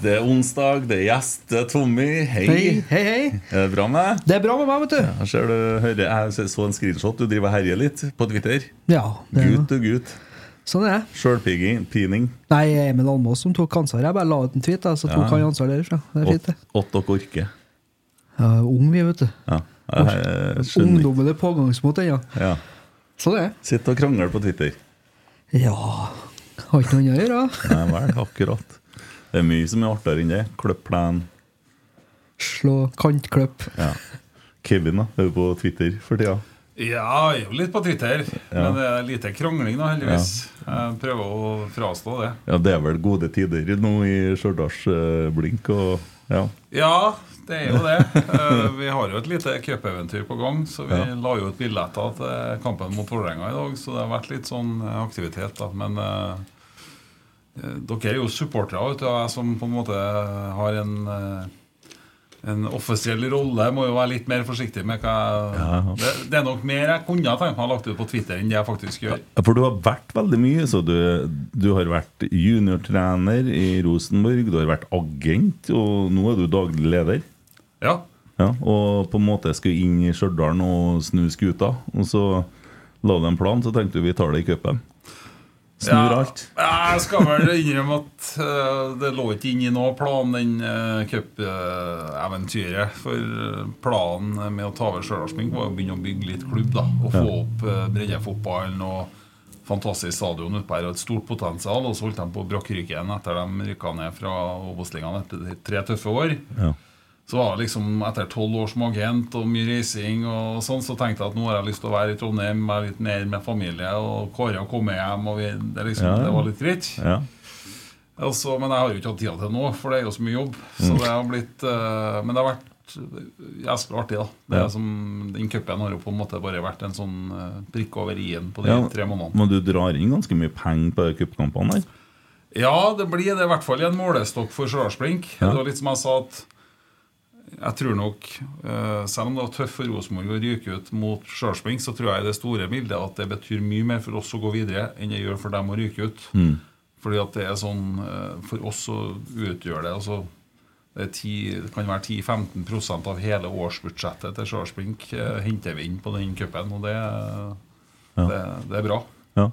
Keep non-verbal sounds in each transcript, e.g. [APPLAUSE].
Det er onsdag, det er gjest, det er Tommy. Hei. Hei, hei, hei. Er det bra med deg? Det er bra med meg, vet du. Jeg ser du hører, jeg så en screenshot. Du driver og herjer litt på Twitter. Ja, det er Gutt og gutt. sånn er det. Sjølpining. Nei, Emil Almås som tok ansvar. Jeg bare la ut en tweet, så tok Ja. han ansvar derfra. Det er fint, det. Åtte dere orker. Ja, ung vi, vet du. Ja. Jeg, jeg. Ungdommen er pågangsmot ennå. Ja. Sånn er det. Sitt og krangler på Twitter. Ja Har ikke noe annet å gjøre. Nei vel, akkurat. Det er mye som er artigere enn det. Kløpp plen. Slå kantkløpp. Ja. Kevin, da? Er du på Twitter for tida? Ja, jeg er jo litt på Twitter. Men det er lite krangling da, heldigvis. Jeg prøver å frastå det. Ja, det er vel gode tider nå i Stjørdals eh, blink og ja. Ja, det er jo det. Eh, Vi har jo et lite cupeventyr på gang, så vi Ja. la jo ut billetter til kampen mot Vålerenga i dag. Så det har vært litt sånn aktivitet, da. Men eh, dere er jo supportere, av. Og jeg som på en måte har en eh, en offisiell rolle må jo være litt mer forsiktig med hva Ja. det, det er nok mer jeg kunne tenkt meg å lagt ut på Twitter enn det jeg faktisk gjør. Ja, For du har vært veldig mye. Så du, du har vært juniortrener i Rosenborg, du har vært agent, og nå er du daglig leder. Ja. Ja, og på en måte skulle inn i Stjørdal og snu skuta. Og så la du en plan, så tenkte du vi tar det i cupen. Snur Ja, alt. ja, Jeg skal vel innrømme at uh, det lå ikke inne i noen plan, den uh, cupeventyret. For eh, planen med å ta over Stjørdalsblink var å begynne å bygge litt klubb. da Og få opp uh, breddefotballen og fantastisk stadion utpå her og et stort potensial. Og så holdt de på å brakke ryggen etter de rykka ned fra Obos-ligaen etter tre tøffe år. Ja. Så var det liksom etter tolv år som agent og mye reising og sånn, så tenkte jeg at nå har jeg lyst til å være i Trondheim, være litt mer med familie. Og Kåre komme hjem, og vi, det, liksom, Ja, ja. det var litt greit. Ja. Altså, men jeg har jo ikke hatt tida til nå, for det er jo så mye jobb. Mm. Så det har blitt uh, Men det har vært jævlig artig, da. Det er som, Den cupen har jo på en måte bare vært en sånn uh, over i-en på de tre månedene. Men du drar inn ganske mye penger på cupkampene der? Ja, det blir det i hvert fall i en målestokk for Stjørdalsblink. Ja. Det var litt som jeg sa at jeg tror nok, eh, selv om det var tøft for Rosenborg å ryke ut mot Stjørdalsblink, så tror jeg i det store bildet at det betyr mye mer for oss å gå videre enn det gjør for dem å ryke ut. Mm. Fordi at det er sånn eh, For oss så utgjør det altså det, er 10, det kan være 10-15% av hele årsbudsjettet til Stjørdalsblink eh, henter vi inn på den cupen, og det, det, det er bra. Ja.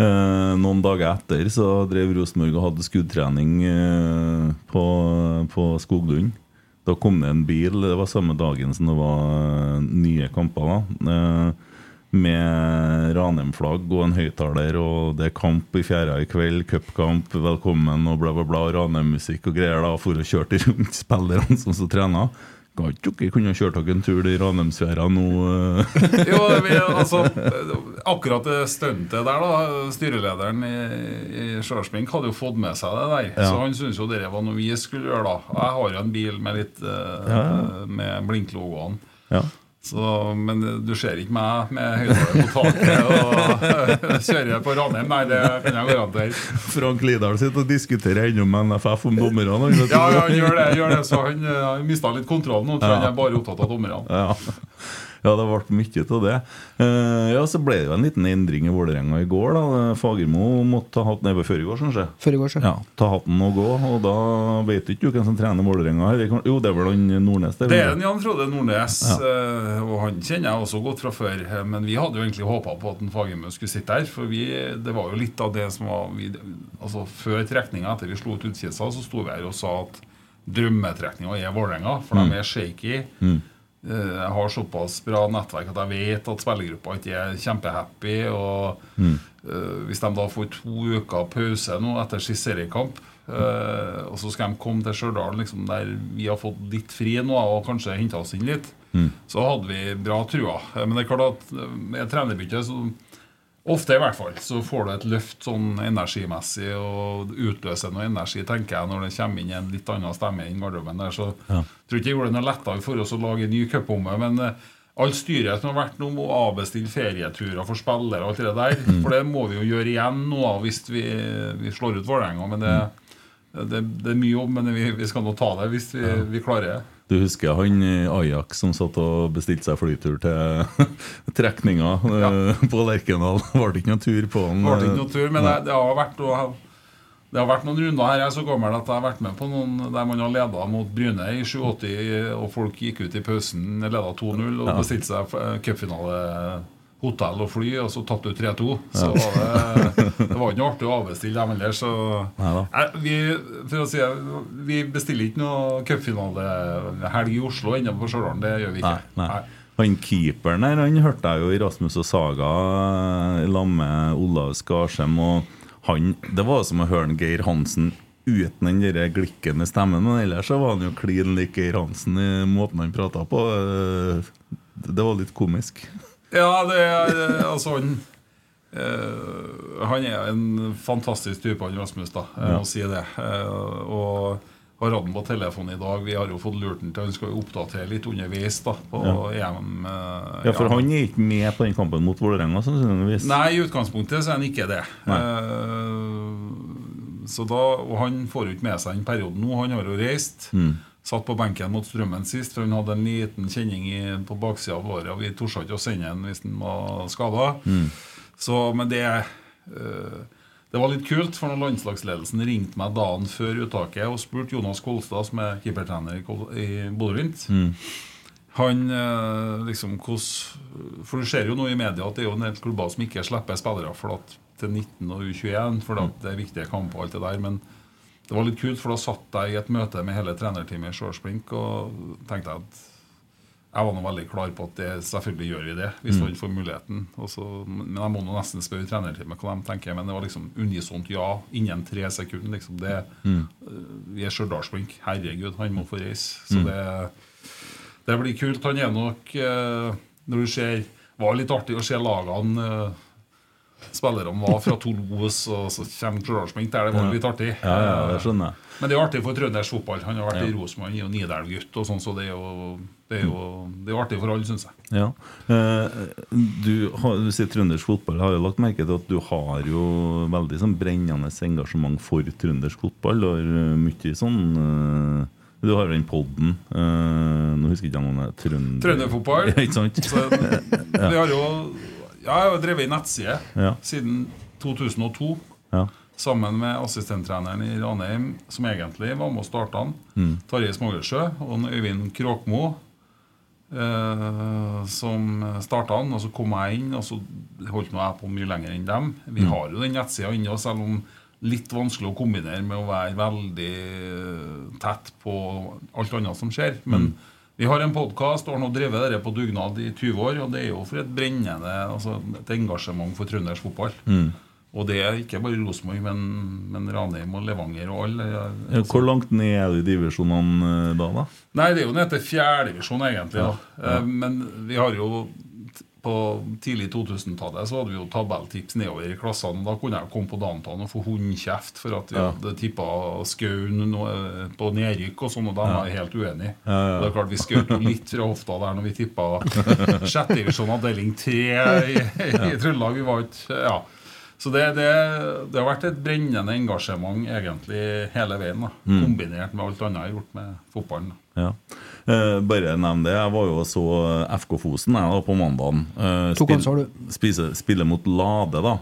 Eh, noen dager etter så drev Rosenborg og hadde skuddtrening eh, på, på Skoglund. Da kom det en bil, det var samme dagen som det var eh, nye kamper. da eh, Med Ranheim-flagg og en høyttaler, og det er kamp i fjæra i kveld. Cupkamp, velkommen, og bla, bla, bla. Ranheim-musikk og greier. da For å kjøre rundt spillerne som så trener. Kan ikke dere kunne kjørt dere en tur i Ranheimsfjæra nå? eh? Jo, vi, altså, akkurat det stuntet der, da. Styrelederen i, i Stjørdalsblink hadde jo fått med seg det der. Ja. Så han syntes jo det var noe vi skulle gjøre, da. Jeg har jo en bil med litt Ja, ja. Med blinklogoene. Ja. Så, men du ser ikke meg med høyttaler på taket og kjører på Ranheim. Nei, det kan jeg garantere. Frank Lidahl sitter og diskuterer ennå med NFF om dommerne. han. Ja, ja, han gjør det. Gjør det så han uh, har mista litt kontrollen nå, tror Ja. han er bare opptatt av dommerne. Ja. [LAUGHS] ja, det ble mye av det. Eh, ja, Så ble det jo en liten endring i Vålerenga i går. da Fagermo måtte ta hatten nede før i går, kanskje. Før i går, så. Ja, Ta hatten og gå, og da vet du ikke hvem som trener Vålerenga. her. Jo, det er vel han Nordnes? Det, Det er en Jan Frode Nordnes, Ja. eh, og han kjenner jeg også godt fra før. eh, Men vi hadde jo egentlig håpa på at en Fagermo skulle sitte der. For vi, det var jo litt av det som var vi, Altså Før trekninga, etter vi slo ut Utkisa, så sto vi her og sa at drømmetrekninga er Vålerenga, for Mm. de er shaky. Eh, Jeg har såpass bra nettverk at jeg vet at spillergruppa ikke er kjempehappy. Og Mm. eh, hvis de da får to uker pause nå etter sist seriekamp, eh, og så skal de komme til Stjørdal liksom, der vi har fått litt fri nå og kanskje henta oss inn litt, Mm. så hadde vi bra trua. Eh, Men det er klart at eh, med trenerbytte så Ofte, i hvert fall, så får du et løft sånn energimessig og utløser noe energi, tenker jeg, når det kommer inn en litt annen stemme i garderoben der. Så Ja. tror ikke jeg gjorde det noe lettere for oss å lage en ny cupbomme, men uh, all styret som har vært nå, må avbestille ferieturer for spillere og alt det der. Mm. For det må vi jo gjøre igjen nå hvis vi, vi slår ut Vålerenga. Men det, det, det er mye jobb, men vi, vi skal nå ta det hvis vi, vi klarer det. Du husker han i Ajax som satt og bestilte seg flytur til [LAUGHS] trekninga ja. på Lerkendal? [LAUGHS] Var det ikke noen tur på han? Det ble ikke noen tur, men det, det har vært det har vært noen runder her. Jeg er så gammel at jeg har vært med på noen der man har leda mot Bryne i 87, og folk gikk ut i pausen, leda 2-0 og bestilte seg eh, cupfinale, hotell og fly, og så tatt du 3-2. Så var det, det var ikke noe artig å avbestille dem heller. Så. Eh, vi, for å si, vi bestiller ikke noe cupfinalehelg i Oslo ennå på Stjørdal. Det gjør vi ikke. Nei, nei. Han keeperen her, han hørte jeg jo i Rasmus og Saga sammen med Olav Skarsheim. Og han, det var som å høre Geir Hansen uten den der glikkende stemmen. Men ellers så var han jo klin lik Geir Hansen i måten han prata på. Eh, Det var litt komisk. Ja, det er eh, altså han eh, Han er en fantastisk type, han Rasmus, da. Jeg må si det. Eh, og har hatt ham på telefonen i dag. Vi har jo fått lurt ham til Han skal oppdatere litt underveis da på Ja. EM. eh, Ja, for ja. han er ikke med på den kampen mot Vålerenga, sannsynligvis. Nei, i utgangspunktet så er han ikke det. Eh, så da, og han får jo ikke med seg den perioden nå. Han har jo reist. Mm. Satt på benken mot Strømmen sist, for han hadde en liten kjenning i, på baksida av låret. Og vi torde ikke å sende han hvis han var skada. Mm. Men det øh, Det var litt kult, for når landslagsledelsen ringte meg dagen før uttaket og spurte Jonas Kolstad, som er keepertrener i Bodø-Glimt Mm. han eh, liksom For du ser jo nå i media at det er jo en del klubber som ikke slipper spillere for at, til 19 og U21, for det er viktige kamper og alt det der. Men det var litt kult, for da satt jeg i et møte med hele trenerteamet i Shortsblink og tenkte at jeg var nå veldig klar på at det, selvfølgelig gjør vi det, hvis Mm. han får muligheten. Også, men jeg må nå nesten spørre trenerteamet hva de tenker. Men det var liksom unisont ja innen tre sekunder. Liksom det, Mm. Vi er Stjørdalsblink. Herregud, han må få reise. Så Mm. det, det blir kult. Han er nok eh, Når du ser var litt artig å se lagene eh, Spillerne var fra Toulouse, og så kommer Stjørdalsblink der. Det var litt artig. Ja, ja, det skjønner jeg. Men det er artig for trøndersk fotball. Han har vært i Ja. Rosenborg, han er jo Nidelv-gutt, og sånn, så det er jo, det er jo det er jo artig for alle, syns jeg. Ja. Eh, du, du sier trøndersk fotball. Jeg har jo lagt merke til at du har jo veldig sånn brennende engasjement for trøndersk fotball. Du har eh, mye sånn eh, Du har den podden eh, Nå husker jeg ikke om det er Trønder... Trønderfotball. [LAUGHS] Ja, ikke sant? Så, [LAUGHS] vi har jo ja, Jeg har drevet nettside Ja. siden 2002. Ja. Sammen med assistenttreneren i Ranheim, som egentlig var med å starte den. Mm. Tarjei Smågersjø og Øyvind Kråkmo. Eh, som starta den, og så kom jeg inn, og så holdt nå jeg på mye lenger enn dem. Vi Mm. har jo den nettsida inne, selv om litt vanskelig å kombinere med å være veldig eh, tett på alt annet som skjer. Men Mm. Vi har en podkast og har nå drevet dette på dugnad i 20 år, og det er jo for et brennende altså et engasjement for trøndersk fotball. Mm. Og det er ikke bare Rosenborg, men, men Ranheim og Levanger og alle. Altså. Hvor langt ned er de i divisjonene eh, da? da? Nei, det er jo ned til fjerdedivisjon, egentlig. Ja, da. Eh, Men vi har jo på tidlig 2000-tallet så hadde vi jo tabelltips nedover i klassene. Da kunne jeg komme på Dantan og få hundekjeft for at vi Ja. hadde tippa Skaun på nedrykk og sånn, og de var helt uenige. Ja, ja. Det er klart Vi skjøt jo litt fra hofta der når vi tippa [LAUGHS] sjette divisjon avdeling tre i, i Trøndelag. Vi var ikke Ja. Så det, det, det har vært et brennende engasjement egentlig hele veien. da Mm. Kombinert med alt annet jeg har gjort med fotballen. da. Ja. Eh, bare nevn det. Jeg var jo så FK Fosen jeg, da, på mandagen. Uh, spise, spille mot Lade, da.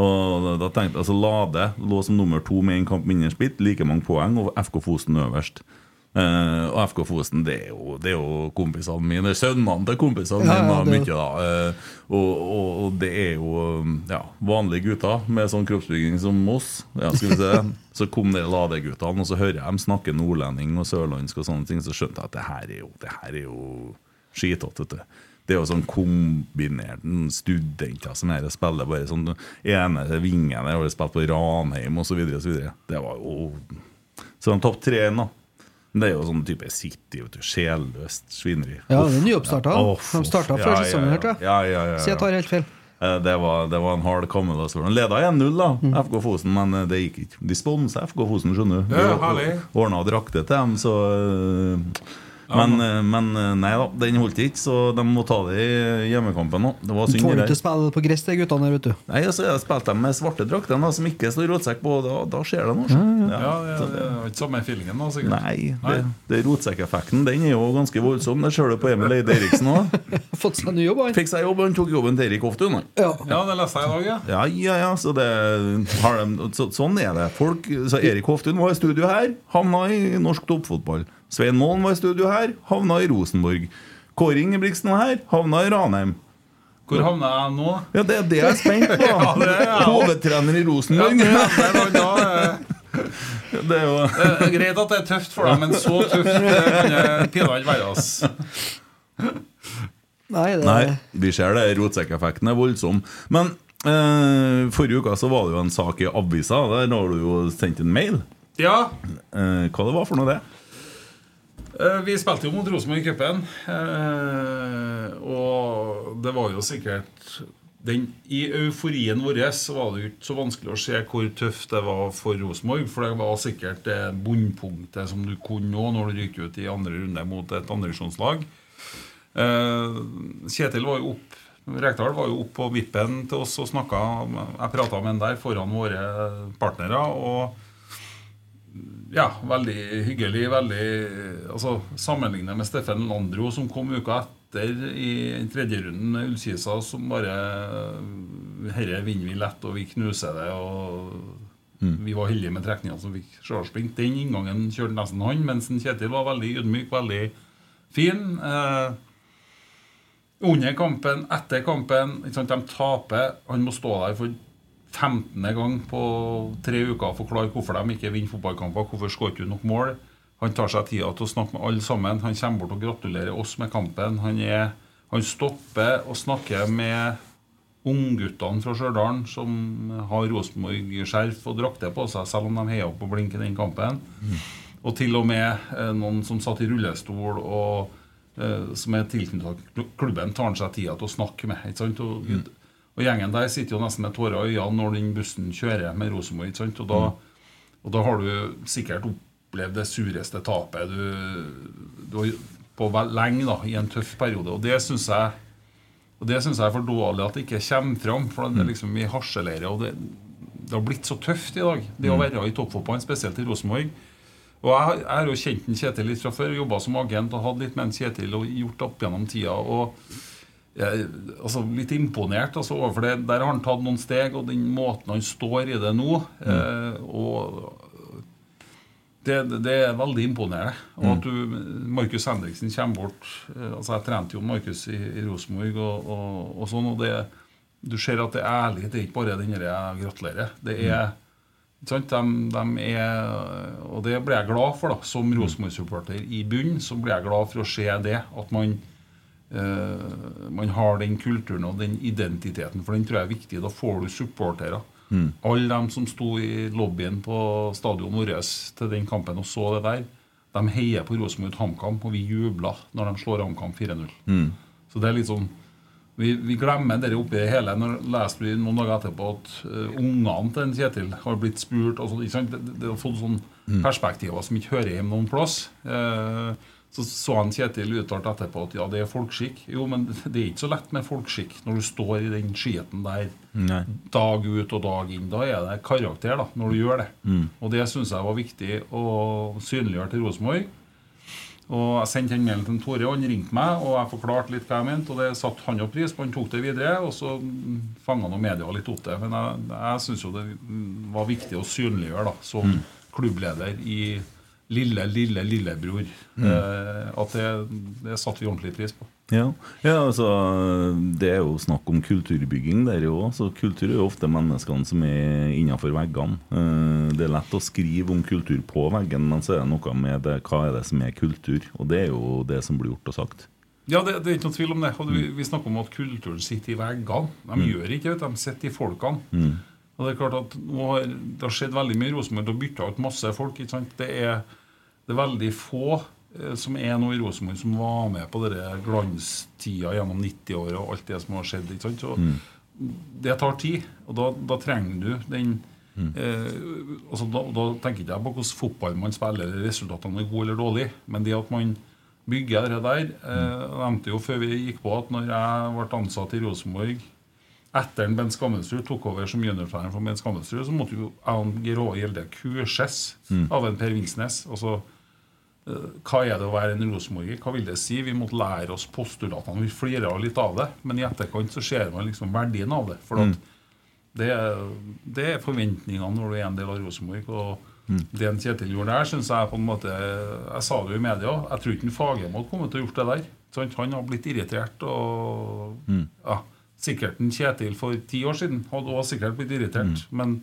Og da- tenkte jeg, altså Lade lå som nummer to med en kamp mindre spilt, like mange poeng, og FK Fosen øverst. Eh, og FK Fosen det er jo, det er jo kompisene mine. Sønnene til kompisene Ja, ja, mine. det- mye Eh, og, og, og det er jo ja, vanlige gutter med sånn kroppsbygging som oss. Skal vi se. [LAUGHS] Så kom de ladeguttene, og så hører jeg dem snakke nordlending og sørlandsk, og sånne ting, så skjønte jeg at det her er jo, det her er jo vet du. Det er jo sånn kombinert studenter som her spiller bare sånn ene vingen Jeg har spilt på Ranheim osv. Det var jo Så de tapte 3-1, da. Men Det er jo sånn type City, vet du, sjelløst svineri. Ja, det er nyoppstarta. Åh, De starta før Ja, sesongen, ja, hørte jeg. Ja, ja, ja, Så jeg tar helt feil. Eh, Det var, det var en hard kamme. De leda 1-0, da, Mm. FK Fosen, men eh, det gikk ikke. De sponsa FK Fosen, skjønner du. Ja. Ordna drakter til dem, så eh, men, eh, men eh, nei da, den holdt ikke, så de må ta det i hjemmekampen nå. Det var Du synd. ikke der. spille på gress, de guttene der, vet du. Nei, altså, Jeg spilte dem med svarte drakter som ikke står rotsekk på. Da, da skjer det noe. Ja, Ja, det, så det er ikke samme feelingen da, sikkert. Nei, Nei. det, det rotsekkeffekten den er jo ganske voldsom. Det ser du på Emil Eide Eriksen òg. [LAUGHS] Fått seg ny jobb, han. Fikk seg jobb, han tok jobben til Erik Hoftun. Ja. Ja, det leste jeg i dag, ja. Ja, ja, ja, så, det, har de, så Sånn er det. Folk, så Erik Hoftun var i studio her, havna i norsk toppfotball. Svein Målen var i studio her, havna i Rosenborg. Kåre Ingebrigtsen var her, havna i Ranheim. Hvor havna jeg nå? Ja, Det er det jeg er spent på! [LAUGHS] Ja, det er også. Hovedtrener i Ja, Rosenborg. eh, [LAUGHS] Det er jo det er greit at det er tøft for deg, men så tøft kan det pinadø ikke være. ass. Nei, det Nei, vi ser det. Rotsekkeffekten er voldsom. Men eh, forrige uke så var det jo en sak i avisa. Der har du jo sendt en mail. Ja, Eh, hva det var for noe, det? Eh, vi spilte jo mot Rosenborg i cupen. eh, Og det var jo sikkert den, I euforien vår var det jo ikke så vanskelig å se hvor tøft det var for Rosenborg. For det var sikkert det bunnpunktet som du kunne nå når du ryker ut i andre runde mot et andredivisjonslag. Eh, Kjetil var jo opp Rekdal var jo opp på vippen til oss og snakka. Jeg prata med han der foran våre partnere. Og ja, veldig hyggelig. veldig, altså Sammenlignet med Steffen Landro, som kom uka etter i den tredje runden med Ullkisa, som bare Herre vinner vi lett, og vi knuser det. og Vi var heldige med trekninga som fikk sjølsprint. Den inngangen kjørte nesten han, mens Kjetil var veldig ydmyk, veldig fin. Eh, under kampen, etter kampen. De taper. Han må stå der for 15. gang på tre uker forklare hvorfor de ikke vinner fotballkamper. Hvorfor skåret du nok mål? Han tar seg tida til å snakke med alle sammen. Han kommer bort og gratulerer oss med kampen. Han, er, han stopper og snakker med ungguttene fra Stjørdal som har Rosenborg-skjerf og drakter på seg, selv om de heier opp og blinker den kampen. Og til og med eh, noen som satt i rullestol og eh, som er tilknyttet klubben, tar han seg tida til å snakke med. Ikke sant? Og, og gjengen der sitter jo nesten med tårer i øynene når den bussen kjører med Rosenborg. Og da, og da har du sikkert opplevd det sureste tapet du, du har på lenge da, i en tøff periode. Og det syns jeg og det synes jeg er for dårlig at det ikke kommer fram. For det er liksom i harselerer. Og det, det har blitt så tøft i dag, det å være i toppfotballen, spesielt i Rosenborg. Og jeg, jeg har jo kjent en Kjetil litt fra før, jobba som agent og hadde litt med en Kjetil og gjort opp gjennom tida. og jeg, altså Litt imponert altså, overfor det. Der har han tatt noen steg, og den måten han står i det nå eh, og det, det er veldig imponerende. Og at du, Markus Henriksen kommer bort eh, altså Jeg trente jo Markus i, i Rosenborg, og, og, og sånn, og det, du ser at det er ærlig. Det er ikke bare den jeg gratulerer. Det er ikke sant? De, de er, og det blir jeg glad for, da. Som Rosenborg-supporter i bunn, så blir jeg glad for å se det. At man, man har den kulturen og den identiteten, for den tror jeg er viktig. Da får du supportere. Alle dem som sto i lobbyen på stadion vårt til den kampen og så det der, de heier på Rosenborg HamKam, og vi jubler når de slår HamKam 4-0. Så det er litt sånn vi, vi glemmer det oppi det hele. Når leste vi noen dager etterpå at uh, ungene til en Kjetil har blitt spurt sant? Det, det har fått sånn perspektiver som ikke hører hjemme noen plass. Eh, så så han Kjetil uttalt etterpå at ja, det er folkskikk. Jo, men [LAUGHS] det er ikke så lett med folkskikk når du står i den skiten der Nei. dag ut og dag inn. Da er det karakter da, når du gjør det. Og det syns jeg var viktig å synliggjøre til Rosenborg. Og Jeg sendte en mail til Tore, og han ringte meg og jeg forklarte litt hva jeg mente. og Det satte han opp pris på. Han tok det videre, og så fanga media litt opp det. Men jeg, jeg syns jo det var viktig å synliggjøre da, som klubbleder i lille, lille lillebror. Eh, at det, det satte vi ordentlig pris på. Ja. ja, altså Det er jo snakk om kulturbygging der. Så kultur er jo ofte menneskene som er innenfor veggene. Eh, Det er lett å skrive om kultur på veggen, men så er det noe med det, hva er det som er kultur. Og det er jo det som blir gjort og sagt. Ja, det, det er ikke noe tvil om det. Og vi, vi snakker om at kulturen sitter i veggene. De gjør ikke det, de sitter i folkene. Og Det er klart at nå har det har skjedd veldig mye i Rosenborg. Det har bytta ut masse folk. ikke sant? Det er, det er veldig få eh, som er nå i Rosenborg som var med på denne glanstida gjennom 90-åra og alt det som har skjedd. ikke sant? Så Det tar tid, og da, da trenger du den eh, altså da, da tenker ikke jeg på hvordan fotball man spiller, eller resultatene er gode eller dårlige, men det at man bygger det der eh, Jeg nevnte jo før vi gikk på at når jeg ble ansatt i Rosenborg etter en Bent Skammelsrud tok over som juniortrener for Bent Skammelsrud, så måtte jo jeg og Geir Åge Gjelde kurses av en Per Vingsnes. Altså, hva er det å være en rosenborger? Hva vil det si? Vi måtte lære oss postulatene. Vi flirer litt av det, men i etterkant så ser man liksom verdien av det. For at det, det er forventningene når du er en del av Rosenborg. Og det en Kjetil gjorde der, syns jeg på en måte Jeg sa det jo i media, jeg tror ikke Fagermo hadde kommet til å gjort det der. Sant? Han har blitt irritert og ja, Sikkert en Kjetil for ti år siden hadde også sikkert blitt irritert. Men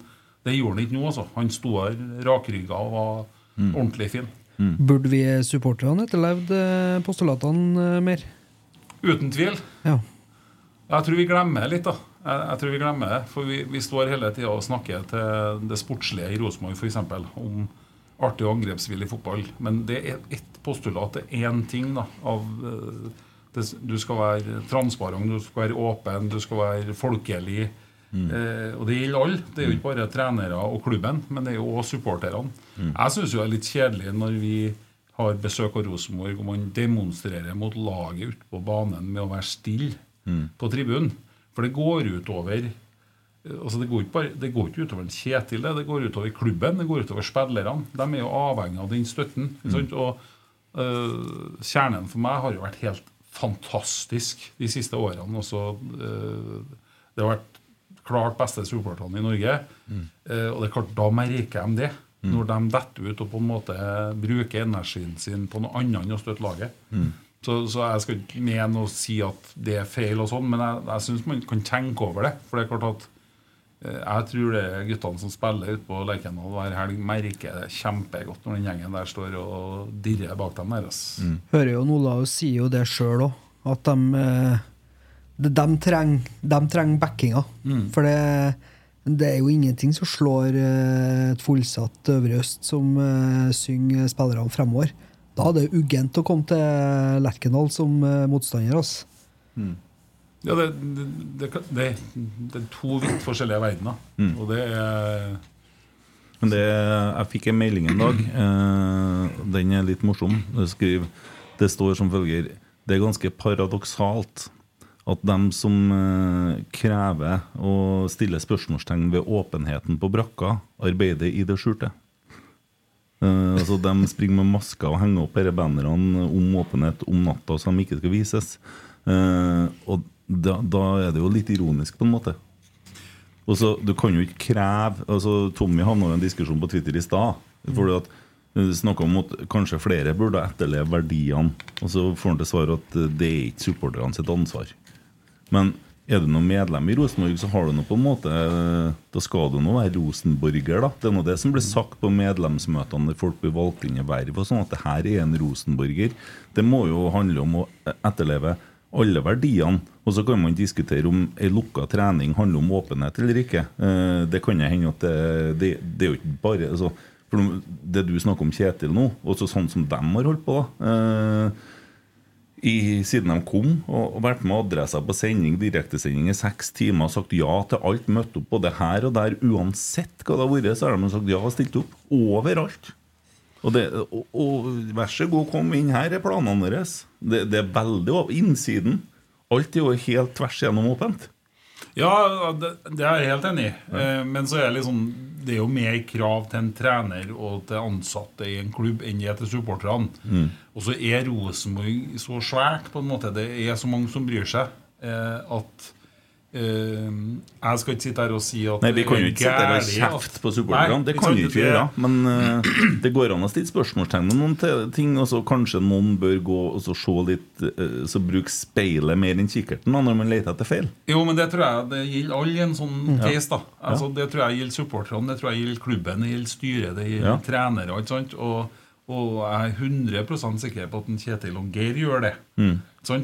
det gjorde han ikke nå, altså. Han sto her rakrygga og var ordentlig fin. Burde vi supporterne etterlevd eh, postulatene eh, mer? Uten tvil. Ja. Jeg tror vi glemmer det litt, da. Jeg, jeg tror vi glemmer det, For vi, vi står hele tida og snakker til det sportslige i Rosenborg f.eks. om artig og angrepsvillig fotball. Men det er ett postulat, det er én ting da, av eh, det, Du skal være transparent, du skal være åpen, du skal være folkelig. Eh, og det gjelder alle. Det er jo ikke bare trenere og klubben, men det er jo òg supporterne. Jeg syns det er litt kjedelig når vi har besøk av Rosenborg og man demonstrerer mot laget ute på banen med å være stille på tribunen. For det går utover altså det, går ikke bare, det går ikke utover Kjetil, det, det går utover klubben, det går utover spillerne. De er jo avhengig av den støtten. Mm. Og øh, Kjernen for meg har jo vært helt fantastisk de siste årene. Også, øh, det har vært klart beste supporterne i Norge. Eh, og det er klart, da merker de det. Når de detter ut og på en måte bruker energien sin på noe annet enn å støtte laget. Så, så jeg skal ikke mene å si at det er feil, og sånn, men jeg, jeg syns man kan tenke over det. For det er klart at eh, jeg tror det er guttene som spiller ute på Lerkendal hver helg, merker det kjempegodt når den gjengen der står og dirrer bak dem deres. Hører jo Olav sier jo det sjøl òg, at de, eh, de, trenger de trenger backinga. For det, det er jo ingenting som slår eh, et fullsatt Øvre Øst som uh, synger spillerne fremover. Da er det uggent å komme til Lerkendal som uh, motstander. Altså. Ja, det, det, det, det, det er to vidt forskjellige verdener. Og det er Men det, jeg fikk en melding en dag. Eh, den er litt morsom. Det, skriver, det står som følger Det er ganske paradoksalt at dem som eh, krever å stille spørsmålstegn ved åpenheten på brakka, arbeider i det skjulte. Uh, altså De springer med masker og henger opp disse bannerne om åpenhet om natta som ikke skal vises. Uh, og da, da er det jo litt ironisk, på en måte. Og så, Du kan jo ikke kreve altså Tommy havna i en diskusjon på Twitter i stad. Fordi at Snakka om at kanskje flere burde etterleve verdiene. Og så får han til svar at det er ikke supporterne sitt ansvar. Men er du noe medlem i Rosenborg, så har du noe på en måte Da skal du nå være rosenborger, da. Det er nå det som blir sagt på medlemsmøtene når folk blir valgt inn i verv. og Sånn at det her er en rosenborger. Det må jo handle om å etterleve alle verdiene. Og så kan man diskutere om ei lukka trening handler om åpenhet eller ikke. Eh, Det kan hende at det, det, det er jo ikke bare altså, for Det du snakker om Kjetil nå, og sånn som dem har holdt på da, eh, i, siden de kom, og, og vært med adressa på sending, direktesending i seks timer og sagt ja til alt. Møtt opp både her og der. Uansett hva det har vært, så har de sagt ja og stilt opp. Overalt. Og, det, og, og vær så god, kom inn her, er planene deres. Det, det er veldig over innsiden. Alt er jo helt tvers gjennom åpent. Ja, det, det er jeg helt enig i. Ja. Men så er det liksom Det er jo mer krav til en trener og til ansatte i en klubb enn det er til supporterne. Mm. Og så er Rosenborg så svært, på en måte. Det er så mange som bryr seg, eh, at eh, Jeg skal ikke sitte her og si at Nei, Vi kan jo ikke sitte her og kjefte på supporterne. Det kan vi ikke gjøre. Men eh, det går an å stille spørsmålstegn ved noen ting. Og så kanskje noen bør gå og så se litt eh, Så bruke speilet mer enn kikkerten da, når man leter etter feil. Jo, men det tror jeg det gjelder alle i en sånn case. da altså, Det tror jeg gjelder supporterne, det tror jeg gjelder klubben, det gjelder styret, det gjelder Ja. trenere. Ikke sant? Og, og jeg er 100 sikker på at en Kjetil og Geir gjør det. Mm.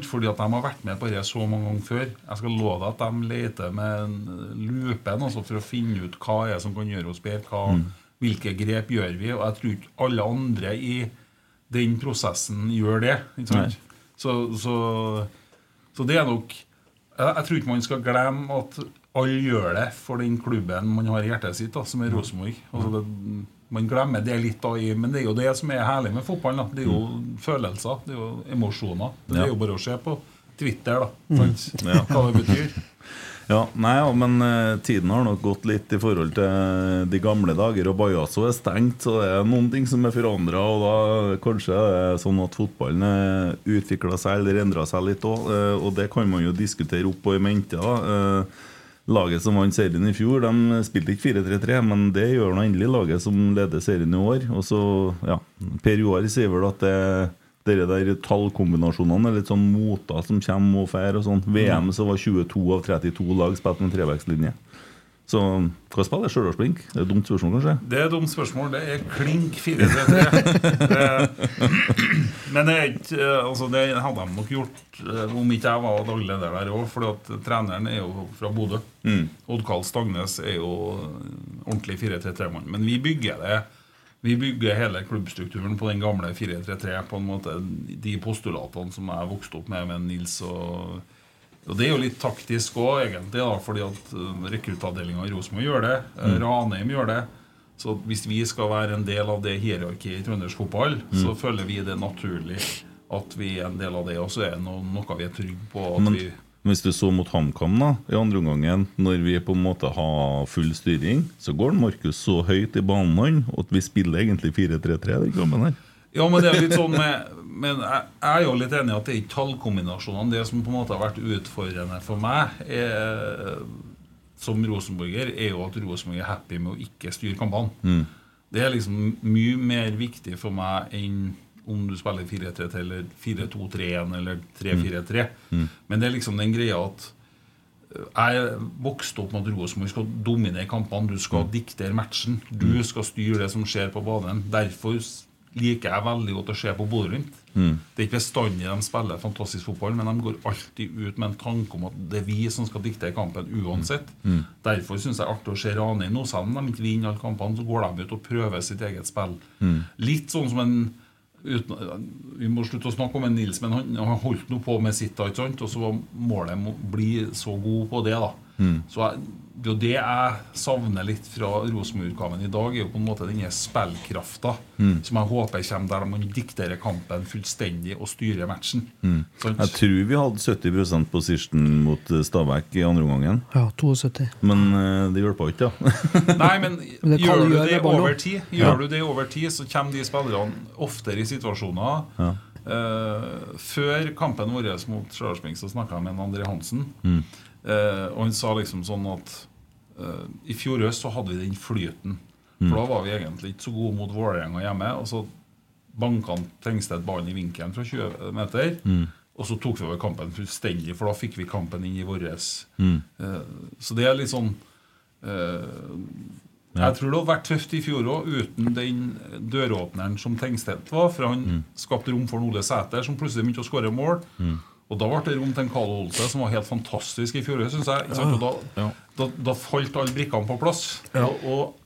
Fordi at de har vært med på det så mange ganger før. Jeg skal love deg at de leter med en lupen altså, for å finne ut hva er som kan gjøre oss bedre. Hva, Mm. Hvilke grep gjør vi? Og jeg tror ikke alle andre i den prosessen gjør det. Så, så, så det er nok jeg, jeg tror ikke man skal glemme at alle gjør det for den klubben man har i hjertet sitt, da, som er Rosenborg. Altså det, man glemmer det litt, da, i, men det er jo det som er herlig med fotballen. Da. Det er jo følelser, det er jo emosjoner. Det Ja. er jo bare å se på Twitter, da. Mm. Ja. Hva det betyr. [LAUGHS] Ja, nei, ja, men eh, tiden har nok gått litt i forhold til de gamle dager, og Bajasso er stengt, så det er noen ting som er forandra. Og da kanskje det er sånn at fotballen utvikla seg eller endra seg litt òg, og det kan man jo diskutere opp og i mente. da. Eh, Laget som vant serien i fjor, de spilte ikke 4-3-3, men det gjør nå endelig laget som leder serien i år. Og så, ja, Per Joar sier vel at det dere der tallkombinasjonene er litt sånn moter som kommer og drar. og sånn. VM så var 22 av 32 lag spilt med en trevektslinje. Så hva spiller Stjørdals-Blink? Det er et dumt spørsmål, kanskje? Det er et dumt spørsmål. Det er klink 4-3-3. Det- [LAUGHS] Men det eh, altså Det hadde de nok gjort eh, om ikke jeg var daglig leder der òg, for at treneren er jo fra Bodø. Mm. Oddkarl Stangnes er jo ordentlig 4-3-3-mann. Men vi bygger det Vi bygger hele klubbstrukturen på den gamle 4-3-3, på en måte de postulatene som jeg vokste opp med med Nils og og Det er jo litt taktisk òg, egentlig, da, fordi at uh, rekruttavdelinga i Rosenborg gjør det. Uh, Mm. Ranheim gjør det. Så hvis vi skal være en del av det hierarkiet i trøndersk fotball, så Mm. føler vi det naturlig at vi er en del av det. Og så er det noe, noe vi er trygge på. At Men vi, hvis du så mot HamKam da, i andre omgangen, når vi på en måte har full styring, så går Markus så høyt i banen at vi spiller egentlig 4-3-3 den kampen her. Ja, men det er litt sånn med Men jeg, jeg er jo litt enig i at det er ikke tallkombinasjonene. Det som på en måte har vært utfordrende for meg er, som rosenborger, er jo at Rosenborg er happy med å ikke styre kampene. Mm. Det er liksom mye mer viktig for meg enn om du spiller 4-3-3 eller 4-2-3-1 eller 3-4-3. Mm. Men det er liksom den greia at jeg vokste opp med at Rosenborg skal dominere kampene. Du skal diktere matchen. Du skal styre det som skjer på banen. Derfor liker jeg veldig godt å se på Bodø-Glimt. Mm. Det er ikke bestandig de spiller fantastisk fotball, men de går alltid ut med en tanke om at det er vi som skal dikte kampen uansett. Mm. Derfor syns jeg artig å se Ranheim nå. Selv om de ikke vinner alle kampene, så går de ut og prøver sitt eget spill. Mm. Litt sånn som en uten, Vi må slutte å snakke om en Nils, men han, han holdt nå på med sitt. Og så var målet å bli så god på det. da Mm. Så jeg, det er jo det jeg savner litt fra Rosenborg-utgaven i dag, er jo på en måte denne spillkrafta Mm. som jeg håper kommer der man dikterer kampen fullstendig og styrer matchen. Mm. Jeg tror vi hadde 70% position mot eh, Stabæk i andre omgang. Ja, 72. Men eh, det hjelper ikke, da. [LAUGHS] Nei, men [LAUGHS] Men det gjør du det over tid, tid, Ja. Gjør du det over tid, så kommer de spillerne oftere i situasjoner. Ja. Uh, før kampen vår mot Stjørdals så snakka jeg med en André Hansen. Mm. Eh, og han sa liksom sånn at eh, i fjor høst så hadde vi den flyten. Mm. For da var vi egentlig ikke så gode mot Vålerenga hjemme. Og så banka han Tengstedt ballen i vinkelen fra 20 meter. Mm. Og så tok vi over kampen fullstendig, for da fikk vi kampen inn i vår Mm. eh, Så det er litt sånn eh, Ja. Jeg tror det hadde vært tøft i fjor òg, uten den døråpneren som Tengstedt var. For han skapte rom for Ole Sæter, som plutselig begynte å skåre mål. Mm. Og da ble det rom til en Karl Olse, som var helt fantastisk i fjor. Synes jeg, ikke sant? Og da, da, da falt alle brikkene på plass. Og, og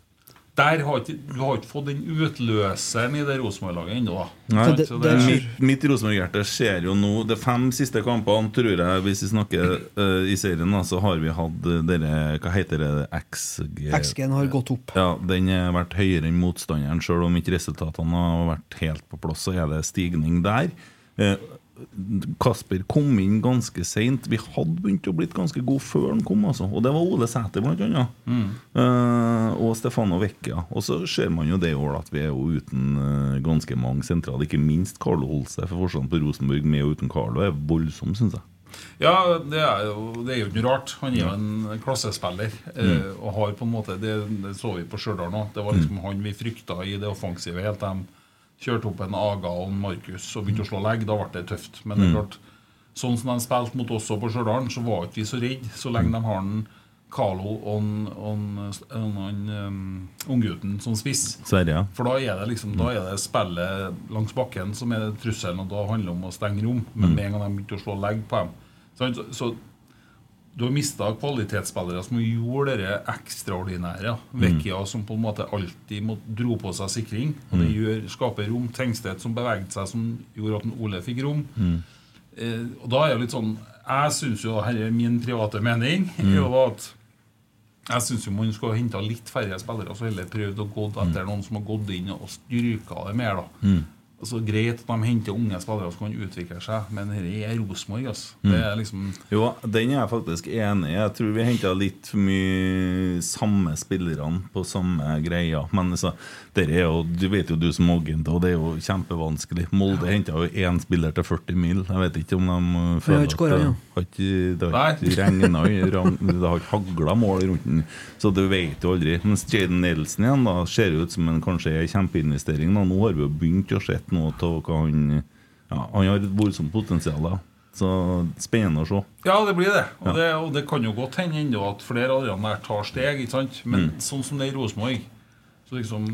der har ikke, Du har ikke fått den utløseren i det Rosenborg-laget ennå. Det- det Mitt, mitt Rosenborg-hjerte ser jo nå De fem siste kampene, tror jeg, hvis vi snakker uh, i serien, da, så har vi hatt eh, dere Hva heter det? XG? XG-en har gått opp. Ja, Den har vært høyere enn motstanderen, selv om ikke resultatene har vært helt på plass. Så er det stigning der. Eh, Kasper kom inn ganske seint. Vi hadde begynt å blitt ganske gode før han kom. Altså. Og det var Ole Sæter, blant annet. Eh, og Stefano Vecchia. Og så ser man jo det i år at vi er jo uten uh, ganske mange sentrale. Ikke minst Carlo Holse. For forskjellen på Rosenborg med og uten Carlo er voldsom, syns jeg. Ja, det er jo, det er jo ikke noe rart. Han er jo en klassespiller. Mm. og har på en måte Det, det så vi på Stjørdal nå. Det var liksom han vi frykta i det offensive helt til kjørte opp en Aga og en Markus og begynte å slå legg. Da ble det tøft. Men det er klart, sånn som de spilte mot oss på Stjørdal, så var ikke vi så redde så lenge de har en Carlo og en, um, unggutten som spiss. Sverige. ja. For da er det liksom Da er det spillet langs bakken som er trusselen, og da handler det om å stenge rom. Men med en gang de begynte å slå legg på dem så, så du har mista kvalitetsspillere som gjorde det ekstraordinære. Vecchia som på en måte alltid må, dro på seg sikring. Og det gjør, skaper rom. Tengstedt som beveget seg, som gjorde at Ole fikk rom. Eh, og da er det litt sånn Jeg syns jo, her er min private mening, [LAUGHS] mm. jo at jeg syns man skulle henta litt færre spillere og så heller prøvd å gå etter noen som har gått inn og styrka det mer. da Altså Greit at de henter unge spillere som kan utvikle seg, men dette er Rosenborg. Altså. Det er liksom Jo, den er jeg faktisk enig i. Jeg tror vi henta litt for mye samme spillerne på samme greia. Men altså, dere er jo, du vet jo du som agent, og det er jo kjempevanskelig. Molde henta jo én spiller til 40 mil. Jeg vet ikke om de uh, føler at ja. det har ikke, det har ikke regna [LAUGHS] Det har ikke hagla mål rundt den. Så du vet jo aldri. Mens Jaden Nielsen igjen da ser ut som en kanskje en kjempeinvestering. Da. Nå har vi jo begynt å se noe av hva han ja, Han har et voldsomt potensial. Da. Så spennende å se. Ja, det blir det. Og, det. og det kan jo godt hende ennå at flere av de der tar steg. ikke sant? Men sånn som det er i Rosenborg så liksom,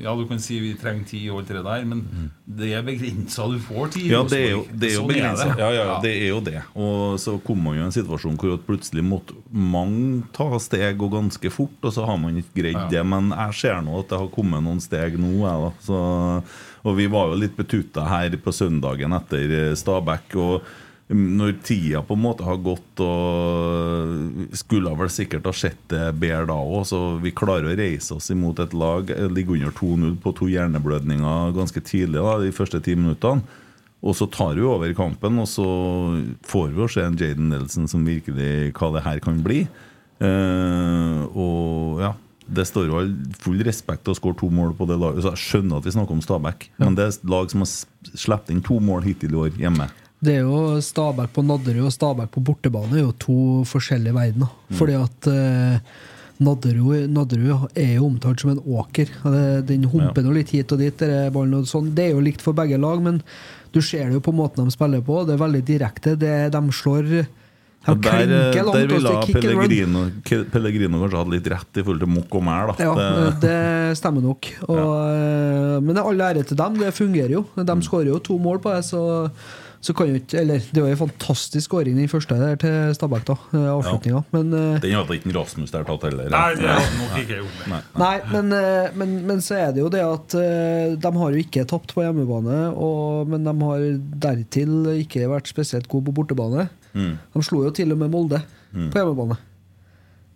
Ja, du kan si vi trenger ti år til det der, men det er begrensa du får tid. Ja, det er jo, det er jo Sånn begrenset. det. Ja, ja, det er jo det. Og så kom man jo i en situasjon hvor plutselig måtte mange ta steg og ganske fort, og så har man ikke greid Ja. det. Men jeg ser nå at det har kommet noen steg nå. Jeg, da. Så, og vi var jo litt betuta her på søndagen etter eh, Stabæk. og når tida på en måte har gått og skulle vel sikkert ha sett det bedre da òg, så vi klarer å reise oss imot et lag Ligger under 2-0 på to hjerneblødninger ganske tidlig da, de første ti minuttene. Og så tar vi over kampen, og så får vi å se en Jaden Nelson som virkelig hva det her kan bli. Uh, og ja det står jo full respekt å skåre to mål på det laget. Så jeg skjønner at vi snakker om Stabæk, men det er et lag som har sluppet inn to mål hittil i år hjemme. Det er jo Stabæk på Nadderud og Stabæk på bortebane er jo to forskjellige verdener. Fordi at eh, Nadderud, Nadderud er jo omtalt som en åker. Den humper nå litt hit og dit. Og sånn. det er jo likt for begge lag, men du ser det jo på måten de spiller på. Det er veldig direkte. Det, de slår De der, eh, langt. der ville. Pellegrino, Pellegrino kanskje hatt litt rett i forhold til mokk og mæl. Ja, Det- det stemmer nok. Og, ja. Men all ære til dem. Det fungerer jo. De skårer jo to mål på det, så, så kan jo ikke Eller det var jo en fantastisk skåring, den første der til Stabæk, da. Avslutninga. Ja. Men uh, Den hadde ikke Rasmus der tatt heller. Nei, det hadde nok ikke jeg gjort. Nei. Nei, men, uh, men, men så er det jo det at uh, de har jo ikke tapt på hjemmebane, og, men de har dertil ikke vært spesielt gode på bortebane. Mm. De slo jo til og med Molde på hjemmebane.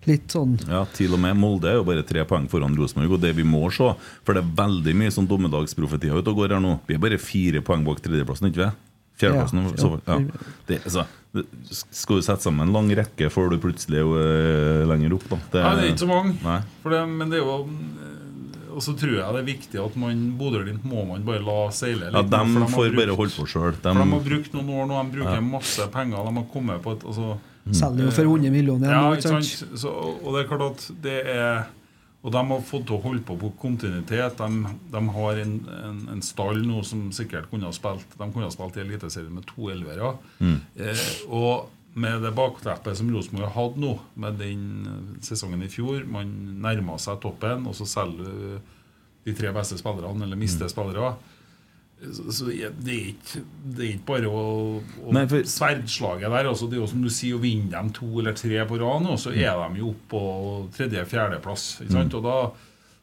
Litt sånn Ja, til og med Molde er jo bare tre poeng foran Rosenborg, og det vi må se For det er veldig mye sånn dommedagsprofetier ute og går her nå. Vi er bare fire poeng bak tredjeplassen, ikke vi? Fjerdeplassen. Ja, så ja. Ja. Det, altså, skal du sette sammen en lang rekke før du plutselig er øh, lenger opp, da? Nei, det er ikke så mange. Nei. For det, men det er jo Og så tror jeg det er viktig at man Bodø-Glimt må man bare la seile Ja, litt. de for har får brukt- bare holde på sjøl. For de har brukt noen år nå, de bruker masse penger. De har kommet på et altså, Selger jo for 100 millioner. Ja, ikke sant? Så, og det er klart at det er Og de har fått til å holde på på kontinuitet. De, de har en, en, en stall nå som sikkert kunne ha spilt De kunne ha spilt i Eliteserien med to elvere. Eh, og med det bakteppet som Rosenborg har hatt nå, med den eh, sesongen i fjor Man nærmer seg toppen, og så selger du de tre beste spillerne, eller mister spillere. Så, så det er ikke, det er ikke bare å, å Nei, for- Sverdslaget der, altså, det er jo som du sier, å vinne dem to eller tre på rad nå, så er de jo oppe på tredje-fjerdeplass. Og da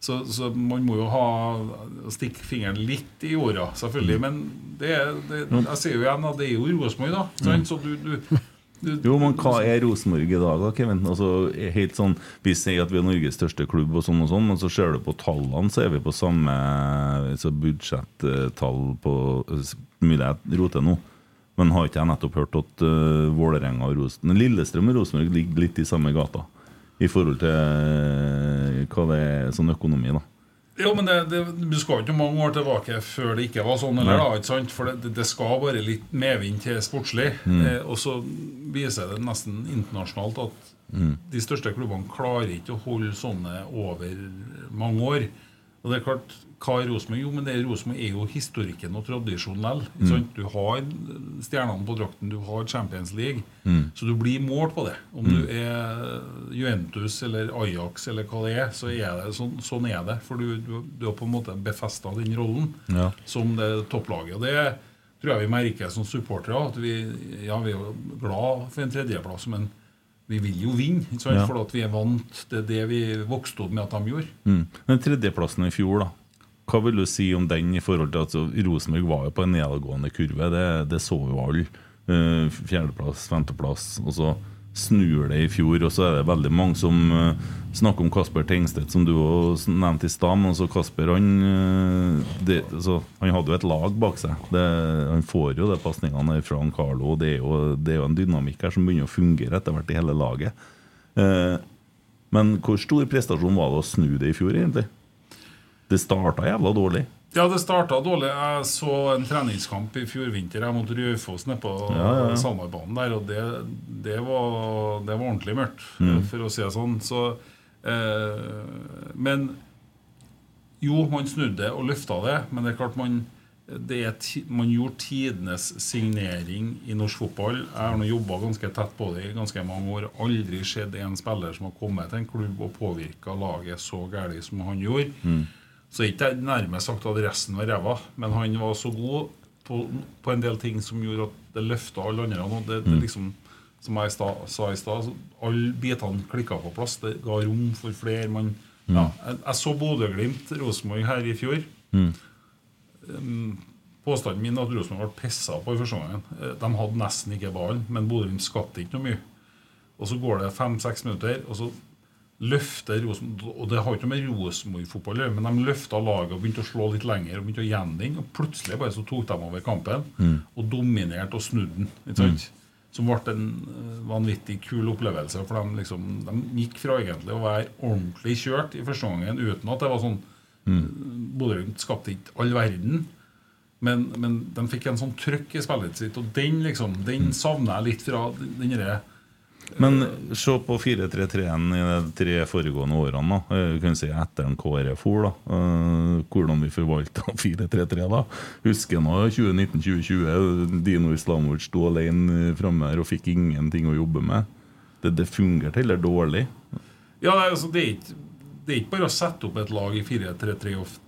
Så, så man må jo ha stikke fingeren litt i jorda, selvfølgelig. Men det det, jeg sier jo igjen at det er jo Rosenborg, da. Sant? Så du, du Jo, men hva er Rosenborg i dag, da, Kevin? Altså, helt sånn, Vi sier at vi er Norges største klubb, og sånn og sånn, men så ser du på tallene, så er vi på samme så budsjettall på Mulig jeg roter nå, men har ikke jeg nettopp hørt at uh, Vålerenga og Rosen, Lillestrøm og Rosenborg ligger litt i samme gata? I forhold til uh, hva det er sånn økonomi, da. Jo, men det, det, Du skal ikke mange år tilbake før det ikke var sånn. eller da, ikke sant? For det, det skal bare litt medvind til sportslig. Eh, og så viser det nesten internasjonalt at de største klubbene klarer ikke å holde sånne over mange år. Og det er klart, hva er Rosenborg? Jo, men det er Rosenborg er jo historikken og tradisjonen likevel. Mm. Du har stjernene på drakten, du har Champions League. Så du blir målt på det. Om du er Juventus eller Ajax eller hva det er, så er det sånn, sånn er det. For du, du, du har på en måte befesta den rollen Ja. som det topplaget. Og det tror jeg vi merker som supportere. At vi, ja, vi er jo glad for en tredjeplass, men vi vil jo vinne. Ja. For at vi er vant Det er det vi vokste opp med at de gjorde. Mm. Men tredjeplassen i fjor, da. Hva vil du si om den i forhold til at altså, Rosenborg var jo på en nedadgående kurve, det, det så jo alle. Eh, fjerdeplass, femteplass, og så snur det i fjor. Og så er det veldig mange som eh, snakker om Kasper Tengstedt, som du også nevnte i stad. Men altså Kasper han, eh, det, altså, han hadde jo et lag bak seg. Det, han får jo de pasningene fra Carlo. og Det er, jo, det er jo en dynamikk her som begynner å fungere etter hvert i hele laget. Men hvor stor prestasjon var det å snu det i fjor, egentlig? Det starta jævla dårlig. Ja, det starta dårlig. Jeg så en treningskamp i fjor vinter mot Raufoss nede på Ja, ja. Salmarbanen der, og det, det, var, det var ordentlig mørkt, Mm. for å si det sånn. Så, eh, men jo, man snudde og løfta det, men det er klart man det ti, Man gjorde tidenes signering i norsk fotball. Jeg har nå jobba ganske tett på det i ganske mange år. Aldri sett en spiller som har kommet til en klubb og påvirka laget så galt som han gjorde. Så ikke jeg nærmest sagt at resten var ræva, men han var så god på, på en del ting som gjorde at det løfta alle andre. Og det, det liksom, som jeg sta, sa i stad, alle bitene klikka på plass. Det ga rom for flere. Man, ja, jeg, jeg så Bodø-Glimt, Rosenborg, her i fjor. Um, Påstanden min er at Rosenborg ble pissa på i første omgang. Eh, De hadde nesten ikke ballen, men Bodø-Glimt skapte ikke noe mye. Og så går det fem-seks minutter, og så løfter Rosenborg Og det har ikke noe med Rosenborg-fotball å gjøre, men de løfta laget og begynte å slå litt lenger. Og begynte å gjenvinne, og plutselig bare så tok de over kampen og dominerte og snudde den. Sant? Som ble en eh, vanvittig kul opplevelse. For de, liksom, de gikk fra egentlig å være ordentlig kjørt i første gangen, uten at det var sånn Bodø-Glimt skapte ikke all verden. Men, men de fikk en sånn trøkk i spillet sitt, og den liksom, den savner jeg litt fra den den derre Men se på 4-3-3-en i de tre foregående årene. da Eh, kan si Etter en KrF for, da. Eh, hvordan vi forvalta [LAUGHS] 4-3-3 da. Husker nå 2019-2020. Dino Islamovic sto alene framme her og fikk ingenting å jobbe med. Det, det fungerte heller dårlig. Ja, det er, altså, det, er ikke, det er ikke bare å sette opp et lag i 4-3-3 og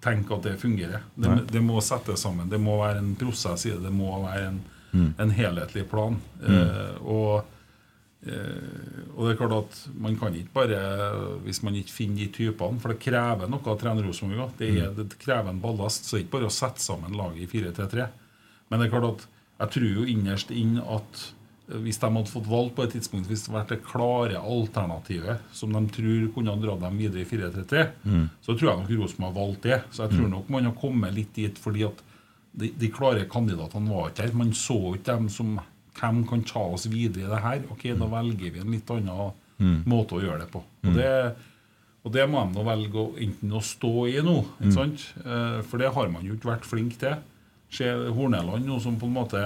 tenke at det fungerer. Det, det må settes sammen. Det må være en prosess i det. Det må være en, en helhetlig plan. Eh, og, eh, og det er klart at man kan ikke bare Hvis man ikke finner de typene For det krever noe av trener Rosenborg. Det, er- det krever en ballast. Så det er ikke bare å sette sammen laget i 4-3-3. Men det er klart at jeg tror jo innerst inn at eh, hvis de hadde fått valgt på et tidspunkt Hvis det hadde vært det klare alternativet som de tror kunne ha dratt dem videre i 4-3-3, så tror jeg nok Rosenborg har valgt det. Så jeg tror nok man har kommet litt dit fordi at de, de klare kandidatene var ikke her. Man så ikke dem som Hvem kan ta oss videre i det her? Ok, da velger vi en litt annen måte å gjøre det på. Og det, og det må de nå velge å, enten å stå i nå, ikke sant? Eh, for det har man jo ikke vært flink til. Se Horneland nå som på en måte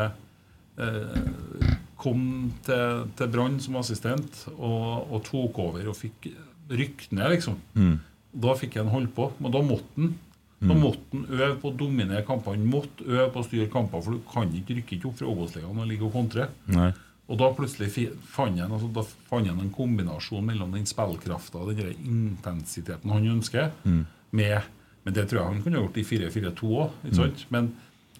eh, kom til, til Brann som assistent og, og tok over og fikk rykke ned, liksom. Da fikk han holde på, men da måtte han. Da måtte han øve på å dominere kamper. Han måtte øve på å styre kamper, for du kan ikke rykke ikke opp fra Obos-ligaen og ligge og kontre. Nei. Og da plutselig fant han, altså, da fant han en kombinasjon mellom den spillkrafta og den intensiteten han ønsker, med Men det tror jeg han kunne gjort i 4-4-2 òg. Men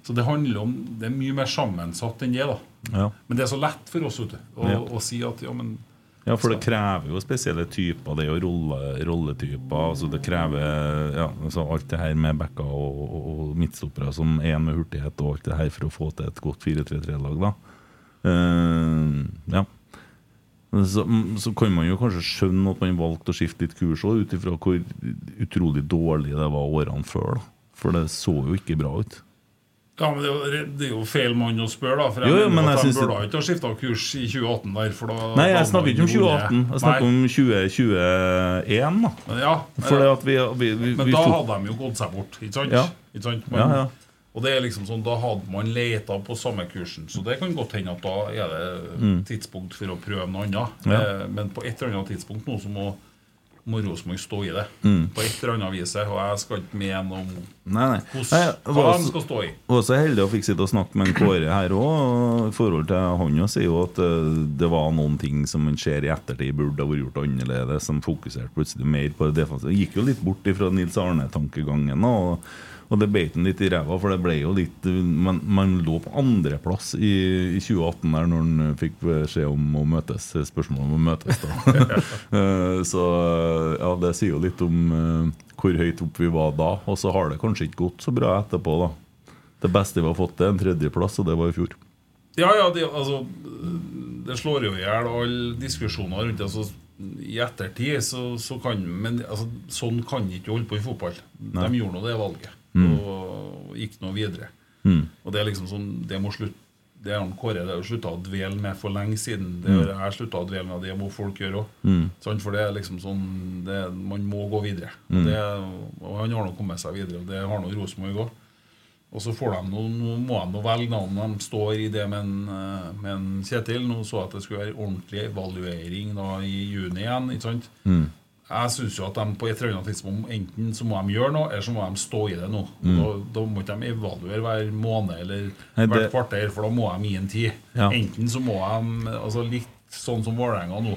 Så det handler om Det er mye mer sammensatt enn det. da Ja. Men det er så lett for oss vet du, å, Ja. å si at ja, men Ja, for det krever jo spesielle typer. Det er jo rolle, rolletyper. altså Det krever ja, altså alt det her med backer og, og, og midtstoppere som er med hurtighet og alt det her for å få til et godt 4-3-3-lag. da. Eh, ja. Så, så kan man jo kanskje skjønne at man valgte å skifte litt kurs ut ifra hvor utrolig dårlig det var årene før. da. For det så jo ikke bra ut. Ja, men det er, jo, det er jo feil mann å spørre, da. For jeg Jo, jo, mener at jeg de burde det- ikke ha skifta kurs i 2018 der. For da, Nei, jeg snakker ikke om 2018. Jeg snakker Nei, om 2021, da. men ja, vi, vi, vi, Men da tok- hadde de jo gått seg bort, ikke sant? Ja. Ikke sant? Men, Ja, ja. Og det er liksom sånn, Da hadde man leita på samme kursen, så det kan godt hende at da er det Mm. tidspunkt for å prøve noe annet. Ja. Eh, Men på et eller annet tidspunkt nå så må, må Rosenborg stå i det. Mm. På et eller annet vis. Og jeg skal ikke mene om Nei, nei. hos, Nei, hva de skal stå i. var så heldig å fikk sitte og snakke med en Kåre her òg. Forhold til Han jo sier jo at eh, det var noen ting som man ser i ettertid burde ha vært gjort annerledes, som fokuserte plutselig mer på det defensive. Gikk jo litt bort ifra Nils Arne-tankegangen. Og, og det beit han litt i ræva, for det ble jo litt Man, man lå på andreplass i, i 2018 der når han fikk beskjed om å møtes. Spørsmålet om å møtes, da. [LAUGHS] Eh, så ja, det sier jo litt om uh, hvor høyt opp vi var da. Og så har det kanskje ikke gått så bra etterpå, da. Det beste vi har fått, er en tredjeplass, og det var i fjor. Ja, ja, det, altså Det slår jo i hjel alle diskusjoner rundt det. Altså, I ettertid så, så kan Men altså, sånn kan ikke holde på i fotball. Nei. De gjorde nå det valget Mm. og gikk nå videre. Mm. Og det er liksom sånn Det må slutte det har han Kåre slutta å dvele med for lenge siden. Det Mm. har jeg slutta å dvele med, det må folk gjøre òg. Mm. For det er liksom sånn det, Man må gå videre. Mm. Og, det, og han har nå kommet seg videre, og det har nå Rosenborg òg. Og så får de noe, nå må de velge navn. De står i det med en, eh, med en Kjetil. Nå så at det skulle være ordentlig evaluering da i juni igjen. ikke sant? Mm. Jeg syns jo at de på et eller annet tidspunkt enten så må de gjøre noe, eller så må de stå i det nå. Mm. Da, da må ikke de evaluere hver måned eller Nei, hvert kvarter, for da må de gi en tid. Ja. Enten så må de altså Litt sånn som Vålerenga nå.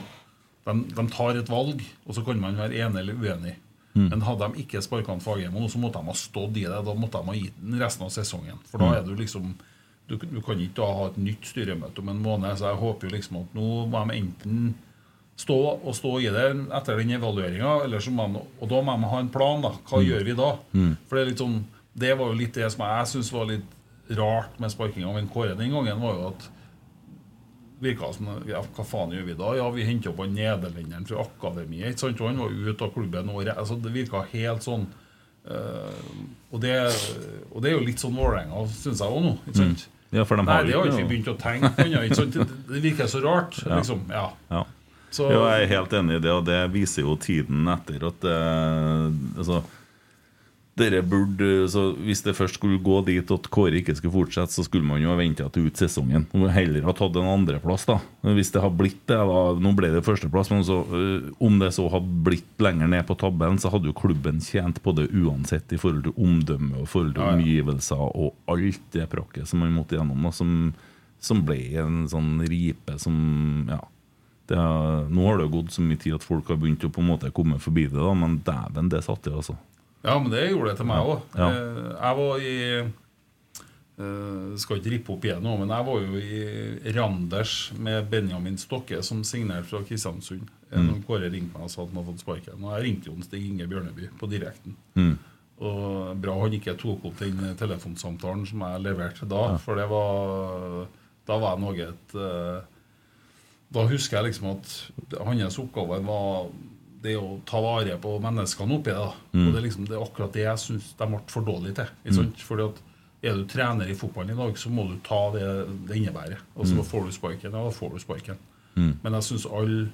De, de tar et valg, og så kan man være enig eller uenig. Mm. Men hadde de ikke sparka Fagermo, nå, så måtte de ha stått i det. Da måtte de ha gitt den resten av sesongen. For da Mm. er du liksom du, du kan ikke da ha et nytt styremøte om en måned, så jeg håper jo liksom at nå må de enten stå og stå i det etter den evalueringa, og da må de ha en plan. da, Hva Mm. gjør vi da? Mm. For det er sånn Det var jo litt det som jeg syns var litt rart med sparking av en Kåre den gangen, var jo at virka som ja, Hva faen gjør vi da? Ja, vi henter opp han nederlenderen fra akademiet. ikke sant? Og han var ute av klubben året altså Det virka helt sånn eh, og, det, og det er jo litt sånn Vålerenga, syns jeg òg nå. ikke sant? Mm. Ja, for de Nei, det har ikke ikke vi begynt å tenke på ennå. Det, det virker så rart. Ja. liksom, ja. Ja. Så- Jo, jeg er helt enig i det, og det viser jo tiden etter at det, altså, dere burde, så Hvis det først skulle gå dit at Kåre ikke skulle fortsette, så skulle man jo ha venta til ut sesongen. Og heller ha tatt en andreplass, da. Hvis det har blitt det, da Nå ble det førsteplass, men så, øh, om det så hadde blitt lenger ned på tabellen, så hadde jo klubben tjent på det uansett i forhold til omdømme og forhold til Ja, ja. omgivelser og alt det prakket som man måtte gjennom, da, som, som ble en sånn ripe som Ja. Har, nå har det gått så mye tid at folk har begynt å på en måte komme forbi det, da, men dæven, det satt i, altså. Ja, men det gjorde det til meg òg. Ja. Jeg var i eh, Skal ikke rippe opp igjen nå, men jeg var jo i Randers med Benjamin Stokke, som signerte fra Kristiansund. Mm. Når Kåre ringte meg og sa at han hadde fått sparken. Og jeg ringte jo Stig Inge Bjørneby på direkten. Mm. Og bra han ikke tok opp den telefonsamtalen som jeg leverte da, for det var Da var jeg noe et eh, Da husker jeg liksom at hans oppgave var det å ta vare på menneskene oppi det. Mm. Og det er liksom det er akkurat det jeg syns de ble for dårlige til. Ikke Mm. Fordi at Er du trener i fotballen i dag, så må du ta det det innebærer. Og så Mm. får du sparken, ja, da får du sparken. Mm. Men jeg syns alle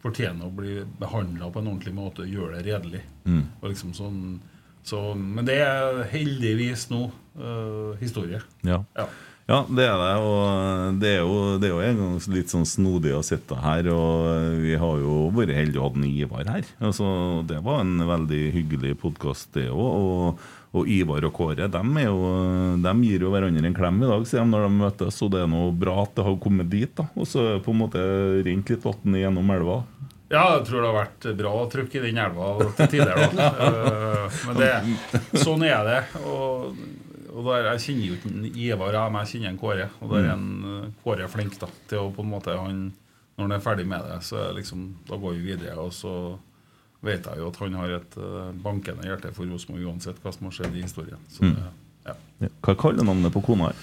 fortjener å bli behandla på en ordentlig måte gjøre det redelig. Mm. Og liksom sånn, så, men det er heldigvis nå uh, historie. Ja. Ja. Ja, det er det. Og det er jo, det er jo en gang litt sånn snodig å sitte her. Og vi har jo vært heldige å ha den Ivar her. Altså, det var en veldig hyggelig podkast, det òg. Og, og Ivar og Kåre de, jo, de gir jo hverandre en klem i dag, sier de når de møtes. Og det er noe bra at det har kommet dit. da Og så på en måte rent litt vann gjennom elva. Ja, jeg tror det har vært bra trykk i den elva til tider. da. [LAUGHS] Eh, Men det, sånn er det. Og, og der, jeg kjenner jo ikke Ivar, jeg, men jeg kjenner en Kåre. Og der er en eh, Kåre flink da, til å på en måte Han når han er ferdig med det, så er liksom, da går vi videre. Og så vet jeg jo at han har et eh, bankende hjerte for Rosenborg uansett hva som har skjedd i historien. Så Mm. ja. Ja. Hva kaller navnet på kona her?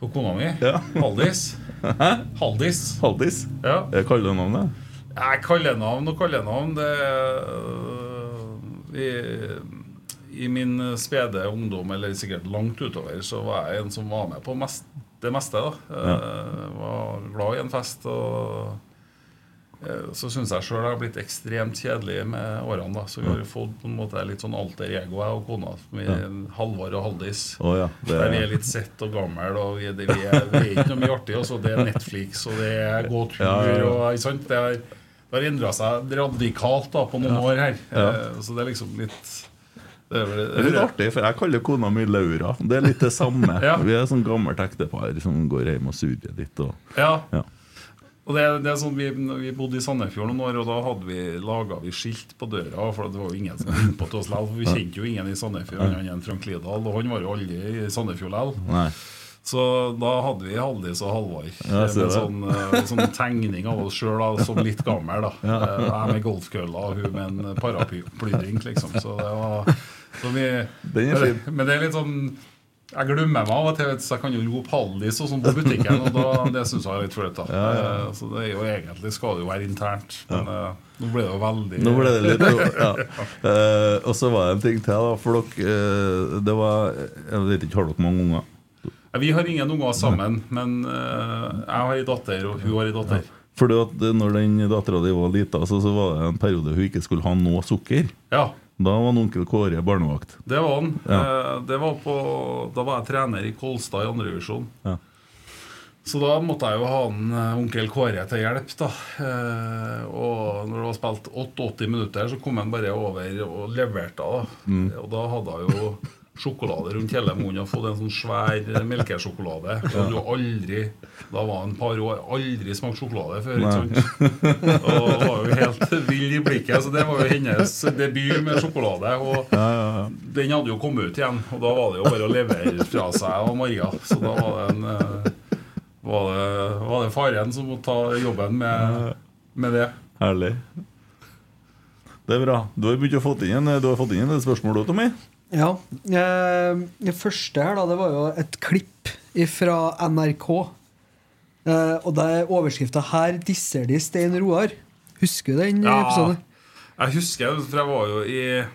På kona mi, Ja. Haldis. [LAUGHS] Haldis. Haldis? Ja. Jeg kaller navnet? Nei, kallenavn og kallenavn Det er i, I min spede ungdom, eller sikkert langt utover, så var jeg en som var med på mest, det meste. da Eh, Var glad i en fest. Og eh, så syns jeg sjøl jeg har blitt ekstremt kjedelig med årene. da Så vi har fått på en måte litt sånn alter ego, jeg og kona. Er Halvor og Haldis. Oh, ja. Det Der vi er litt sett og gammel, og vi, det, vi, er, vi er ikke noe mye artig. Også. Det er Netflix, og det er gå tur, Ja, ja, ja. og ikke sant? Det har, det har endra seg radikalt da, på noen år her. Ja. Eh, Så det er liksom litt Det er, Det litt artig, for jeg kaller kona mi Laura. Det er litt det samme. [LAUGHS] Ja. Vi er sånn gammelt ektepar som går hjem og surrer litt. Og, Ja. ja. Og det, det er sånn, vi, vi bodde i Sandefjord noen år, og da hadde vi laga vi skilt på døra. For det var jo ingen som kom på til oss likevel. For vi kjente jo ingen i Sandefjord annet enn Frank Lidahl. Og han var jo aldri i Sandefjord likevel. Så da hadde vi Haldis og Halvard. Ja, med det. sånn, eh, sånn tegning av oss sjøl som litt gammel. da Eh, Jeg med golfkølla og hun med en paraplydrink, liksom. Så det var vi, fin. Men det er litt sånn Jeg glemmer meg av og til, jeg kan jo rope 'Hallis' og sånn på butikken. Og da, det syns jeg er litt flaut. da. ja. Så det er jo egentlig skal det jo være internt. Men ja. nå ble det jo veldig Nå ble det litt [LAUGHS] ja. uh, Og så var det en ting til, da. For dere uh, Det var Jeg vet ikke, har dere mange unger? Ja, Vi har ingen unger sammen, men uh, jeg har ei datter, og hun har ei datter. Fordi at når den dattera di var lita, så, så var det en periode hun ikke skulle ha noe sukker. Ja. Da var han onkel Kåre barnevakt. Det var han. Ja. Eh, Det var på, da var jeg trener i Kolstad i andrevisjon. Ja. Så da måtte jeg jo ha en eh, onkel Kåre til hjelp. da eh, Og når det var spilt 88 minutter, så kom han bare over og leverte. da Mm. Og da hadde jeg jo sjokolade rundt hele munnen og fått en sånn svær melkesjokolade. Som jo aldri Da var han et par år aldri smakt sjokolade før. Og var jo helt vill i blikket. Så det var jo hennes debut med sjokolade. Og den hadde jo kommet ut igjen, og da var det jo bare å levere fra seg og Maria. Så da var det en eh, var det, var det faren som måtte ta jobben med, med det. Herlig. Det er bra. Du har begynt å fått inn, en- du har fått inn et spørsmål, du, Tommy. Ja. Eh, det første her da, det var jo et klipp fra NRK. Eh, og det er overskrifta 'Her disser de Stein Roar'. Husker du den Ja. episoden? Jeg husker, for jeg var jo i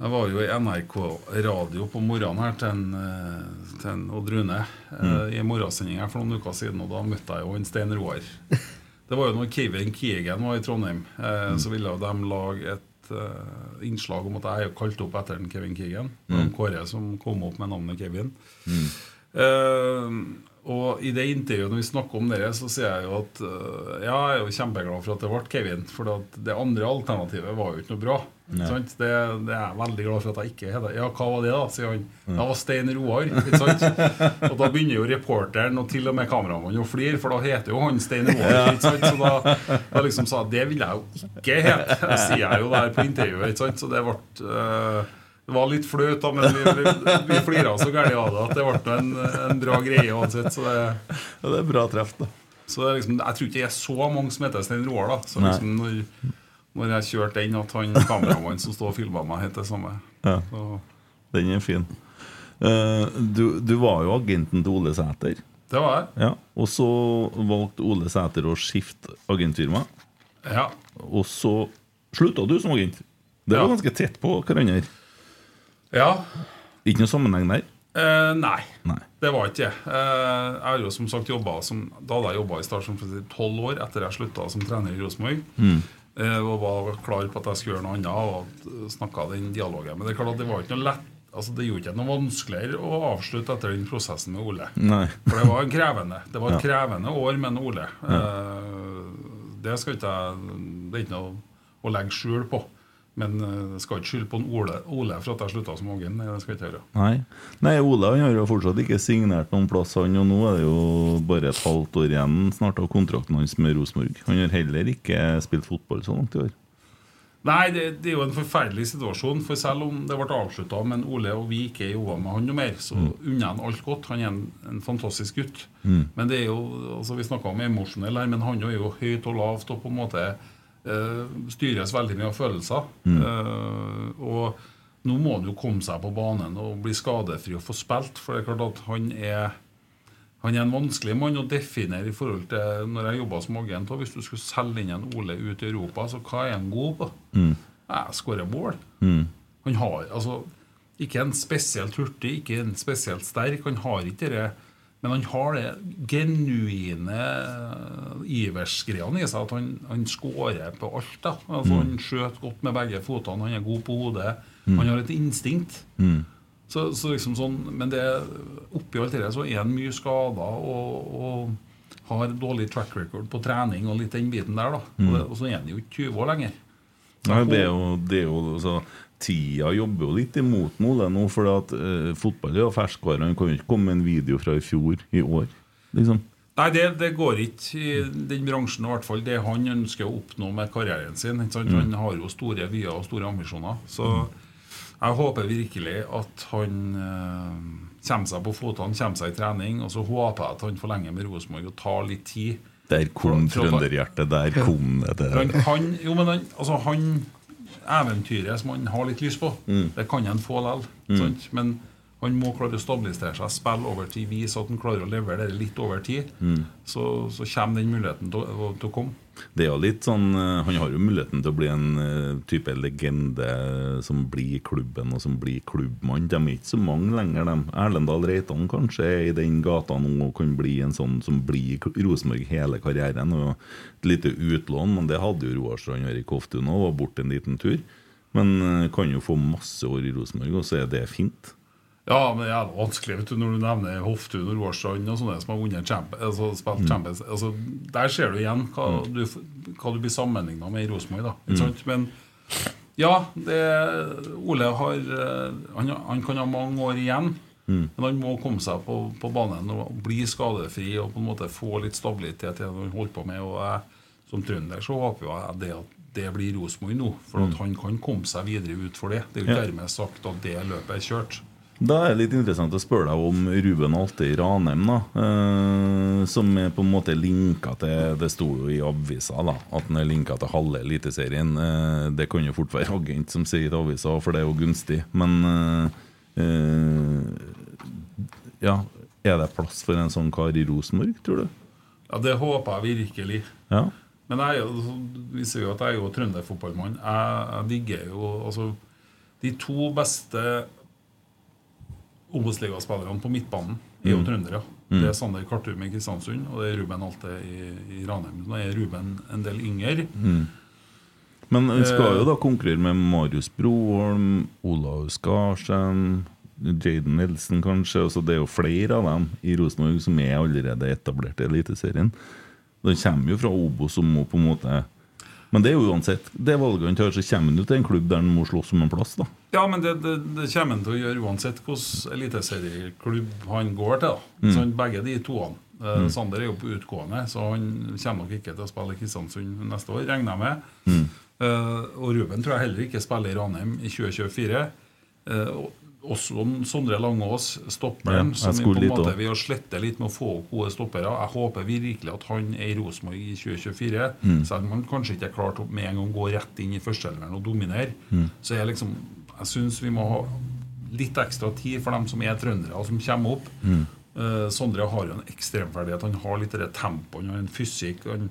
Jeg var jo i NRK radio på morgenen her til, en, eh, til en Odd Rune mm. i morgensending for noen uker siden, og da møtte jeg jo en Stein Roar. [LAUGHS] Det var jo når Kevin Keegan var i Trondheim, eh, så ville de lage et eh, innslag om at jeg er kalt opp etter en Kevin Keegan. Mm. Kåre som kom opp med navnet Kevin. Eh, og i det intervjuet når vi snakker om det, så sier jeg jo at eh, ja, jeg er jo kjempeglad for at det ble Kevin. For det andre alternativet var jo ikke noe bra. Sant? Det, det er jeg veldig glad for at jeg ikke heter. Ja, hva var det, da? sier han. Det var Stein Roar. Ikke sant? og da begynner jo reporteren og til og med kameramannen å flire, for da heter jo han Stein Roar. Ikke sant? Så da, da liksom sa jeg det vil jeg jo ikke hete, sier jeg jo der på intervjuet. Ikke sant? Så det ble eh, det var litt flaut, da, men vi, vi, vi flira så gærent av det at det ble en, en bra greie uansett. Så det, Ja, det er bra treff, da. så liksom, jeg tror ikke det er så mange som heter Stein Roar. da Så liksom når, når jeg kjørte den, at han kameramannen som stod og filma meg, het det samme. Ja. Så, Den er fin. Uh, du, du var jo agenten til Ole Sæter. det var jeg. Ja. Og så valgte Ole Sæter å skifte agentfirma. Ja. Og så slutta du som agent. Det var ganske tett på hverandre. Ja. Ikke noe sammenheng der? Eh, nei. Nei. Det var ikke det. Eh, jeg har jo som sagt som Da hadde jeg jobba i Start som tolv år etter jeg slutta som trener i Rosenborg. Eh, og var klar på at jeg skulle gjøre noe annet og snakka den dialogen. Men det er klart at det var ikke noe lett Altså Det gjorde ikke noe vanskeligere å avslutte etter den prosessen med Ole. Nei. For det var en krevende Det var et [LAUGHS] Ja. krevende år med Ole. Eh, det skal ikke jeg Det er ikke noe å legge skjul på. Men eh, jeg skal ikke skylde på en Ole, Ole for at jeg slutta som Ågen. Det skal jeg ikke gjøre. Nei. Nei, Ole han har jo fortsatt ikke signert noen plass, han, og nå er det jo bare et halvt år igjen snart av kontrakten hans med Rosenborg. Han har heller ikke spilt fotball så langt i år. Nei, det, det er jo en forferdelig situasjon. For selv om det ble avslutta, men Ole og vi ikke jobba med han noe mer, så unner han alt godt. Han er en, en fantastisk gutt. Men det er jo, altså Vi snakka om emosjonell her, men han er jo høyt og lavt og på en måte styres veldig mye av følelser. Mm. og nå må han jo komme seg på banen og bli skadefri og få spilt, for det er klart at han er han er en vanskelig mann å definere i forhold til når jeg jobba som agent. Hvis du skulle selge inn en Ole ut i Europa, så hva er han god på? Jeg skårer mål. Han har altså ikke en spesielt hurtig, ikke en spesielt sterk. Han har ikke det men han har det genuine iversgreiene i seg. At han, han skårer på alt. da altså, Han skjøt godt med begge fotene, han er god på hodet. Han har et instinkt. Så, så liksom sånn, men det, oppi alt det så er han mye skada og, og har dårlig track record på trening og litt den biten der. da og, det, og så er han jo ikke 20 år lenger. Nei, det er jo, det er jo altså, Tida jobber jo litt imot Ole nå, for at, uh, fotball er jo ferskvare. Han kan jo ikke komme med en video fra i fjor i år. Liksom. Nei, det, det går ikke i den bransjen, i hvert fall. Det han ønsker å oppnå med karrieren sin. Sant? Han har jo store vyer og store ambisjoner. Så jeg håper virkelig at han uh, kommer seg på fotene, kommer seg i trening. Og så håper jeg at han forlenger med Rosenborg og tar litt tid. Der kom trønderhjertet. Der kom det. Han, han jo, men han, altså han Eventyret som han har litt lyst på, det kan han få likevel. Men han må klare å stabilisere seg, spille over tid, vise at han klarer å levere det litt over tid. Så, så kommer den muligheten til å komme. Det er jo litt sånn eh, Han har jo muligheten til å bli en eh, type legende som blir klubben, og som blir klubbmann. De er ikke så mange lenger, de. Erlendal Reitan kanskje er i den gata nå og kan bli en sånn som blir Rosenborg hele karrieren. Og et lite utlån, men det hadde jo Roar Strand Erik Hoftun òg, var borte en liten tur. Men eh, kan jo få masse år i Rosenborg, og så er det fint. Ja, men det er vanskelig vet du, når du nevner Hoftun og Roarstrand og sånne som har vunnet altså, spilt Champions. Altså, der ser du igjen hva, du, hva du blir sammenligna med i Rosenborg. sant? Men ja, det, Ole har eh, han, han kan ha mange år igjen. Men han må komme seg på, på banen og bli skadefri og på en måte få litt stabilitet i det han holder på med. Og jeg, som trønder så håper jeg det at det blir Rosenborg nå. For at han kan komme seg videre ut for det. Det er jo ikke Ja. sagt at det løpet er kjørt. Da er det litt interessant å spørre deg om Ruben Alte i Ranheim, da. Eh, som er på en måte linka til Det sto jo i avisa da, at han er linka til halve Eliteserien. Eh, det kan jo fort være agent som sier i avisa, for det er jo gunstig. Men eh, eh, ja, er det plass for en sånn kar i Rosenborg, tror du? Ja, det håper jeg virkelig. Ja. Men jeg er viser jo at jeg er jo trønderfotballmann. Jeg, jeg digger jo altså De to beste Obos-ligaspillerne på midtbanen er jo trøndere. Det er Sander Kartum i Kristiansund, og det er Ruben Alte i, i Ranheim. Nå er Ruben en del yngre. Men han skal Eh. jo da konkurrere med Marius Broholm, Olav Skarsheim, Jaden Nilsen kanskje. Altså det er jo flere av dem i Rosenborg som er allerede etablert i Eliteserien. De kommer jo fra Obos som må på en måte Men det er jo uansett det valget han tar, så kommer han jo til en klubb der han må slåss om en plass, da. Ja, men det, det, det kommer han til å gjøre uansett hvilken eliteserieklubb han går til. da. Så han, begge de toene. Mm. Sander er jo på utgående, så han kommer nok ikke til å spille i Kristiansund neste år, regner jeg med. Eh, og Ruben tror jeg heller ikke spiller i Ranheim i 2024. Uh, og også Sondre Langås, stopperen, Ja, som vi måte vi har slettet litt med å få opp gode stoppere. Jeg håper virkelig at han er i Rosenborg i 2024. Selv om han kanskje ikke er klar til med en gang å gå rett inn i førsteelveren og dominere. Så jeg liksom Jeg syns vi må ha litt ekstra tid for dem som er trøndere og som kommer opp. Eh, Sondre har jo en ekstremferdighet. Han har litt det tempoet, han har en fysikk. Han,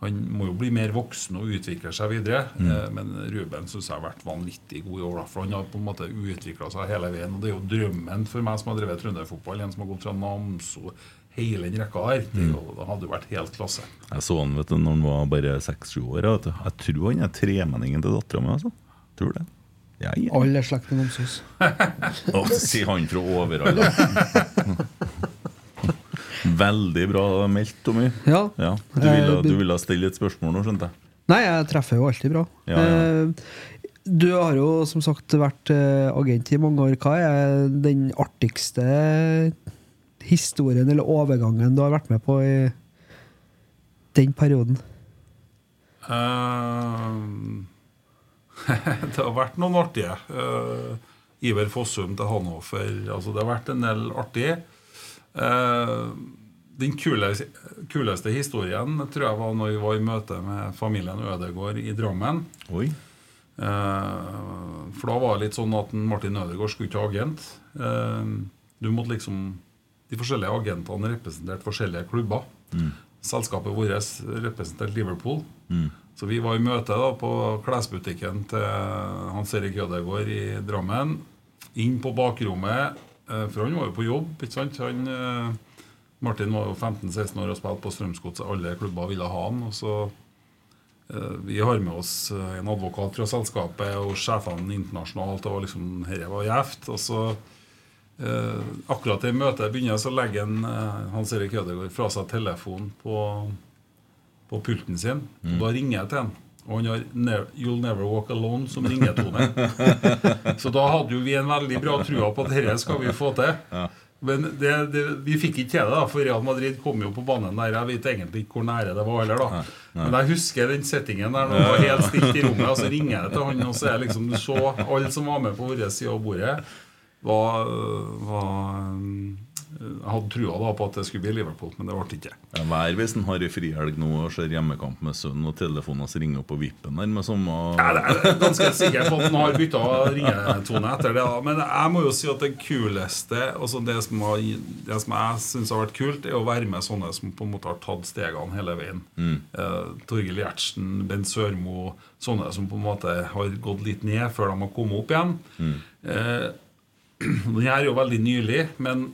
han må jo bli mer voksen og utvikle seg videre. Mm. men Ruben syns jeg har vært vanvittig god i år. For han har på en måte utvikla seg hele veien. Og det er jo drømmen for meg som har drevet trønderfotball. En som har gått fra Namso hele den rekka her. Det, jo, det hadde jo vært helt klasse. Jeg så han vet du, når han var bare seks-sju år. Vet du. Jeg tror han er tremenningen til dattera mi. Altså. Tror det. Ja, ja. Alle er slekt med Namsos. [LAUGHS] Å, sier han fra Overhalla. [LAUGHS] Veldig bra meldt, Tommy. Ja. Ja, du, ville, Eh, du ville stille et spørsmål nå, skjønte jeg. Nei, jeg treffer jo alltid bra. Ja, ja. Eh, Du har jo som sagt vært eh, agent i mange år. Hva er den artigste historien eller overgangen du har vært med på i den perioden? Uh, [LAUGHS] det har vært noen artige. Uh, Iver Fossum til Hannover. Altså det har vært en del artig. Eh, den kuleste, kuleste historien tror jeg var når vi var i møte med familien Ødegård i Drammen. Oi. Eh, for da var det litt sånn at Martin Ødegaard skulle ikke ha agent. Eh, du måtte liksom De forskjellige agentene representerte forskjellige klubber. Selskapet vårt representerte Liverpool. Så vi var i møte da på klesbutikken til Hans Erik Ødegaard i Drammen. Inn på bakrommet, for han var jo på jobb. ikke sant? Han, eh, Martin var jo 15-16 år og spilte på Strømsgodset. Alle klubber ville ha han. og så Eh, Vi har med oss eh, en advokat fra selskapet og sjefene internasjonalt. Og liksom, Dette var gjevt. Og så eh, akkurat i møtet begynner, så legger han, eh, Hans Erik Ødegaard fra seg telefonen på, på pulten sin. Og da ringer jeg til han. Og han har 'You'll Never Walk Alone' som ringetone. [LAUGHS] så da hadde jo vi en veldig bra trua på at dette skal vi få til. Men det, det, vi fikk ikke til det, da, for Real Madrid kom jo på banen der. Jeg vet egentlig ikke hvor nære det var heller. da Men jeg husker den settingen der når det var helt stilt i rommet. Og så ringer jeg til han, og så er liksom du så alle som var med på vår side av bordet, var, var Jeg hadde trua da på at det skulle bli Liverpool, men det ble ikke. Ja, Hver hvis en har ei frihelg nå og ser hjemmekamp med sønnen, og telefonen hans ringer på vippen der med samme Ja, det er ganske sikker på at han har bytta ringetone etter det. da. Men jeg må jo si at det kuleste altså det, som har, det som jeg syns har vært kult, er å være med sånne som på en måte har tatt stegene hele veien. Eh, Torgill Gjertsen, Bent Sørmo, sånne som på en måte har gått litt ned før de har kommet opp igjen. Eh, [CLEARS THROAT] den her er jo veldig nylig, men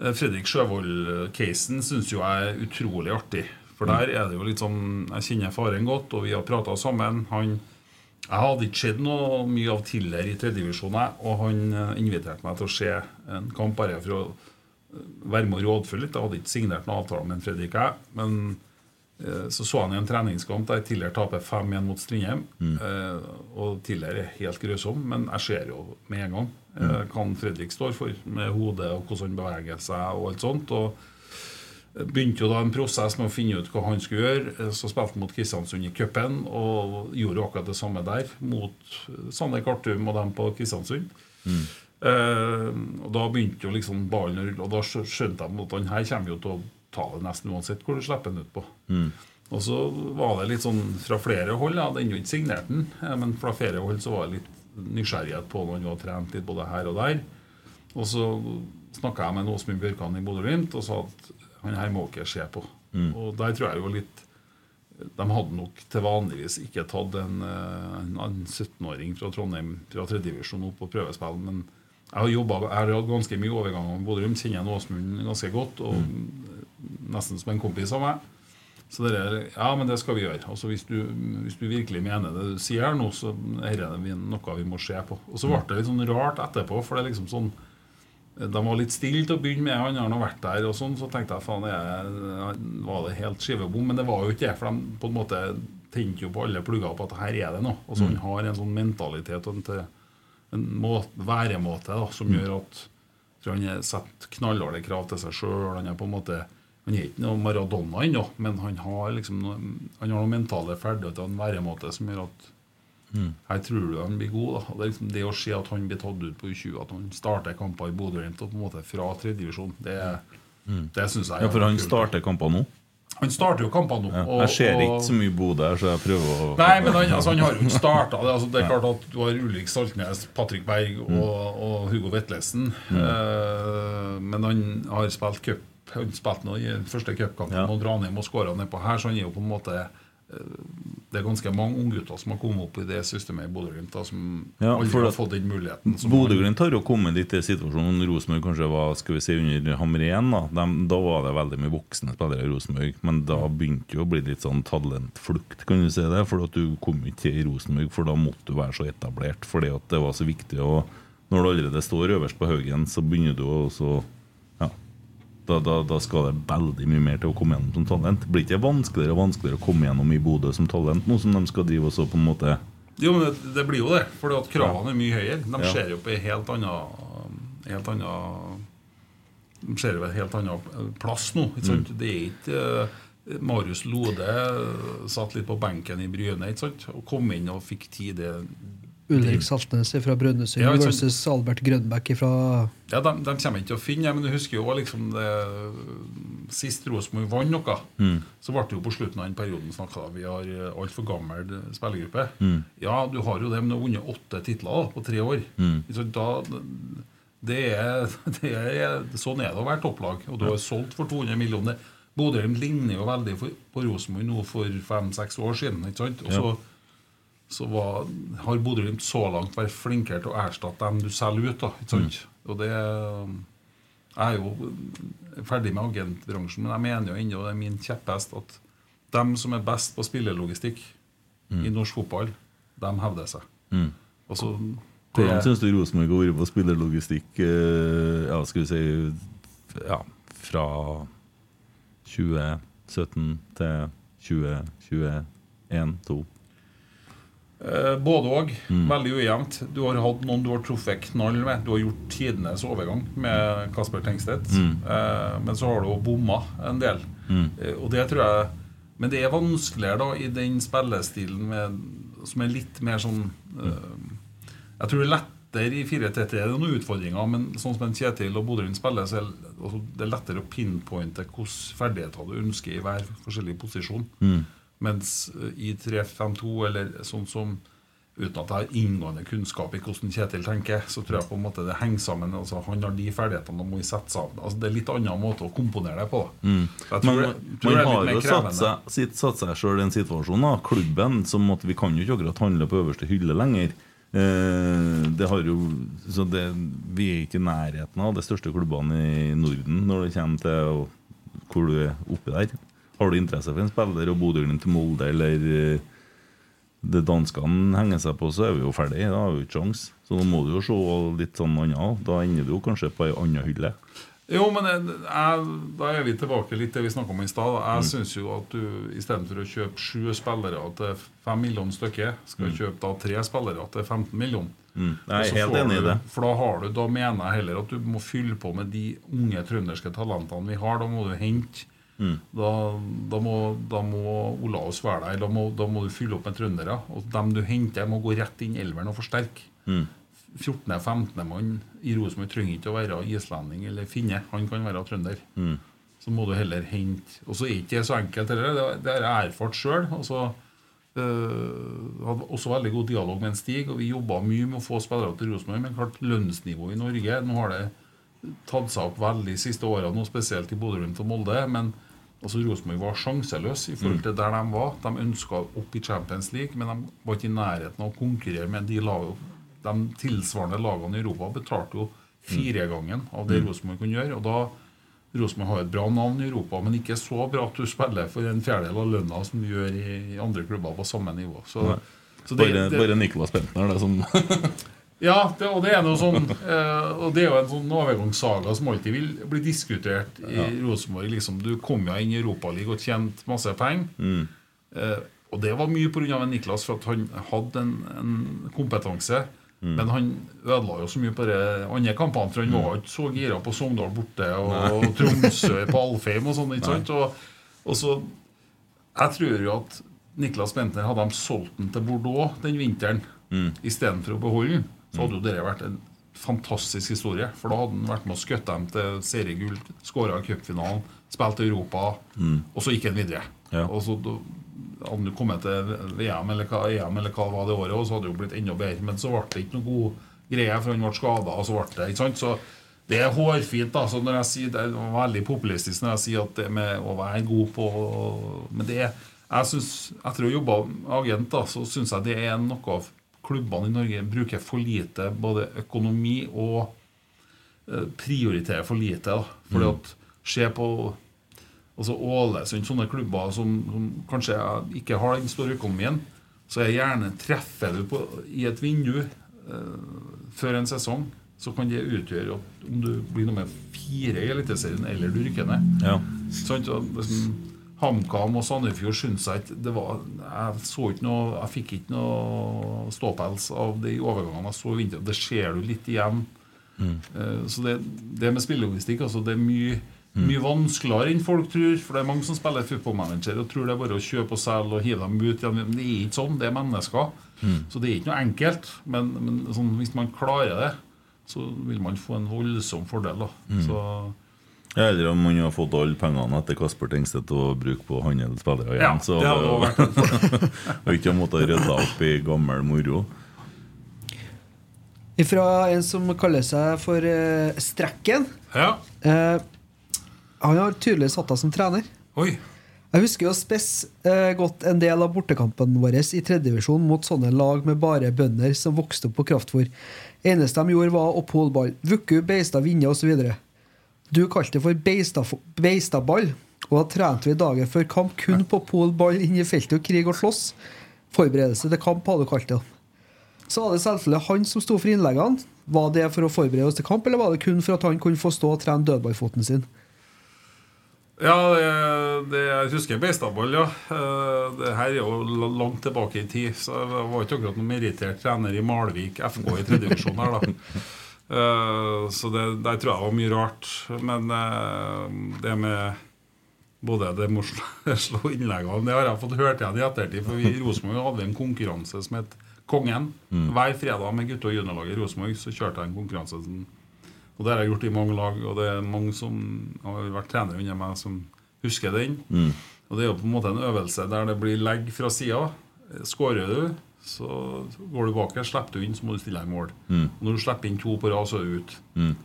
Fredrik Sjøvold-casen syns jo jeg er utrolig artig. For der er det jo litt sånn Jeg kjenner faren godt, og vi har prata sammen. Han Jeg hadde ikke sett noe mye av Tiller i tredjedivisjon, og han eh, inviterte meg til å se en kamp bare for å eh, være med og rådføre litt. Jeg hadde ikke signert noen avtale med Fredrik, jeg. Men eh, så så han i en treningskamp der Tiller taper 5-1 mot Strindheim. Eh, og Tiller er helt grusom, men jeg ser jo med en gang eh, hva Fredrik står for, med hodet og hvordan han beveger seg og alt sånt. og begynte jo da en prosess med å finne ut hva han skulle gjøre. Eh, Så spilte han mot Kristiansund i cupen og gjorde akkurat det samme der mot Sander Kartum og dem på Kristiansund. Eh, og Da begynte jo liksom ballen å rulle, og da skjønte de at han her kommer jo til å ta det nesten uansett hvor du slipper den ut på. Og så var det litt sånn fra flere hold. Jeg hadde ennå ikke signert den, eh, men fra flere hold så var det litt nysgjerrighet på når han var trent litt både her og der. Og så snakka jeg med Åsmund Bjørkan i Bodø-Glimt og sa at han her må dere se på. Og der tror jeg jo litt De hadde nok til vanligvis ikke tatt en, eh, en 17-åring fra Trondheim fra tredjedivisjon opp på prøvespill, men jeg har jobbet, jeg har hatt ganske mye overganger med Bodø-Glimt, kjenner Åsmund ganske godt, og nesten som en kompis av meg. Så det er, ja, men det skal vi gjøre. Altså hvis, du, hvis du virkelig mener det du sier her nå, så er det noe vi må se på. Og så ble det litt sånn rart etterpå, for det er liksom sånn De var litt stille til å begynne med, han har nå vært der og sånn, så tenkte jeg faen, jeg, var det helt skivebom? Men det var jo ikke det, for de på en måte tente jo på alle plugger på at her er det noe. Altså Han har en sånn mentalitet og en, en måte, væremåte da, som gjør at tror han er setter knallharde krav til seg sjøl. Han er på en måte han er ikke noe Maradona ennå, men han har liksom han har noen mentale ferdigheter og en væremåte som gjør at her tror du han blir god. Det er liksom det å se at han blir tatt ut på U20, at han starter kamper i Bodø-Glimt og på en måte fra tredjedivisjon, det, det syns jeg Ja, for han kult. starter kamper nå. Han starter jo kampene nå. Ja. Jeg ser ikke så mye Bodø her, så jeg prøver å Nei, men han, altså, han har jo ikke starta det. Altså, det er klart at du har Ulrik Saltnes, Patrick Berg og, og Hugo Vetlesen. Eh, men han har spilt cup. Han spilte nå i første cupkampen Ja. mot Ranheim og skåra nedpå her, så han er jo på en måte eh, Det er ganske mange unggutter som har kommet opp i det systemet i Bodø-Glimt, som Ja, aldri har fått den muligheten. Bodø-Glimt har jo kommet litt i situasjonen Rosenborg kanskje var skal vi si, under Hamrén. Da. Da var det veldig mye voksne spillere i Rosenborg, men da begynte jo å bli litt sånn talentflukt, kan du si det. For at du kom ikke til Rosenborg, for da måtte du være så etablert. Fordi at det var så viktig. Og når du allerede står øverst på haugen, så begynner du også da, da, da skal det veldig mye mer til å komme gjennom som talent. Blir ikke det vanskeligere og vanskeligere å komme gjennom i Bodø som talent, nå som de skal drive og så på en måte Jo, men det, det blir jo det. For kravene er mye høyere. De Ja. ser jo på en helt annen Helt annen De ser jo på en helt annen plass nå. Ikke sant? Det er ikke eh, Marius Lode satt litt på benken i Bryne ikke sant? og kom inn og fikk tid. Det, Ulrik Saltnes fra Brønnøysund Ja, versus Albert Grønbæk fra Ja, de, de kommer ikke til å finne, men du husker jo liksom det Sist Rosenborg vant noe, så ble det jo på slutten av den perioden snakka vi har altfor gammel spillergruppe. Ja, du har jo det, men du har vunnet åtte titler da, på tre år. Så da, det er, [LAUGHS] det er, sånn er det å være topplag. Og du har solgt for 200 millioner. Bodø-Glimt ligner jo veldig for, på Rosenborg nå for fem-seks år siden. ikke sant? Og så så var, har Bodø-Glimt så langt vært flinkere til å erstatte dem du selger ut. da, ikke sant? Og det Jeg er jo ferdig med agentbransjen, men jeg mener jo ennå det er min kjepphest at dem som er best på spillelogistikk i norsk fotball, dem hevder seg. Og så Hvordan syns du Rosenborg har vært på spillerlogistikk eh, ja, skal vi si ja, fra 2017 til 2021-2022? Eh, både òg. Veldig ujevnt. Du har hatt noen du har truffet knall med. Du har gjort tidenes overgang med Kasper Tengstedt. Eh, men så har du bomma en del. Eh, og det tror jeg Men det er vanskeligere da i den spillestilen med, som er litt mer sånn eh, Jeg tror det er lettere i 4-3-3. Det er noen utfordringer, men sånn som en Kjetil og Bodø Glimt spiller, så er det- altså, det er lettere å pinpointe hvilke ferdigheter du ønsker i hver forskjellig posisjon. Mens eh, i 3-5-2, eller sånn som Uten at jeg har inngående kunnskap i hvordan Kjetil tenker, så tror jeg på en måte det henger sammen. Altså, han har de ferdighetene, og må sette seg Altså, det er litt annen måte å komponere det på. Mm. Jeg tror, Men det- tror man har jo satt seg, sitt- satt seg selv i en situasjon, da, klubben, som at vi kan jo ikke akkurat handle på øverste hylle lenger. Eh, det har jo så det, Vi er ikke i nærheten av de største klubbene i Norden når det kommer til hvor du er oppi der. Har du interesse for en spiller og Bodø-Glimt til Molde eller eh, det danskene henger seg på, så er vi jo ferdig. Da har vi jo ikke sjans. Så nå må du jo se litt sånn annet. Da ender du jo kanskje på ei anna hylle. Jo, men jeg, jeg, da er vi tilbake litt til det vi snakka om i stad. Jeg synes jo at du istedenfor å kjøpe sju spillere til fem millioner stykket, skal kjøpe da tre spillere til 15 millioner. Jeg er helt enig i det. For da har du, da mener jeg heller at du må fylle på med de unge trønderske talentene vi har. Da må du hente da, da, må, da må Olaus være der. Da må, da må du fylle opp med trøndere. Og dem du henter, må gå rett inn i elveren og forsterke. 14.-15. mann i Rosenborg trenger ikke å være islending eller finne. Han kan være trønder. Så må du heller hente Og så er ikke det så enkelt heller. Det, det har jeg erfart sjøl. Og øh, hadde også veldig god dialog med en Stig, og vi jobba mye med å få spillere til Rosenborg. Men klart lønnsnivået i Norge Nå har det tatt seg opp veldig de siste årene, og spesielt i Bodø-Glimt og Molde. Men altså Rosenborg var sjanseløs i forhold til der de var. De ønska opp i Champions League, men de var ikke i nærheten av å konkurrere med de, lag, de tilsvarende lagene i Europa. Betalte jo firegangen av det Rosenborg kunne gjøre. og da Rosenborg har et bra navn i Europa, men ikke så bra at du spiller for en fjerdedel av lønna som du gjør i, andre klubber på samme nivå. Så, så det, Bare, det, bare Niklas Bentner, det som [LAUGHS] ja, det, og det er noe sånn [LAUGHS] eh, Og det er jo en sånn overgangssaga som alltid vil bli diskutert i Rosenborg. Liksom, du kom jo inn i Europaligaen og tjente masse penger. Eh, og det var mye pga. Niklas, for at han hadde en, en kompetanse. Men han ødela jo så mye på de andre kampene, for han var ikke så gira på Sogndal borte og, [LAUGHS] Tromsø på Alfheim og sånn. ikke sant? Og, og så Jeg tror jo at Niklas Bentner hadde de solgt den til Bordeaux den vinteren Mm. istedenfor å beholde den, så hadde jo det vært en fantastisk historie. For da hadde han vært med å skutt dem til seriegull, skåra i cupfinalen, spilt i Europa, og så gikk han videre. Mm. Ja. Og så da hadde han kommet til VM eller hva, EM eller hva det var det året, og så hadde det jo blitt enda bedre. Men så ble det ikke noe god greie, for han ble skada, og så ble det ikke sant? Så det er hårfint. da, så når jeg sier, Det er veldig populistisk når jeg sier at det med å være god på Men det er, jeg synes, etter å ha jobba agent, da, så syns jeg det er noe av klubbene i Norge bruker for lite både økonomi og eh, prioriterer for lite. da, fordi at Se på altså Ålesund, sånne klubber som, som kanskje ikke har den store økonomien, så er gjerne treffer du på, i et vindu eh, før en sesong, så kan det utgjøre at om du blir nummer fire i Eliteserien, eller du rykker ned. Ja. Sånn, så, liksom, HamKam og Sandefjord syns jeg så ikke noe Jeg fikk ikke noe ståpels av de overgangene jeg så i vinter. Det ser du litt igjen. Mm. Så det, det med spillelogistikk altså Det er mye Mye vanskeligere enn folk tror. For det er mange som spiller footballmanager og tror det er bare å kjøpe og selge og hive dem ut. igjen. Det er ikke sånn. Det er mennesker. Så det er ikke noe enkelt. Men, men sånn, hvis man klarer det, så vil man få en voldsom fordel. Da. Så Eller om han har fått alle pengene etter Kasper Tengstedt å bruke på handelsspillere igjen. Ja, så det hadde vært. Og [LAUGHS] ikke måttet rydde opp i gammel moro. Fra en som kaller seg for uh, Strekken. Ja. Uh, han har tydelig satt deg som trener. Oi. Jeg husker jo spes uh, godt en del av bortekampen vår i tredjedivisjon mot sånne lag med bare bønder som vokste opp på kraftfôr. Eneste de gjorde, var å pole ball. Vuku, Beistad, vinne osv. Du kalte det for beistaball, og da trente vi dagen før kamp kun på pole ball inn i feltet og krig og slåss. Forberedelse til kamp, hadde du kalt det. Så var det selvfølgelig han som sto for innleggene. Var det for å forberede oss til kamp, eller var det kun for at han kunne få stå og trene dødballfoten sin? Ja, det, det, jeg husker beistaball, ja. Eh, Det her er jo langt tilbake i tid. Så jeg var ikke akkurat noen merittert trener i Malvik FK i tredje divisjon her, da. Eh, Så det, der tror jeg var mye rart. Men eh, det med både det morsomme [LAUGHS] slå- innleggene Det har jeg fått hørt igjen i ettertid. For vi i Rosenborg hadde en konkurranse som het Kongen. Hver fredag med gutte- og juniorlaget i Rosenborg så kjørte jeg en konkurranse. og det har jeg gjort i mange lag, og det er mange som har vært trenere under meg, som husker den. Og det er jo på en måte en øvelse der det blir legg fra sida. Skårer du, så går du baker. Slipper du inn, så må du stille deg i mål. Mm. når du slipper inn to på rad, så er du ute.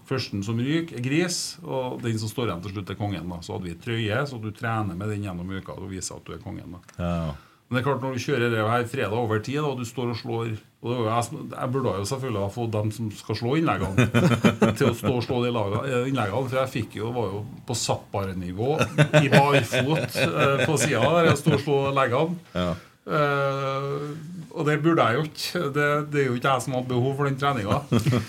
Førsten som ryker, er gris, og den som står igjen til slutt, er kongen. da. Så hadde vi trøye, så du trener med den gjennom uka og viser at du er kongen. Ja. Men det er klart når du kjører det her fredag over tid, og du står og slår og jeg, jeg burde jo selvfølgelig ha fått dem som skal slå innleggene, [LAUGHS] til å stå og slå de eh, innleggene. For jeg fikk jo, var jo på Zappar-nivå, i barfot eh, på sida der jeg sto og slo leggene. Ja. Eh, og det burde jeg jo ikke. Det, det er jo ikke jeg som hadde behov for den treninga.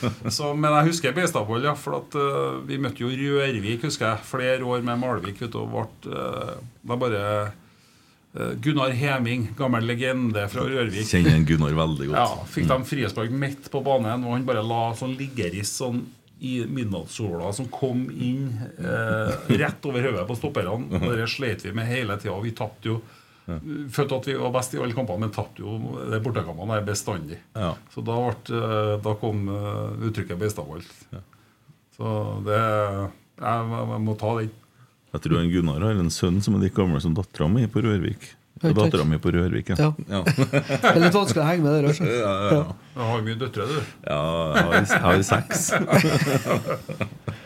[LAUGHS] Men jeg husker Beistadvoll, ja. For at, eh, vi møtte jo Rørvik, husker jeg. Flere år med Malvik. Vet du, og ble, uh, er bare uh, Gunnar Heming, gammel legende fra Rørvik. Kjenner Gunnar veldig godt. [LAUGHS] Ja, Fikk de frispark midt på banen, og han bare la sånn liggeriss sånn i midnattssola som kom inn eh, rett over hodet på stopperne. [LAUGHS] Det slet vi med hele tida. Vi tapte jo. Følte at vi var best i alle kampene, men tapte jo de bortekampene der bestandig. Ja. Så da, ble, eh, da kom uttrykket uttrykket Ja. Så det jeg, jeg må ta den. Jeg tror en Gunnar har en sønn som er like gammel som dattera mi på Rørvik. Dattera mi på Rørvik, ja. Ja. ja. [LAUGHS] Det er litt vanskelig å henge med der også. ja, ja, ja. Du har mye døtre, du. ja jeg, har, jeg har seks. [LAUGHS] [LAUGHS]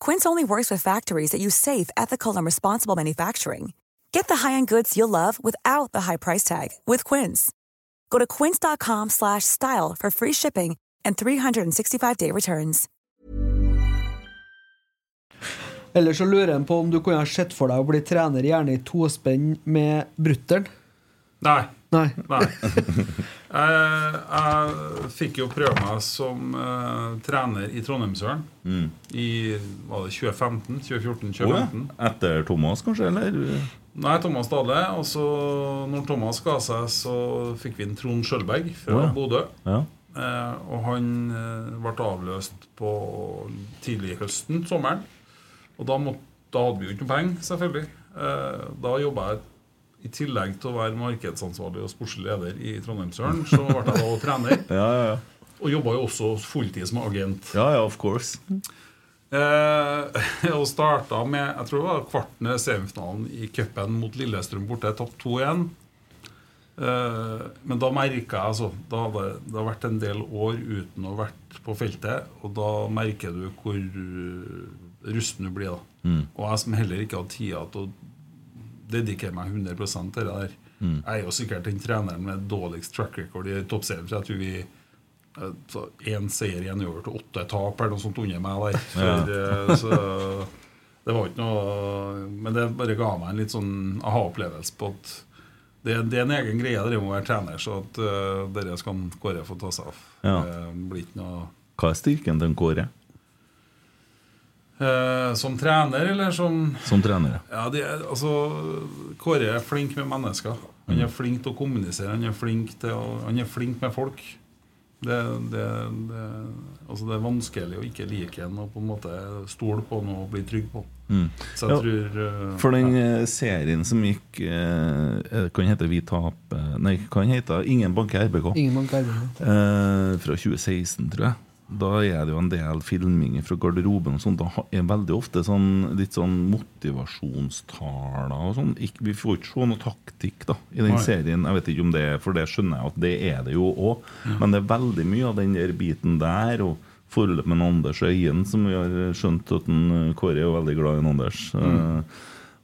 Quince only works with factories that use safe, ethical, and responsible manufacturing. Get the high-end goods you'll love without the high price tag with Quince. Go to quince.com slash style for free shipping and 365-day returns. Eller så lurer en på om du kunne ha sett for deg å bli trener gjerne i tospenn med brutter'n. Nei. Nei. Nei. [LAUGHS] Jeg, jeg fikk jo prøve meg som uh, trener i Trondheimsølen. Mm. i var det 2015? 2014? Å, ja. 2015. Etter Thomas, kanskje? Eller? Nei, Thomas Dale. Og så, når Thomas ga seg, så fikk vi en Trond Skjølberg fra oh, ja. Bodø. Ja. Uh, og han uh, ble avløst på tidlig høsten, sommeren. Og da, måtte, da hadde vi jo ikke noe penger, selvfølgelig. Da jobba jeg i tillegg til å være markedsansvarlig og sportslig leder i Trondheimsøren, så ble jeg da også trener. [LAUGHS] Ja, ja, ja. Og jobba jo også fulltid som agent. Ja, ja, of course. Eh, [LAUGHS] og starta med Jeg tror det var kvartende semifinalen i cupen mot Lillestrøm borte. Tapt 2-1. Eh, men da merka jeg altså Da hadde det har vært en del år uten å ha vært på feltet, og da merker du hvor eh, rusten du blir. da Mm. Og jeg som heller ikke hadde tida til å dedikere meg 100 til det der. Mm. Jeg er jo sikkert den treneren med dårligst track record i toppserien. For jeg tror vi Én seier igjen en over til åtte tap eller noe sånt under meg der. [LAUGHS] For, ja. så det var ikke noe Men det bare ga meg en litt sånn aha-opplevelse på at det, det er en egen greie det med å være trener, så at uh, dere skal Kåre få ta seg av. Ja. Det blir ikke noe Hva er styrken til Kåre Eh, Som trener, eller som som trener? Ja, det er, altså Kåre er flink med mennesker. Han er flink til å kommunisere. Han er flink, til å, han er flink med folk. Det, det, det, altså det er vanskelig å ikke like en og på en måte stole på noe og bli trygg på. Mm. Så jeg Ja, tror uh, For den ja. serien som gikk uh, Kan Hva heter Vi taper Nei, kan hete Ingen banker RBK. Ingen banker RBK. Uh, fra 2016, tror jeg. Da er det jo en del filming fra garderoben og sånt. Da er det veldig ofte sånn, litt sånn motivasjonstaler og sånn. Vi får ikke se noe taktikk da i den Nei. serien. Jeg vet ikke om det er For det skjønner jeg at det er det jo òg. Men det er veldig mye av den der biten der. Og forholdet med Anders Øyen, som vi har skjønt at en, eh, Kåre er jo veldig glad i Anders. Eh,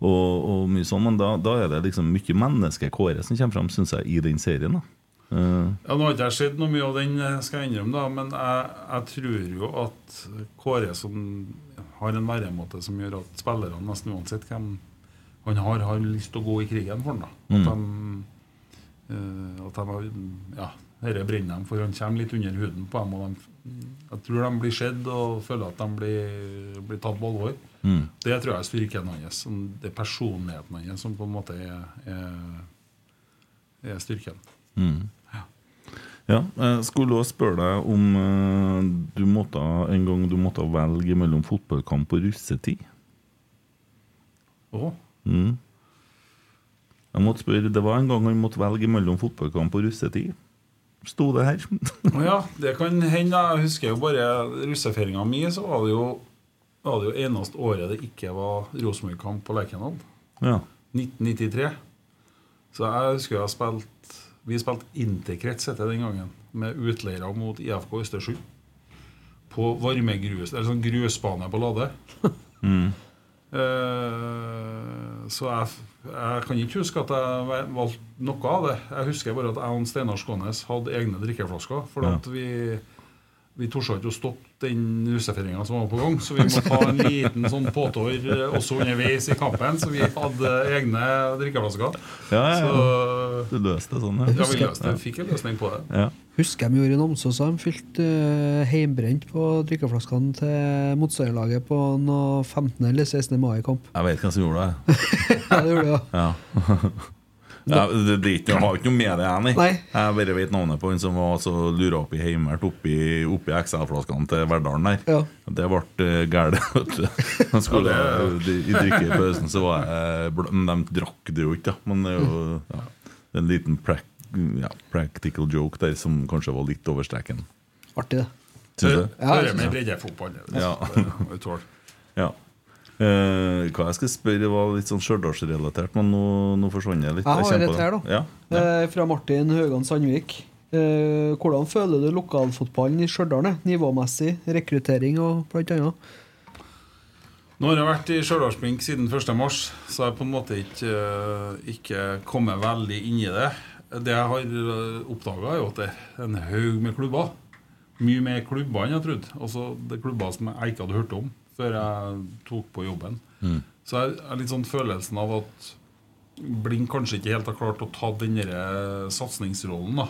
og, og mye sånn, Men da, da er det liksom mye menneske-Kåre som kommer fram, syns jeg, i den serien. da Eh, Ja, Nå har ikke jeg sett noe mye av den, eh, skal jeg innrømme, da, men jeg, jeg tror jo at Kåre som har en væremåte som gjør at spillerne, nesten uansett hvem han har, har lyst til å gå i krigen for da. At Mm. de, uh, at de ja, Dette brenner dem, for han kommer litt under huden på dem. og de, Jeg tror de blir sett og føler at de blir, blir tatt på alvor. Mm. Det tror jeg er styrken hans. Det er personligheten hans som på en måte er, er, er styrken. Mm. Ja, jeg skulle også spørre deg om eh, du måtte, en gang du måtte velge mellom fotballkamp og russetid. Å? Mm. Jeg måtte spørre, Det var en gang han måtte velge mellom fotballkamp og russetid. Sto det her? Ja, det kan hende. Jeg husker jo bare russefeiringa mi, så var det jo var det jo eneste året det ikke var Rosenborg-kamp på Lerkendal. Ja. 1993. Så jeg husker jeg har spilt Vi spilte interkrets etter den gangen, med utleiere mot IFK Østersund. På varmegrus, eller sånn grusbane på Lade. [LAUGHS] Mm. Eh, så jeg, jeg kan ikke huske at jeg valgte noe av det. Jeg husker bare at jeg og Steinar Skånes hadde egne drikkeflasker. For Ja. at vi, vi torde ikke å stoppe den russefeiringa som var på gang. Så vi måtte ha en liten sånn påtår eh, også underveis i kampen. Så vi hadde egne drikkeflasker. Ja, ja, ja. Så Du løste det sånn, ja, vi løste det. Fikk en løsning på det. Ja. Husker de gjorde i Namsos. De fylte uh, heimbrent på drikkeflaskene til motstanderlaget på noe 15. eller 16. mai-kamp. Jeg vet hvem som gjorde det. [LAUGHS] Ja, det gjorde de, ja. Ja. [LAUGHS] ja, det, det er ikke, jeg har ikke noe med det, jeg, nei. Nei. Jeg bare vet navnet på han som var altså, lura opp i heimert oppi, oppi XL-flaskene til Verdalen der. Ja. Det ble uh, galt. [LAUGHS] vet du. Han skulle, de, I drikkepausen så var jeg Men de drakk det jo ikke, da. Men det er jo ja, en liten prac, ja, practical joke der som kanskje var litt over streken. Artig, det. Syns du? Ja, Hører med breddefotball. det. Ja. Det må. Ja. Eh, hva jeg skal spørre var litt sånn Stjørdals-relatert, men nå, nå forsvant jeg litt. Jeg har et her, da. Ja. Eh, fra Martin Høgan Sandvik. Uh, hvordan føler du lokalfotballen i Stjørdal? Nivåmessig, rekruttering og blant annet? Nå har jeg vært i Stjørdalsblink siden 1. mars, så jeg har på en måte ikke, ikke kommet veldig inn i det. Det jeg har oppdaga, er jo at det er en haug med klubber. Mye mer klubber enn jeg trodde. Altså, det er klubber som jeg ikke hadde hørt om før jeg tok på jobben. Mm. Så jeg har litt sånn følelsen av at Blink kanskje ikke helt har klart å ta den der satsingsrollen. da.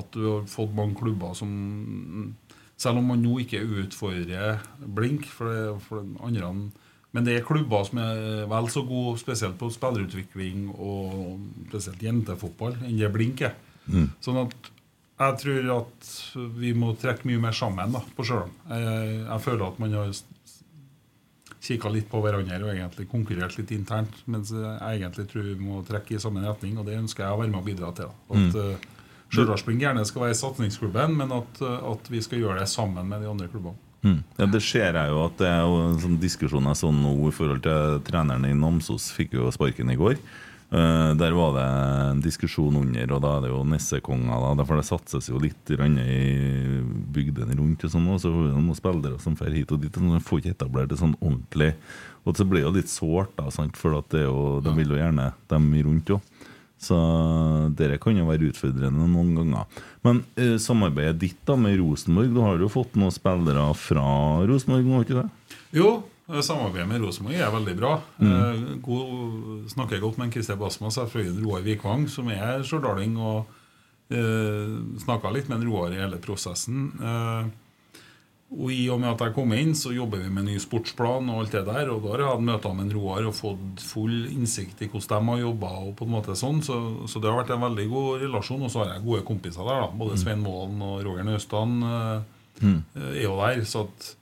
At du har fått mange klubber som Selv om man nå ikke utfordrer Blink, for det, for den andre men det er klubber som er vel så gode, spesielt på spillerutvikling og spesielt jentefotball, enn det Blink er. Mm. Sånn at jeg tror at vi må trekke mye mer sammen da, på Stjørdal. Jeg, jeg føler at man har kikka litt på hverandre og egentlig konkurrert litt internt. Mens jeg egentlig tror vi må trekke i samme retning, og det ønsker jeg å være med og bidra til. At Mm. Uh, Stjørdalsblink gjerne skal være satsingsklubben, men at, eh, at vi skal gjøre det sammen med de andre klubbene. Mm. Ja, Det ser jeg jo at det er jo en sånn diskusjon jeg så nå i forhold til treneren i Namsos fikk jo sparken i går. Eh, der var det en diskusjon under, og da er det jo nissekonger. Derfor det satses jo litt i bygdene rundt. og sånn, og Så får vi noen spillere som fer hit og dit. og sånn, får ikke etablert det sånn ordentlig. Og så blir det jo litt sårt, da, sant? for jo, de vil jo gjerne dem rundt òg. Så dere kan jo være utfordrende noen ganger. Men uh, samarbeidet ditt da med Rosenborg Du har jo fått noen spillere fra Rosenborg, nå, ikke det? Jo, samarbeidet med Rosenborg er veldig bra. Mm. Eh, God, snakker godt med Christer Basma, selvfølgelig Roar Vikvang, som er stjørdalning, og eh, snakka litt med Roar i hele prosessen. Eh, og I og med at jeg kom inn, så jobber vi med ny sportsplan og alt det der. Og da har jeg hatt møter med Roar og fått full innsikt i hvordan de har jobba. Og på en måte sånn, så, så det har vært en veldig god relasjon. Og så har jeg gode kompiser der. da Både Svein Målen og Roger Naustad eh, Mm. er jo der. Så at eh,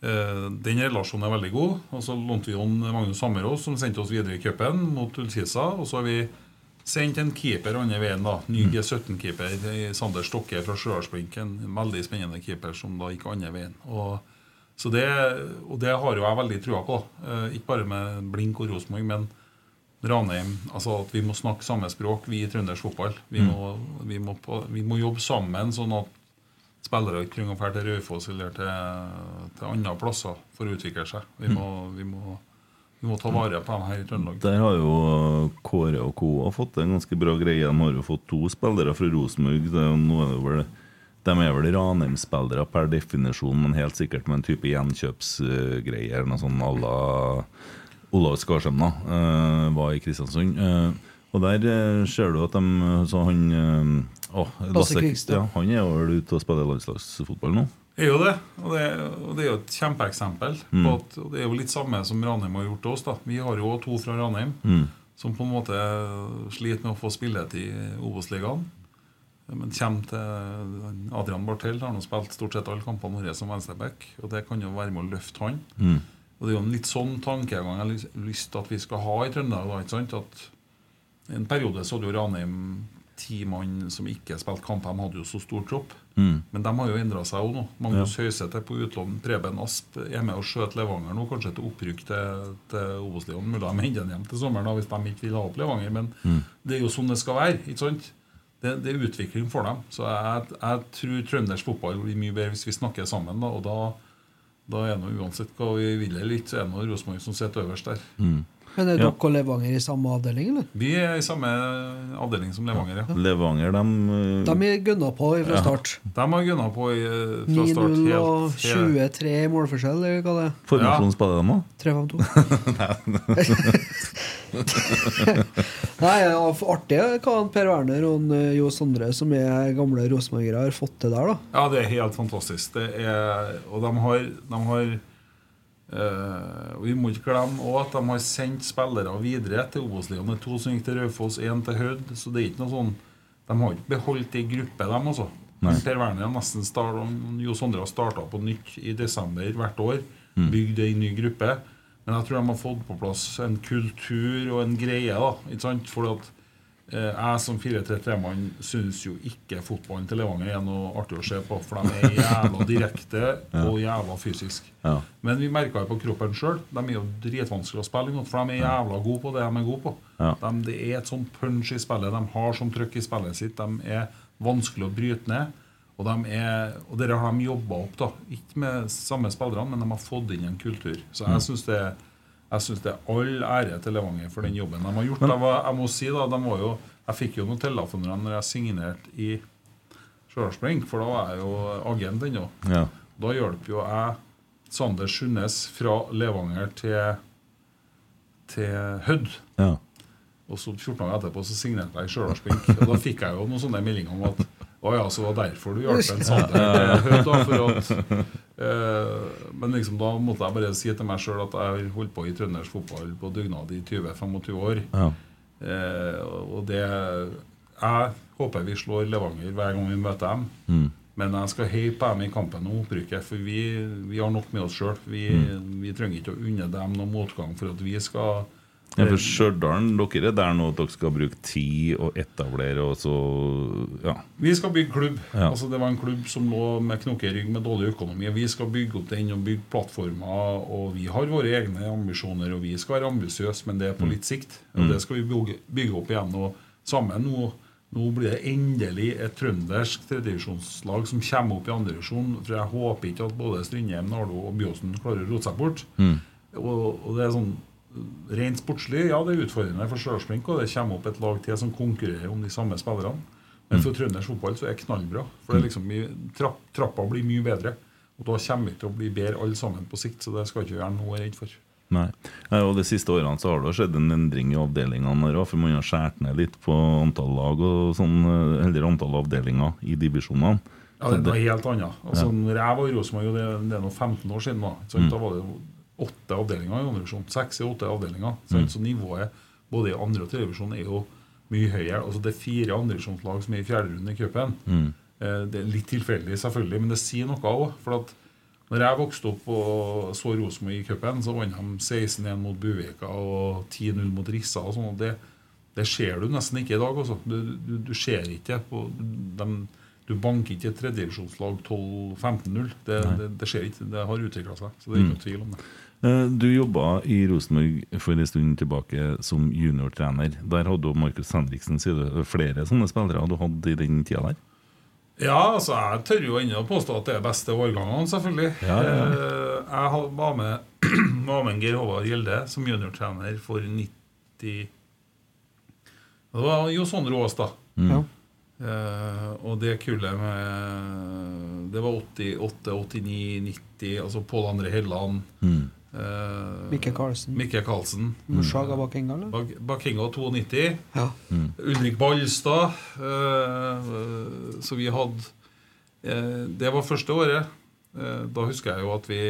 den relasjonen er veldig god. Og så lånte vi Jon Magnus Hammerås, som sendte oss videre i cupen mot Ullkisa. Og så har vi sendt en keeper andre veien, da. Ny G17-keeper. i Sander Stokke fra Stjørdalsblink. En veldig spennende keeper som da gikk andre veien. Og, så det, og det har jo jeg veldig trua på. Eh, ikke bare med Blink og Rosenborg, men Ranheim. Altså at vi må snakke samme språk, vi i trøndersk fotball. Vi, Mm. må, vi, må på, vi må jobbe sammen, sånn at spillere ikke og dra til Raufoss eller til, til andre plasser for å utvikle seg. Vi må, vi må, vi må ta vare på dem her i Trøndelag. Der har jo Kåre og co. fått en ganske bra greie. De har jo fått to spillere fra Rosenborg. De er vel Ranheim-spillere per definisjon, men helt sikkert med en type gjenkjøpsgreie. eller noe sånn à la Olav Skarsheim da, eh, var i Kristiansund. Eh, og der eh, ser du at de Så han å, Lasse Krigstad. Ja, han er vel ute og spiller landslagsfotball nå. Er jo det, og det, og det er jo et kjempeeksempel. Mm. På at, og det er jo litt samme som Ranheim har gjort til oss. da Vi har jo to fra Ranheim Mm. som på en måte sliter med å få spilletid i Obos-ligaen. Men kommer til Adrian Barthel har nå spilt stort sett alle kampene våre som venstreback. Og det kan jo være med å løfte han. Mm. Og det er jo en litt sånn tankegang jeg har lyst- lyst til at vi skal ha i Trøndelag. da, ikke sant? At I en periode så hadde jo Ranheim ti mann som ikke spilte kamp. De hadde jo så stor tropp. Mm. Men de har jo endra seg òg nå. Magnus Høiseth er på utlån. Preben Asp er med og skjøter Levanger nå, kanskje til opprykk til, til Obos-ligaen. Mulig de henter den hjem til sommeren da, hvis de ikke vil ha opp Levanger. Men Mm. det er jo sånn det skal være. ikke sant? Det, det er utvikling for dem. Så jeg, jeg tror trøndersk fotball blir mye bedre hvis vi snakker sammen. da, Og da, da er det uansett hva vi vil eller ikke, så er det Rosenborg som sitter øverst der. Mm. Men er Ja. dere og Levanger i samme avdeling, eller? Vi er i samme avdeling som Levanger, ja. Levanger, de De er gunna på fra Ja. start. De har gunna på i, fra start 9-0 og helt 23 i målforskjell, eller hva det er? Formasjon spiller de òg? [LAUGHS] 3-5-2. Nei, ja, for artig hva Per Werner og eh, Jo Sondre, som er gamle rosenborgere, har fått til der, da. Ja, det er helt fantastisk. Det er, og de har, de har og Vi må ikke glemme også at de har sendt spillere videre til Obos-ligaen. To som gikk til Raufoss, én til Hødd. Så det er ikke noe sånn De har ikke beholdt ei gruppe, dem altså. Per Werner har nesten start, Jo Sondre har starta på nytt i desember hvert år. Mm. Bygd ei ny gruppe. Men jeg tror de har fått på plass en kultur og en greie. da, ikke sant? For at jeg som 4-3-3-mann syns jo ikke fotballen til Levanger er noe artig å se på. For de er jævla direkte [LAUGHS] og jævla fysisk. Ja. Men vi merka det på kroppen sjøl. De er jo dritvanskelig å spille for de er jævla gode på det de er gode på. Ja. De, det er et sånt punch i spillet. De har sånn trøkk i spillet sitt. De er vanskelig å bryte ned. Og, de er, og dere har de jobba opp, da. Ikke med samme spillerne, men de har fått inn en kultur. Så jeg synes syns det, Jeg syns det er all ære til Levanger for den jobben de har gjort. jeg, var, jeg må si da, de var jo, jeg fikk jo noen telefoner når jeg signerte i Stjørdalsblink, for da var jeg jo agent ennå. Ja. Da hjalp jo jeg Sander Sundnes fra Levanger til, til Hødd. Ja. Og så 14 dager etterpå så signerte jeg i Stjørdalsblink. Og da fikk jeg jo noen sånne meldinger om at å ja, så var derfor du hjalp en sånn? eh, Men liksom da måtte jeg bare si til meg sjøl at jeg har holdt på i trøndersk fotball på dugnad i 20-25 år. Ja. Eh, og det Jeg håper vi slår Levanger hver gang vi møter dem. Mm. Men jeg skal heie på dem i kampen om opprykket, for vi, vi har nok med oss sjøl. Vi, Mm. vi trenger ikke å unne dem noen motgang for at vi skal Ja, for Stjørdal, dere er der nå at dere skal bruke tid og etablere, og så Ja. Vi skal bygge klubb. Ja. Altså Det var en klubb som lå med knokkerygg med dårlig økonomi. Vi skal bygge opp den og bygge plattformer. Og vi har våre egne ambisjoner, og vi skal være ambisiøse, men det er på Mm. litt sikt. Og det skal vi bygge, bygge opp igjen. Og sammen nå nå blir det endelig et trøndersk tredjedivisjonslag som kommer opp i andredivisjon. For jeg håper ikke at både Strindheim, Nardo og Byåsen klarer å rote seg bort. Mm. Og, og det er sånn Rent sportslig, ja, det er utfordrende for Stjørdalsblink, og det kommer opp et lag til som konkurrerer om de samme spillerne. Men for trøndersk fotball så er det knallbra. For det er liksom trapp, trappa blir mye bedre. Og da kommer vi til å bli bedre alle sammen på sikt, så det skal ikke være noe redd for. Nei. Ja, og De siste årene så har det skjedd en endring i avdelingene. der For man har skåret ned litt på antall lag og sånn, eller antall avdelinger i divisjonene. Ja, det er noe helt annet. Altså, når jeg var i Rosenborg, og det, det er nå 15 år siden, da? Mm. da var det åtte avdelinger i andre divisjon. Seks i åtte avdelinger. Mm. Så nivået både i andre og tredje divisjon er jo mye høyere. Altså, det er fire andredivisjonslag som er i fjerde runde i cupen. Mm. Eh, Det er litt tilfeldig, selvfølgelig, men det sier noe òg. For at når jeg vokste opp og så Rosenborg i cupen, så vant de 16-1 mot Buveka og 10-0 mot Rissa. og sånn, og det, det ser du nesten ikke i dag. Også. Du, du, du ser ikke på dem, Du banker ikke et tredjedivisjonslag 12-15-0. Det, det, det skjer ikke. Det har utvikla seg. Så det er ikke Mm. noe tvil om det. Eh, Du jobba i Rosenborg for en stund tilbake som juniortrener. Der hadde du Markus Henriksen. Sier du flere sånne spillere du hadde i den tida der? Ja, altså jeg tør jo ennå påstå at det er beste årgangene, selvfølgelig. Ja, ja, ja. Eh, Jeg var med, [CLEARS THROAT] var med Geir Håvard Gjelde som juniortrener for 90 Det var jo sånn rås, da. Mm. Ja. Eh, og det kullet med Det var 88, 89, 90. Altså Pål André Helland. Mm. Eh, Mikke Karlsen. Mikke Karlsen. Mushaga bak enga, eller? Bak, Bakinga 92. Ja. Mm. Ulrik Ballstad. Uh, så vi hadde uh, Det var første året. Eh, da husker jeg jo at vi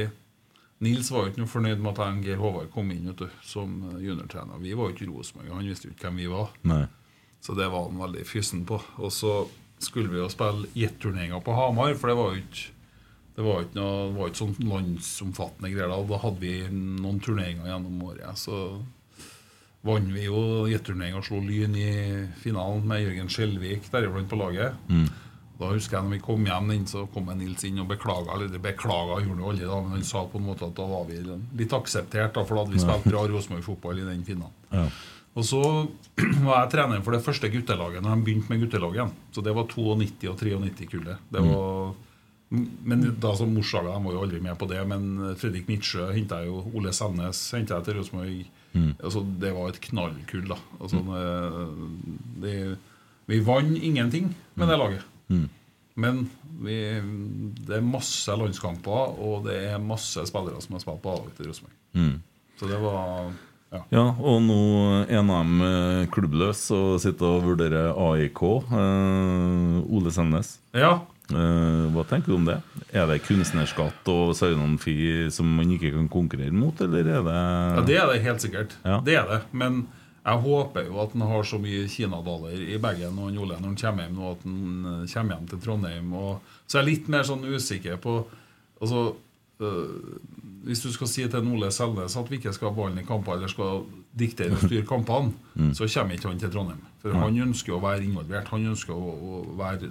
Nils var jo ikke noe fornøyd med at jeg og Geir Håvard kom inn vet du, som eh, juniortrener. Vi var jo ikke Rosenborg, han visste jo ikke hvem vi var. Nei. Så det var han veldig fysen på. Og så skulle vi jo spille jetturneringer på Hamar, for det var jo ikke det var ikke noe det var ikke sånn landsomfattende greier da. Da hadde vi noen turneringer gjennom året. Så vant vi jo jetturneringa og slo Lyn i finalen med Jørgen Skjelvik deriblant på laget. Mm. Da husker jeg når vi kom hjem inn, så kom Nils inn og beklaga. Eller beklaga gjorde han aldri, da, men han sa på en måte at da var vi litt akseptert, da, for da hadde vi spilt bra Rosenborg-fotball i den finalen. Ja. Og så [CLEARS THROAT] var jeg trener for det første guttelaget når de begynte med guttelaget. Så det var 92 og 93 kullet. Det Mm. Men da som Morsaga de var jo aldri med på det. Men Fredrik Midtsjø henta jo. Ole Sandnes henta jeg til Rosenborg. Mm. Altså, det var et knallkull, da. Altså, det, vi vant ingenting med det laget. Mm. Men vi, det er masse landskamper, og det er masse spillere som har spilt på A-laget til Rosenborg. Mm. Så det var ja. Ja, og nå er eh, klubbløs og sitter og vurderer AIK. Eh, Ole Sandnes. Ja. Eh, hva tenker du om det? Er det kunstnerskatt og sign-on som man ikke kan konkurrere mot, eller er det Ja, Det er det helt sikkert. Ja. Det er det. Men jeg håper jo at han har så mye kinadaler i bagen når han kommer hjem nå, at han eh, kommer hjem til Trondheim. Og, så jeg er litt mer sånn usikker på altså, øh, Hvis du skal si til Ole Selnes at vi ikke skal ha ballen i kamper eller skal diktere og styre kampene, [LAUGHS] Mm. så kommer ikke han til Trondheim. For han ønsker å være involvert. Han ønsker å, å være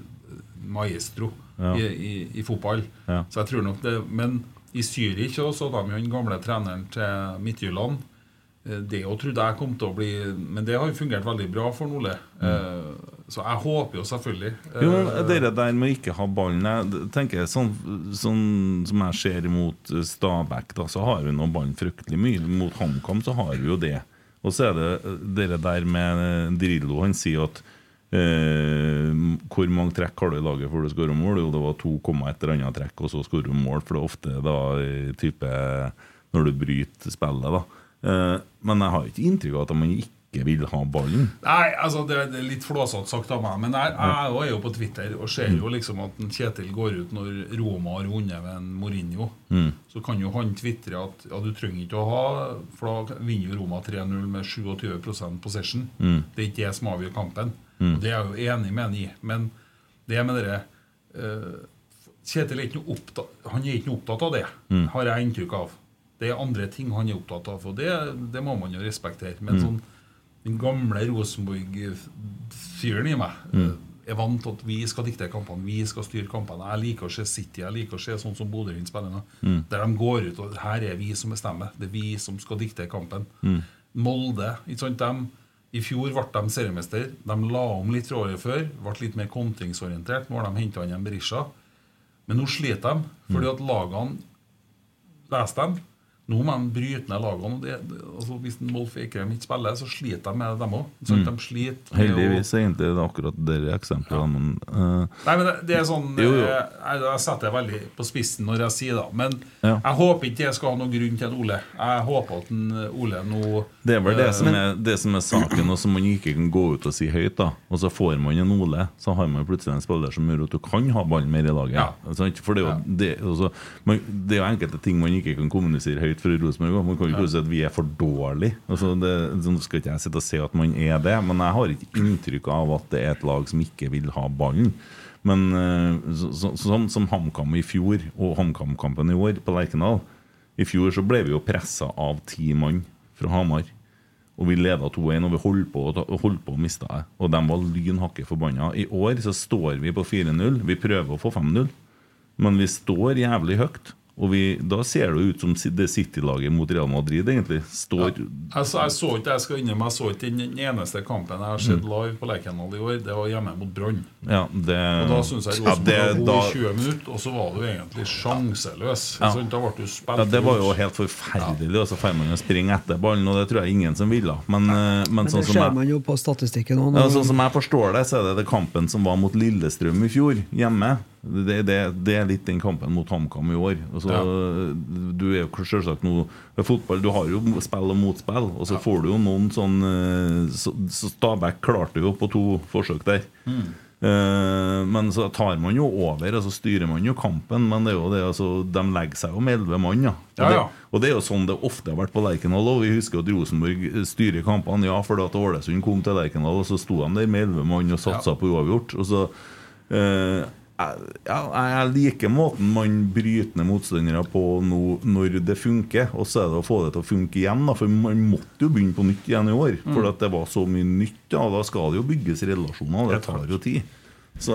maestro Ja. i, i, i fotball. Ja. Så jeg tror nok det Men i Zürich så de jo den gamle treneren til Midtjylland. Eh, Det jo trodde jeg kom til å bli Men det har jo fungert veldig bra for Ole. Mm. så jeg håper jo selvfølgelig Jo, eh, Dere der med å ikke ha ballen jeg tenker Sånn, sånn som jeg ser mot eh, Stabæk, da, så har vi nå ballen fryktelig mye. Mot HamKam så har vi jo det. Og så er det det der med eh, Drillo. Han sier at eh, Hvor mange trekk har du i laget før du skårer mål? Jo, det var 2, et eller annet trekk, og så skårer du mål. For det er ofte da type når du bryter spillet, da. Eh, men jeg har ikke inntrykk av at man ikke vil ha ballen. Nei, altså det, det er litt flåsete sagt av meg, men jeg, jeg er jo på Twitter og ser jo liksom at Kjetil går ut når Roma har vunnet ved en Mourinho. Mm. Så kan jo han tvitre at ja, du trenger ikke å ha For da vinner jo Roma 3-0 med 27% possession. Mm. Det er ikke det som avgjør kampen. Mm. Det er jeg jo enig med han i. Men det med dere uh, Kjetil er ikke noe opptatt Han er ikke noe opptatt av det, Mm. har jeg inntrykk av. Det er andre ting han er opptatt av, og det, det må man jo respektere. Men Mm. sånn den gamle Rosenborg-fyren i meg eh, er vant til at vi skal dikte kampene, vi skal styre kampene. Jeg liker å se City, jeg liker å se sånn som Bodø-Glimt spiller nå. Mm. Der de går ut og her er vi som bestemmer. Det er vi som skal dikte kampen. Mm. Molde ikke sant? De, I fjor ble de seriemester. De la om litt fra året før. Ble litt mer kontringsorientert. Nå har de henta inn en Berisha. Men nå sliter de, fordi Mm. at lagene leser dem. Nå må de bryte ned lagene. og Det, det, altså hvis en Wolf Eikrem ikke spiller, så sliter de med det, dem òg. Mm. De sliter Heldigvis er egentlig det akkurat det eksempelet. Men, uh... Nei, men det, det er sånn Jo, jo. eh, Jeg, jeg setter det veldig på spissen når jeg sier det. Men Ja. jeg håper ikke jeg skal ha noen grunn til at Ole Jeg håper at en, Ole nå Det er vel det eh, som er, det som er saken, og som man ikke kan gå ut og si høyt. da Og så får man en Ole, så har man plutselig en spiller som gjør at du kan ha ballen mer i laget. Sant? For det er, jo, det, altså, man, det er jo enkelte ting man ikke kan kommunisere høyt fra Rosenborg. også. Man kan jo ikke si at vi er for dårlige. Altså, det, så nå skal ikke jeg sitte og si at man er det, men jeg har ikke inntrykk av at det er et lag som ikke vil ha ballen. Men eh, så, så, sånn som HamKam i fjor, og HamKam-kampen i år på Lerkendal I fjor så ble vi jo pressa av ti mann fra Hamar. Og vi leda 2-1, og vi holdt på, holdt på å miste det. Og de var lynhakke forbanna. I år så står vi på 4-0. Vi prøver å få 5-0, men vi står jævlig høyt. Og vi, da ser det ut som det City-laget mot Real Madrid, egentlig. Står Jeg, så, jeg så ikke jeg skal innrømme, jeg så ikke den eneste kampen jeg har sett Mm. live på Lerkendal i år. Det var hjemme mot Brann. Ja, det Og da syns jeg Ja, Rosenborg det- var god da- i 20 minutter, og så var du egentlig sjanseløs. Ja. Sant? Da ble du spilt Ja, Det var jo helt forferdelig. Og så får man jo springe etter ballen, og det tror jeg ingen som ville. Men, eh, men, Men sånn det som ser jeg man jo på statistikken òg. Ja, sånn som jeg forstår det, så er det det kampen som var mot Lillestrøm i fjor, hjemme. Det, det, det er litt den kampen mot HamKam i år. Altså, ja. Du er jo selvsagt noe fotball, du har jo spill og motspill, og så får du jo noen sånn eh, Så, så Stabæk klarte jo på to forsøk der. Mm. Eh, men så tar man jo over, og så styrer man jo kampen. Men det er jo det, altså, de legger seg jo med elleve mann. Ja. Og, Ja, ja. Det, og det er jo sånn det ofte har vært på Lerkendal. Vi husker at Rosenborg styrer kampene. Ja, for at Ålesund kom til Lerkendal, og så sto de der med elleve mann og satsa Ja. på uavgjort. Og så eh, ja, jeg liker måten man bryter ned motstandere på nå, når det funker. Og så er det å få det til å funke igjen. Da, for man måtte jo begynne på nytt igjen i år. Mm. For det var så mye nytt. Da, da skal det jo bygges relasjoner. Det tar jo tid. Så,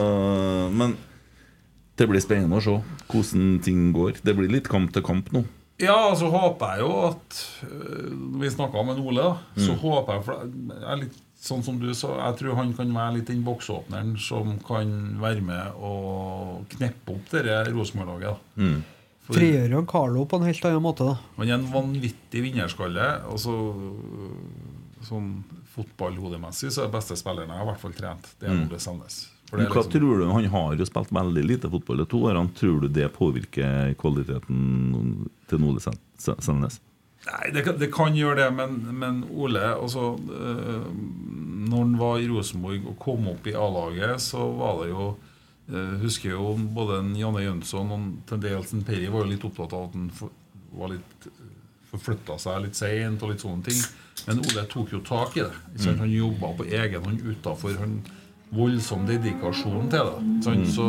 men det blir spennende å se hvordan ting går. Det blir litt kamp til kamp nå. Ja, så håper jeg jo at øh, Vi snakka med Ole, da. Så Mm. håper jeg for jeg er litt Sånn som du sa, jeg tror han kan være litt den boksåpneren som kan være med og kneppe opp dette Rosenborg-laget. Mm. Frigjør jo Carlo på en helt annen måte, da. Han er en vanvittig vinnerskalle. Og så sånn fotballhodemessig så er det beste spilleren jeg har i hvert fall trent. Det er Mm. Ole Sandnes. Hva liksom- tror du, Han har jo spilt veldig lite fotball i to årene. Tror du det påvirker kvaliteten til Ole Sandnes? Nei, det kan, det kan gjøre det, men, men Ole altså, øh, Når han var i Rosenborg og kom opp i A-laget, så var det jo øh, Husker jo både Janne Jønsson og til dels Perry var jo litt opptatt av at han for, var litt forflytta seg litt seint og litt sånne ting. Men Ole tok jo tak i det. Mm. Han jobba på egen hånd utafor. Voldsom dedikasjon til det. Mm. Så,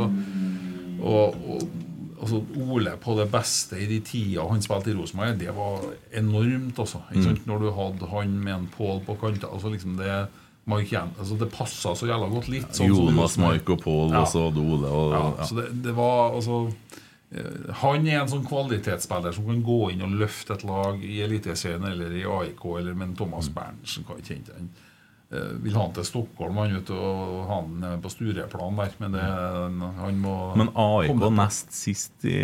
og, og altså, Ole på det beste i de tida han spilte i Rosenborg, det var enormt. Også, ikke sant? Når du hadde han med en Pål på kanta altså liksom det, Mike altså det passa så jævla godt litt. sånn Jonas, Mark Mike og Pål, Ja. og så hadde Ole. Og, ja, ja. Så det, det var altså eh, Han er en sånn kvalitetsspiller som kan gå inn og løfte et lag i Eliteserien eller i AIK, eller men Thomas Berntsen kan ikke hente den. Eh, vil ha han til Stockholm han vet og ha han på Stureplan der. Men det, han må Men AIK komme nest sist i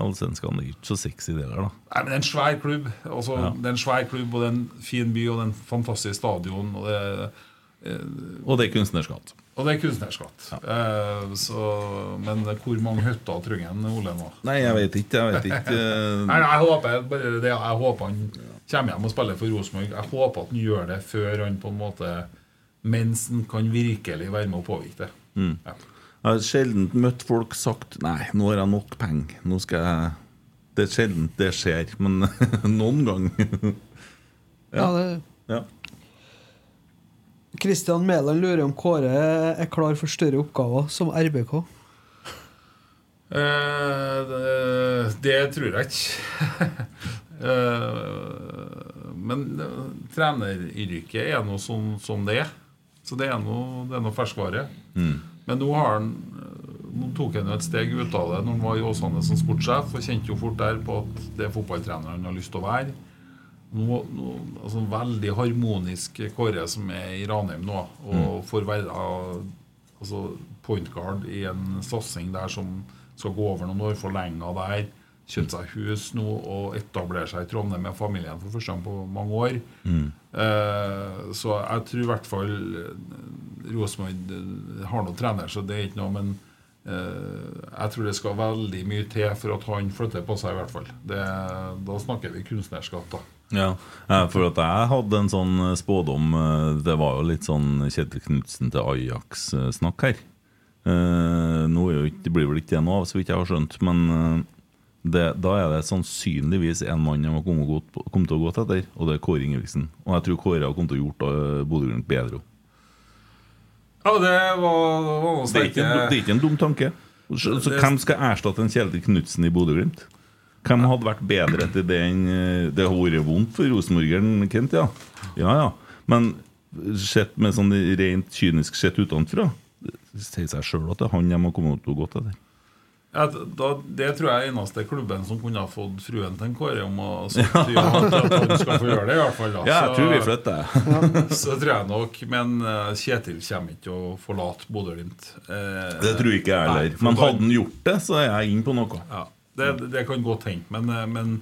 Allsvenskan, er ikke så sexy det der, da. Nei, men Det er en svær klubb. Altså, Ja. Det er en svær klubb, og det er en fin by og det er en fantastisk stadion. Og det, Og det er kunstnerskatt. og det er kunstnerskatt. Eh, så, men hvor mange hytter trenger han Ole nå? Nei, jeg vet ikke. Jeg vet ikke. [LAUGHS] Nei, nei, jeg håper det, jeg håper han kommer hjem og spiller for Rosenborg. Jeg håper at han gjør det før han på en måte Mens han kan virkelig være med å påvirke det. Mm. Ja. Jeg har sjelden møtt folk sagt Nei, nå har jeg nok penger. Nå skal jeg Det er sjelden det skjer, men [LAUGHS] noen gang. [LAUGHS] Ja, det Ja. Kristian Mæland lurer om Kåre er klar for større oppgaver som RBK. Eh, det, det tror jeg ikke. [LAUGHS] Eh, men eh, treneryrket er nå sånn som det er. Så det er noe, er ferskvare. Mm. Men nå har han Nå tok han jo et steg ut av det når han var i Åsane som sportssjef, og kjente jo fort der på at det er fotballtreneren han har lyst til å være. Nå, nå, altså Veldig harmonisk Kåre som er i Ranheim nå, og får være altså, point guard i en satsing der som skal gå over noen år, forlenga der. Kjøpt seg hus nå og etablere seg i Trondheim med familien for første gang på mange år. Mm. Eh, så jeg tror i hvert fall eh, Rosenborg eh, har noen trener, så det er ikke noe, men eh, jeg tror det skal veldig mye til for at han flytter på seg, i hvert fall. Det, da snakker vi kunstnerskatt, da. Ja, for at jeg hadde en sånn eh, spådom eh, Det var jo litt sånn Kjetil Knutsen til Ajax-snakk her. Eh, nå er jo ikke, det blir vel ikke det nå, så vidt jeg har skjønt. Men det, da er det sannsynligvis en mann har kommet, godt- til å gå etter, og det er Kåre Ingebrigtsen. Og jeg tror Kåre har kommet til å gjort Bodø-Glimt bedre. Ja, det var, var Det er, ikke en, det er ikke en dum tanke. Så, så Hvem skal erstatte en Kjetil Knutsen i Bodø-Glimt? Hvem hadde vært bedre til det enn eh, Det har vært vondt for rosenborgeren, Kent, ja. Ja, ja. Men sett med sånn rent kynisk sett utenfra Det sier seg sjøl at det er han de har kommet til å gå til. Der. Ja, da, det tror jeg er eneste klubben som kunne ha fått fruen til en Kåre om å sagt [LAUGHS] ja at han skal få gjøre det, i hvert fall. Da. Ja, jeg tror vi flytter. [LAUGHS] Så tror jeg nok, men eh, Kjetil kommer ikke til å forlate Bodø-Glimt. Eh, Det tror ikke jeg nei, heller. Men hadde han gjort det, så er jeg inne på noe. Ja, det, det kan godt hende, men, eh, men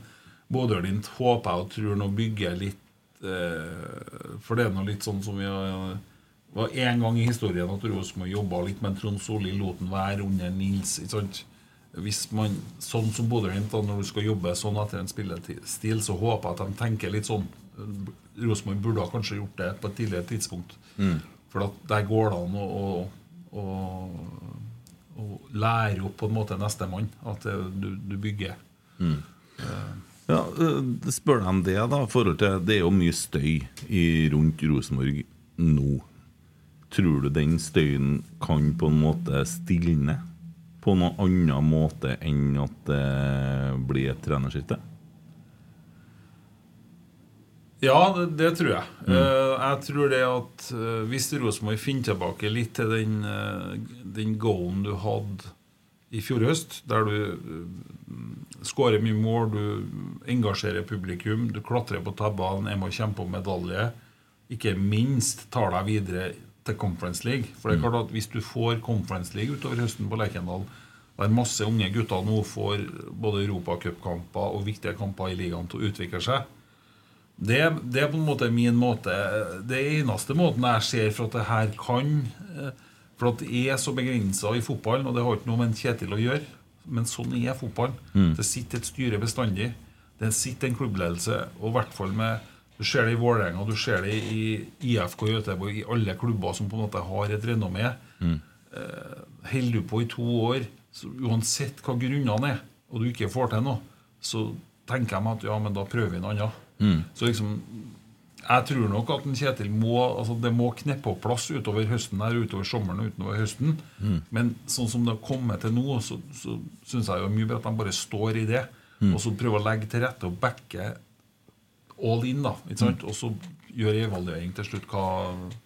Bodø-Glimt håper jeg og tror nå bygger litt eh, For det er nå litt sånn som vi har det var en gang i historien at Rosenborg jobba litt med Trond Solli, lot den være under Nils. Ikke sant? Hvis man, sånn som Bodø-Glimt, da, når du skal jobbe sånn etter en spillestil, så håper jeg at de tenker litt sånn. Rosenborg burde ha kanskje gjort det på et tidligere tidspunkt. Mm. For at der går det an å, å, å, å lære opp på en måte nestemann. At du, du bygger. Mm. Ja, øh, Spør deg om det, da. forhold til, Det er jo mye støy i, rundt Rosenborg nå. Tror du den støyen kan på en måte stilne på noen annen måte enn at det blir et trenerskifte? Ja, det, det tror jeg. Eh, jeg tror det at eh, hvis Rosenborg finner tilbake litt til den, uh, den goalen du hadde i fjor høst, der du uh, skårer mye mål, du engasjerer publikum, du klatrer på tabellen, er med og kjempe om medalje, ikke minst tar deg videre til Conference League. For det er klart at hvis du får Conference League utover høsten på Lerkendal, der masse unge gutter nå får både europacupkamper og viktige kamper i ligaen til å utvikle seg, det, det er på en måte min måte Det eneste måten jeg ser for at det her kan eh, For at det er så begrensa i fotballen, og det har ikke noe med Kjetil å gjøre. Men sånn er fotballen. Mm. Det sitter et styre bestandig. Det sitter en klubbledelse, og i hvert fall med Du ser det i Vålerenga, du ser det i IFK Göteborg, i alle klubber som på en måte har et renommé. Mm. Eh, Holder du på i to år, så uansett hva grunnene er, og du ikke får til noe, så tenker jeg meg at ja, men da prøver vi noe annet. Mm. Så liksom Jeg tror nok at en Kjetil må altså Det må kneppe på plass utover høsten her, utover sommeren og utover høsten. Mm. Men sånn som det har kommet til nå, så, så syns jeg jo mye bedre at de bare står i det. Mm. Og så prøver å legge til rette og backe all in, da. Ikke sant? Mm. Og så gjør evaluering til slutt. Hva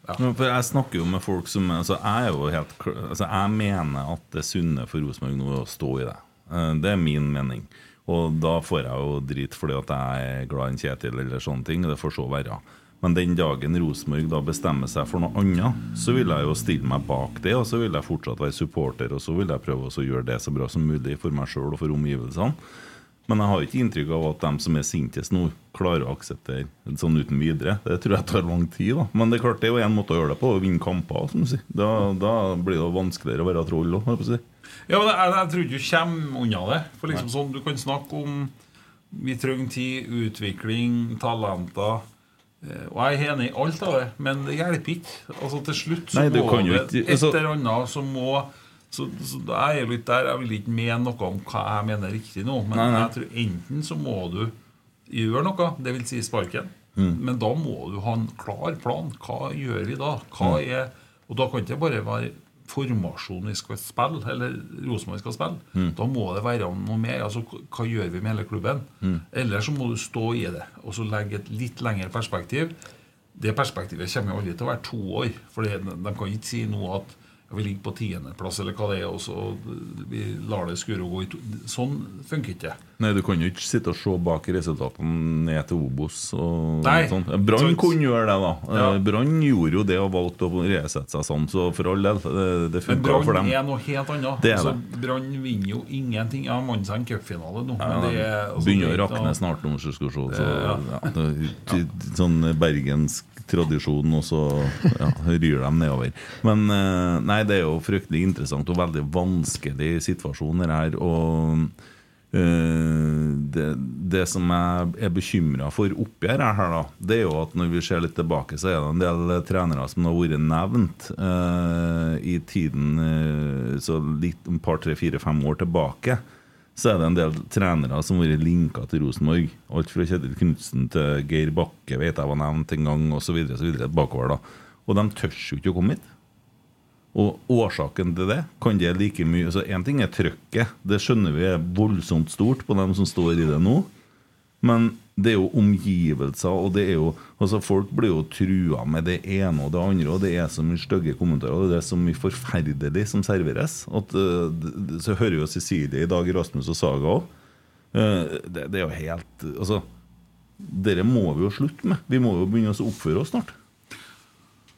ja. Ja, for Jeg snakker jo med folk som altså Jeg er jo helt altså Jeg mener at det sunne for Rosenborg nå er å stå i det. Eh, Det er min mening. Og da får jeg jo drit fordi at jeg er glad i Kjetil eller sånne ting. Det får så være. Men den dagen Rosenborg da bestemmer seg for noe annet, så vil jeg jo stille meg bak det, og så vil jeg fortsatt være supporter, og så vil jeg prøve å gjøre det så bra som mulig for meg sjøl og for omgivelsene. Men jeg har ikke inntrykk av at de som er sintest nå, klarer å akseptere sånn uten videre. Det tror jeg tar lang tid. da Men det er klart det er jo en måte å gjøre det på, å vinne kamper. Da, da blir det vanskeligere å være troll òg, si. Ja, men jeg, jeg tror du kommer unna det. For liksom sånn, Du kan snakke om vi trenger tid, utvikling, talenter. eh, Og jeg er enig i alt av det, men det hjelper ikke. Altså Til slutt så Nei, det må det ikke- et altså- eller annet som må så, så er jeg jo litt der Jeg vil ikke mene noe om hva jeg mener er riktig nå, men Nei, nei. jeg tror enten så må du gjøre noe, det vil si sparken, Mm. men da må du ha en klar plan. Hva gjør vi da? Hva Mm. er Og da kan det ikke bare være formasjon vi skal spille, eller Rosenborg skal spille. Mm. Da må det være noe mer. Altså, hva gjør vi med hele klubben? Mm. Eller så må du stå i det og så legge et litt lengre perspektiv. Det perspektivet kommer jo aldri til å være to år. For de, kan ikke si nå at vi ligger på tiendeplass, eller hva det er, og så vi lar det skure og gå i to Sånn funker ikke. Nei, du kan jo ikke sitte og se bak resultatene ned til Obos. Og Nei. sånn. Brann kunne gjøre det, da. Ja. Eh, Brann gjorde jo det og valgte å resette seg sånn, så for all del, det, det for dem. Men Brann er noe helt annet. Altså, Brann vinner jo ingenting. Ja, vant seg en cupfinale nå, men det er altså, Begynner å rakne snart nå, du skal se. Så, Ja. ja, sånn bergensk tradisjon, og så ja, ryr de nedover. Men eh, nei, det er jo fryktelig interessant og veldig vanskelig situasjon det her. Og eh, det, det som jeg er bekymra for oppi her, da, det er jo at når vi ser litt tilbake, så er det en del trenere som har vært nevnt uh, i tiden uh, så litt om par, tre, fire, fem år tilbake. Så er det en del trenere som har vært linka til Rosenborg. Alt fra Kjetil Knutsen til Geir Bakke vet jeg var nevnt en gang, osv. bakover. da Og de tør jo ikke å komme hit. Og årsaken til det kan det like mye Så Én ting er trøkket, det skjønner vi er voldsomt stort på dem som står i det nå. Men det er jo omgivelser, og det er jo Altså Folk blir jo trua med det ene og det andre, og det er så mye stygge kommentarer, og det er så mye forferdelig som serveres. At, eh, d- så hører jo Cecilie i dag, Rasmus og Saga òg. Det, det er jo helt Altså Dette må vi jo slutte med. Vi må jo begynne å oppføre oss snart.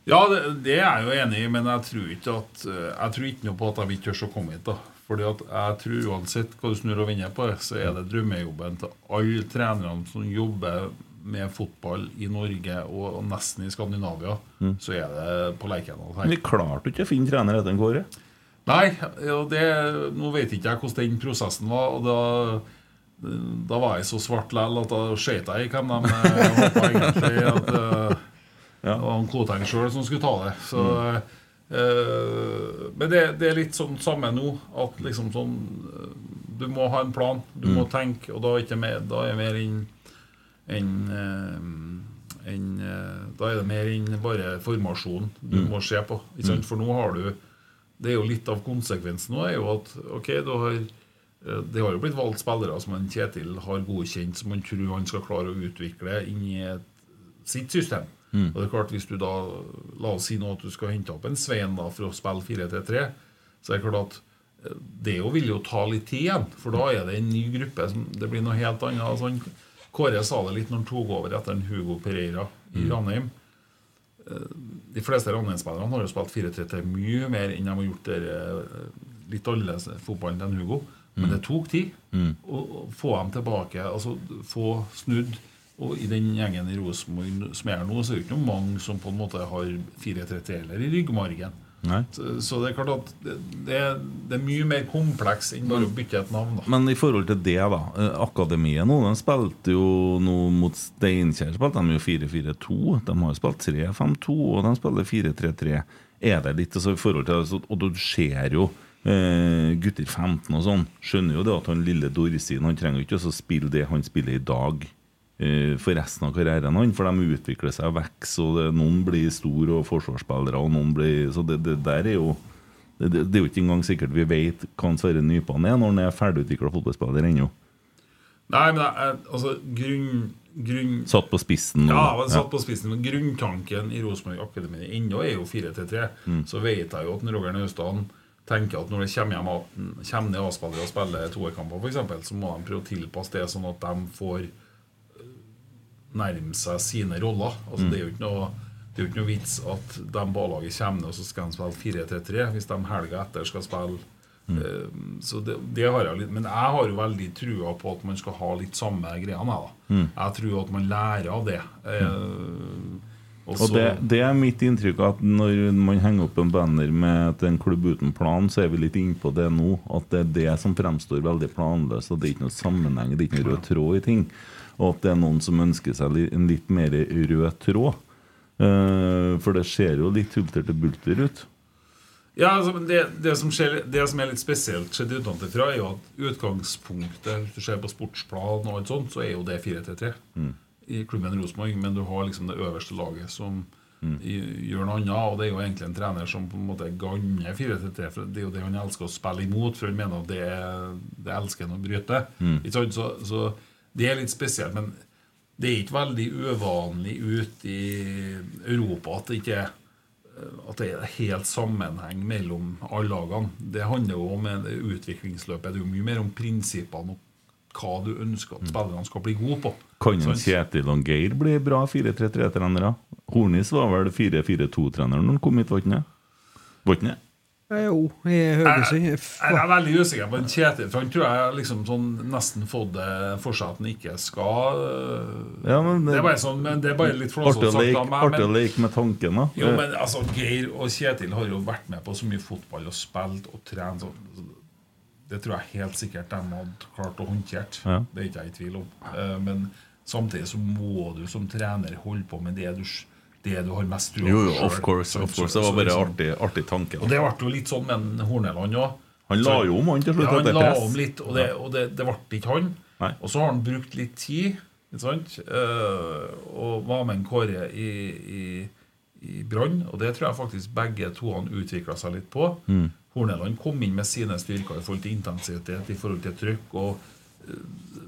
Ja, det, det er jeg jo enig i, men jeg tror ikke at eh, Jeg tror ikke noe på at de ikke tør å komme hit. da Fordi at jeg tror uansett hva du snur og vender på så er det drømmejobben til alle trenerne som jobber med fotball i Norge og nesten i Skandinavia, Mm. så er det på Lerkendal her. Men vi klarte ikke å finne trener etter Kåre. Nei, det, nå vet ikke jeg hvordan den prosessen var. Og da, da var jeg så svart lell at da skjøt jeg i hvem de håpa hoppa egentlig. At, eh, Det var en Koteng sjøl som skulle ta det. Så, eh, men det, det er litt sånn samme nå. At liksom sånn eh, Du må ha en plan. Du må tenke, og da er ikke mer, da er mer inn enn en, eh, Da er det mer enn bare formasjon du Mm. må se på. Sant? For nå har du Det er jo litt av konsekvensen nå er jo at OK, du har eh, det har jo blitt valgt spillere som en Kjetil har godkjent, som man tror han skal klare å utvikle inn i sitt system. Mm. Og det er klart Hvis du da La oss si nå at du skal hente opp en Svein da for å spille 4-3-3, så er det klart at eh, det jo vil jo ta litt tid igjen. For da er det en ny gruppe. Som, det blir noe helt annet. Han, Kåre sa det litt når han tok over etter en Hugo Pereira i Mm. Ranheim. Eh, De fleste Ranheim-spillerne har jo spilt 4-3-3 mye mer enn de har gjort der, eh, litt annerledes fotballen til Hugo. Men Mm. det tok tid Mm. å få dem tilbake. Altså få snudd. Og i den gjengen i Rosenborg som er nå, så er det ikke noe mange som på en måte har 4-3-3 eller i ryggmargen. Så, det er klart at det, det, det er mye mer kompleks enn bare å bytte et navn. da Men i forhold til det, da. eh, Akademiet nå, de spilte jo nå mot Steinkjer spilte de jo 4-4-2. De har jo spilt 3-5-2, og de spiller 4-3-3. Er det litt altså, i forhold til altså, Og du ser jo eh, gutter 15 og sånn, skjønner jo det at han lille Dorsin Han trenger ikke å spille det han spiller i dag. Eh, For resten av karrieren hans, for de utvikler seg og vokser. og det- Noen blir store og forsvarsspillere, og noen blir Så det, det der er jo det, det, er jo ikke engang sikkert vi vet hva Sverre Nypan er når han er ferdigutvikla fotballspiller ennå. Nei, men jeg, altså grunn, grunn Satt på spissen. Ja, men, satt på spissen Men grunntanken i Rosenborg Akademi ennå er jo 4-3-3. Mm. Så vet jeg jo at Roger Naustdal tenker at når det kommer, hjem, kommer ned A-spillere og spiller toerkamper, f.eks., så må de prøve å tilpasse det sånn at de får nærme seg sine roller. Altså, Mm. Det er jo ikke noe det er jo ikke noe vits at de på A-laget kommer ned og så skal de spille 4-3-3 hvis de helga etter skal spille Mm. eh, Så det, det har jeg litt Men jeg har jo veldig trua på at man skal ha litt samme greiene. Jeg. Mm. Jeg tror at man lærer av det. Eh, og Og det, det er mitt inntrykk at når man henger opp en banner med en klubb uten plan, så er vi litt innpå det nå. At det er det som fremstår veldig planløst, og det er ikke noe sammenheng, det er ikke noe rød tråd i ting. Og at det er noen som ønsker seg en litt mer rød tråd. Eh, for det ser jo litt hulter til bulter ut. Ja, altså, men det, det, som skjer, det som er litt spesielt sett utenfra, er jo at utgangspunktet Hvis du ser på sportsplan og alt sånt, så er jo det 4-3-3 Mm. i klubben Rosenborg. Men du har liksom det øverste laget som mm. gjør noe annet. Og det er jo egentlig en trener som på en måte ganner 4-3-3. For det er jo det han elsker å spille imot, for han mener at det, det elsker han å bryte. Mm. Så, så det er litt spesielt. Men det er ikke veldig uvanlig ute i Europa at det ikke er at det er helt sammenheng mellom alle lagene. Det handler jo om utviklingsløpet. Det er jo mye mer om prinsippene og hva du ønsker at spillerne skal bli gode på. Kan en Kjetil og Geir bli bra 4-3-3-trenere? Hornis var vel 4-4-2-trener når han kom hit, var han? Ikke det? Jo, i Haugesund. Jeg er veldig usikker på Kjetil, for han tror jeg liksom sånn nesten fått det for seg at han ikke skal øh, Ja, men det, er bare sånn, men det er bare litt flåsete sagt av meg. artig å leke med tanken, da. Jo, men altså, Geir og Kjetil har jo vært med på så mye fotball og spilt og trent. Så, det tror jeg helt sikkert de hadde klart å håndtere. Ja. Det er ikke jeg i tvil om. Eh, Men samtidig så må du som trener holde på med det du, det du har mest Jo, jo, of course. of course Det var bare en artig, artig tanke. Og det ble jo litt sånn med Horneland òg. Han la jo om, han, til slutt, Ja, han la om litt, og det, og det, det ble ikke han. Nei. Og så har han brukt litt tid, ikke sant? Uh, og var med en Kåre i, i, i Brann, og det tror jeg faktisk begge to han utvikla seg litt på. Mm. Horneland kom inn med sine styrker i forhold til intensitet, i forhold til trykk, og eh,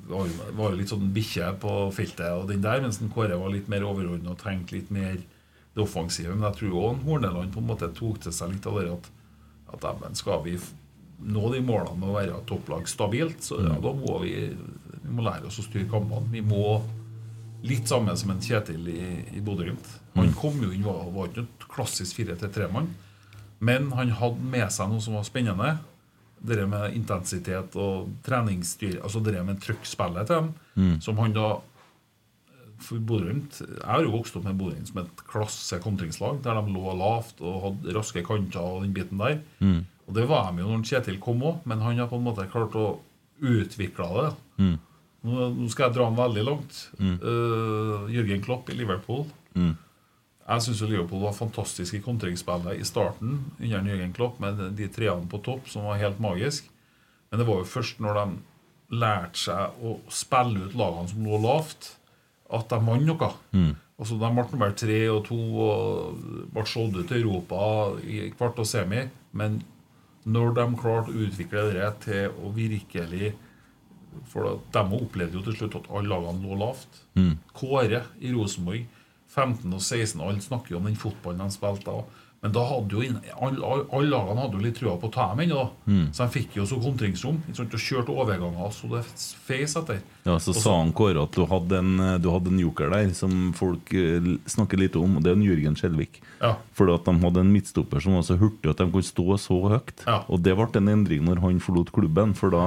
var jo, var jo litt sånn bikkje på feltet og den der, mens den Kåre var litt mer overordnet og tenkte litt mer det offensive. Men jeg tror òg Horneland på en måte tok til seg litt av det at at men skal vi nå de målene med å være topplag stabilt, så ja, da må vi, vi må lære oss å styre kampene. Vi må litt samme som en Kjetil i, i Bodø-Glimt. Han kom jo inn, var, var ikke noe klassisk 4-3-3-mann, men han hadde med seg noe som var spennende. Det med intensitet og treningsstyr, altså det med trøkkspillet til dem, Mm. som han da for Bodø-Glimt Jeg har jo vokst opp med Bodø-Glimt som et klasse kontringslag, der de lå lavt og hadde raske kanter og den biten der. Mm. Og det var de jo når Kjetil kom òg, men han har på en måte klart å utvikle det. Mm. Nå, skal jeg dra han veldig langt. Uh, Jørgen Klopp i Liverpool. Mm. Jeg syns Liverpool var fantastisk i kontringsspillet i starten under Jürgen Klopp, med de treene på topp som var helt magisk. Men det var jo først når de lærte seg å spille ut lagene som lå lavt, at de vant noe. Mm. Altså, de ble nummer tre og to og ble solgt ut til Europa i kvart og semi. Men når de klarte å utvikle det til å virkelig For de opplevde jo til slutt at alle lagene lå lavt. Mm. Kåre i Rosenborg, 15 og 16, alle snakker jo om den fotballen de spilte da. Men da hadde jo alle, alle lagene hadde jo litt trua på å ta dem ennå. Mm. Så de fikk jo så kontringsrom. Og kjørte overganger så det feis etter. Ja, Så Også, sa han Kåre at du hadde, en, du hadde en joker der som folk eh, snakker lite om, og det er en Jørgen Skjelvik. Ja. Fordi at de hadde en midtstopper som var så hurtig at de kunne stå så høyt. Og det ble en endring når han forlot klubben, for da,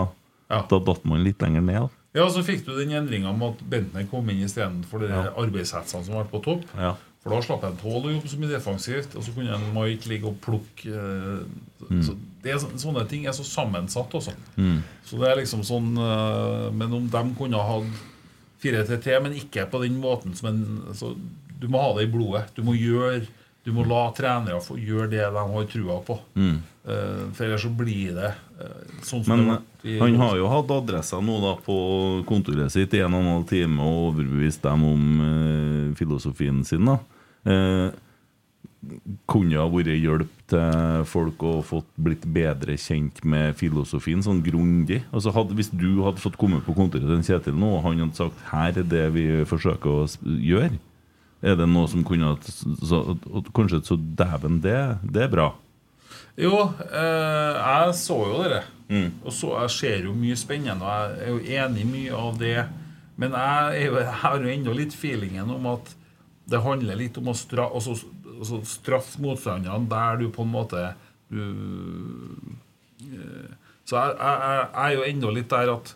da datt man litt lenger ned. Ja, så fikk du den endringa med at Bentner kom inn istedenfor de Ja. arbeidshetsene som var på topp. Ja. For da slapp han Tål å jobbe så mye defensivt, og så kunne en Mike ligge og plukke eh, Mm. så det er, Sånne ting er så sammensatt også. Mm. Så det er liksom sånn eh, Men om de kunne ha hatt 4-3-3, men ikke på den måten som en Du må ha det i blodet. Du må gjøre Du må la trenere få gjøre det de har trua på. Mm. Eh, for ellers så blir det eh, sånn som Men det ble han har jo hatt adressa nå da på kontoret sitt i en og en halv time og overbevist dem om eh, filosofien sin. da eh, Kunne ha vært hjelp til folk og fått blitt bedre kjent med filosofien, sånn grundig. Altså hadde, Hvis du hadde fått komme på kontoret til Kjetil nå, og han hadde sagt 'her er det vi forsøker å gjøre', er det noe som kunne hatt Kanskje så dæven, det, det er bra. Jo, eh, jeg så jo dere. Mm. Og så Jeg ser jo mye spennende, og jeg er jo enig i mye av det Men jeg, jo, jeg har jo ennå litt feelingen om at det handler litt om å stra, altså, altså straffe motstanderne der du på en måte du, eh, Så jeg, jeg, jeg er jo ennå litt der at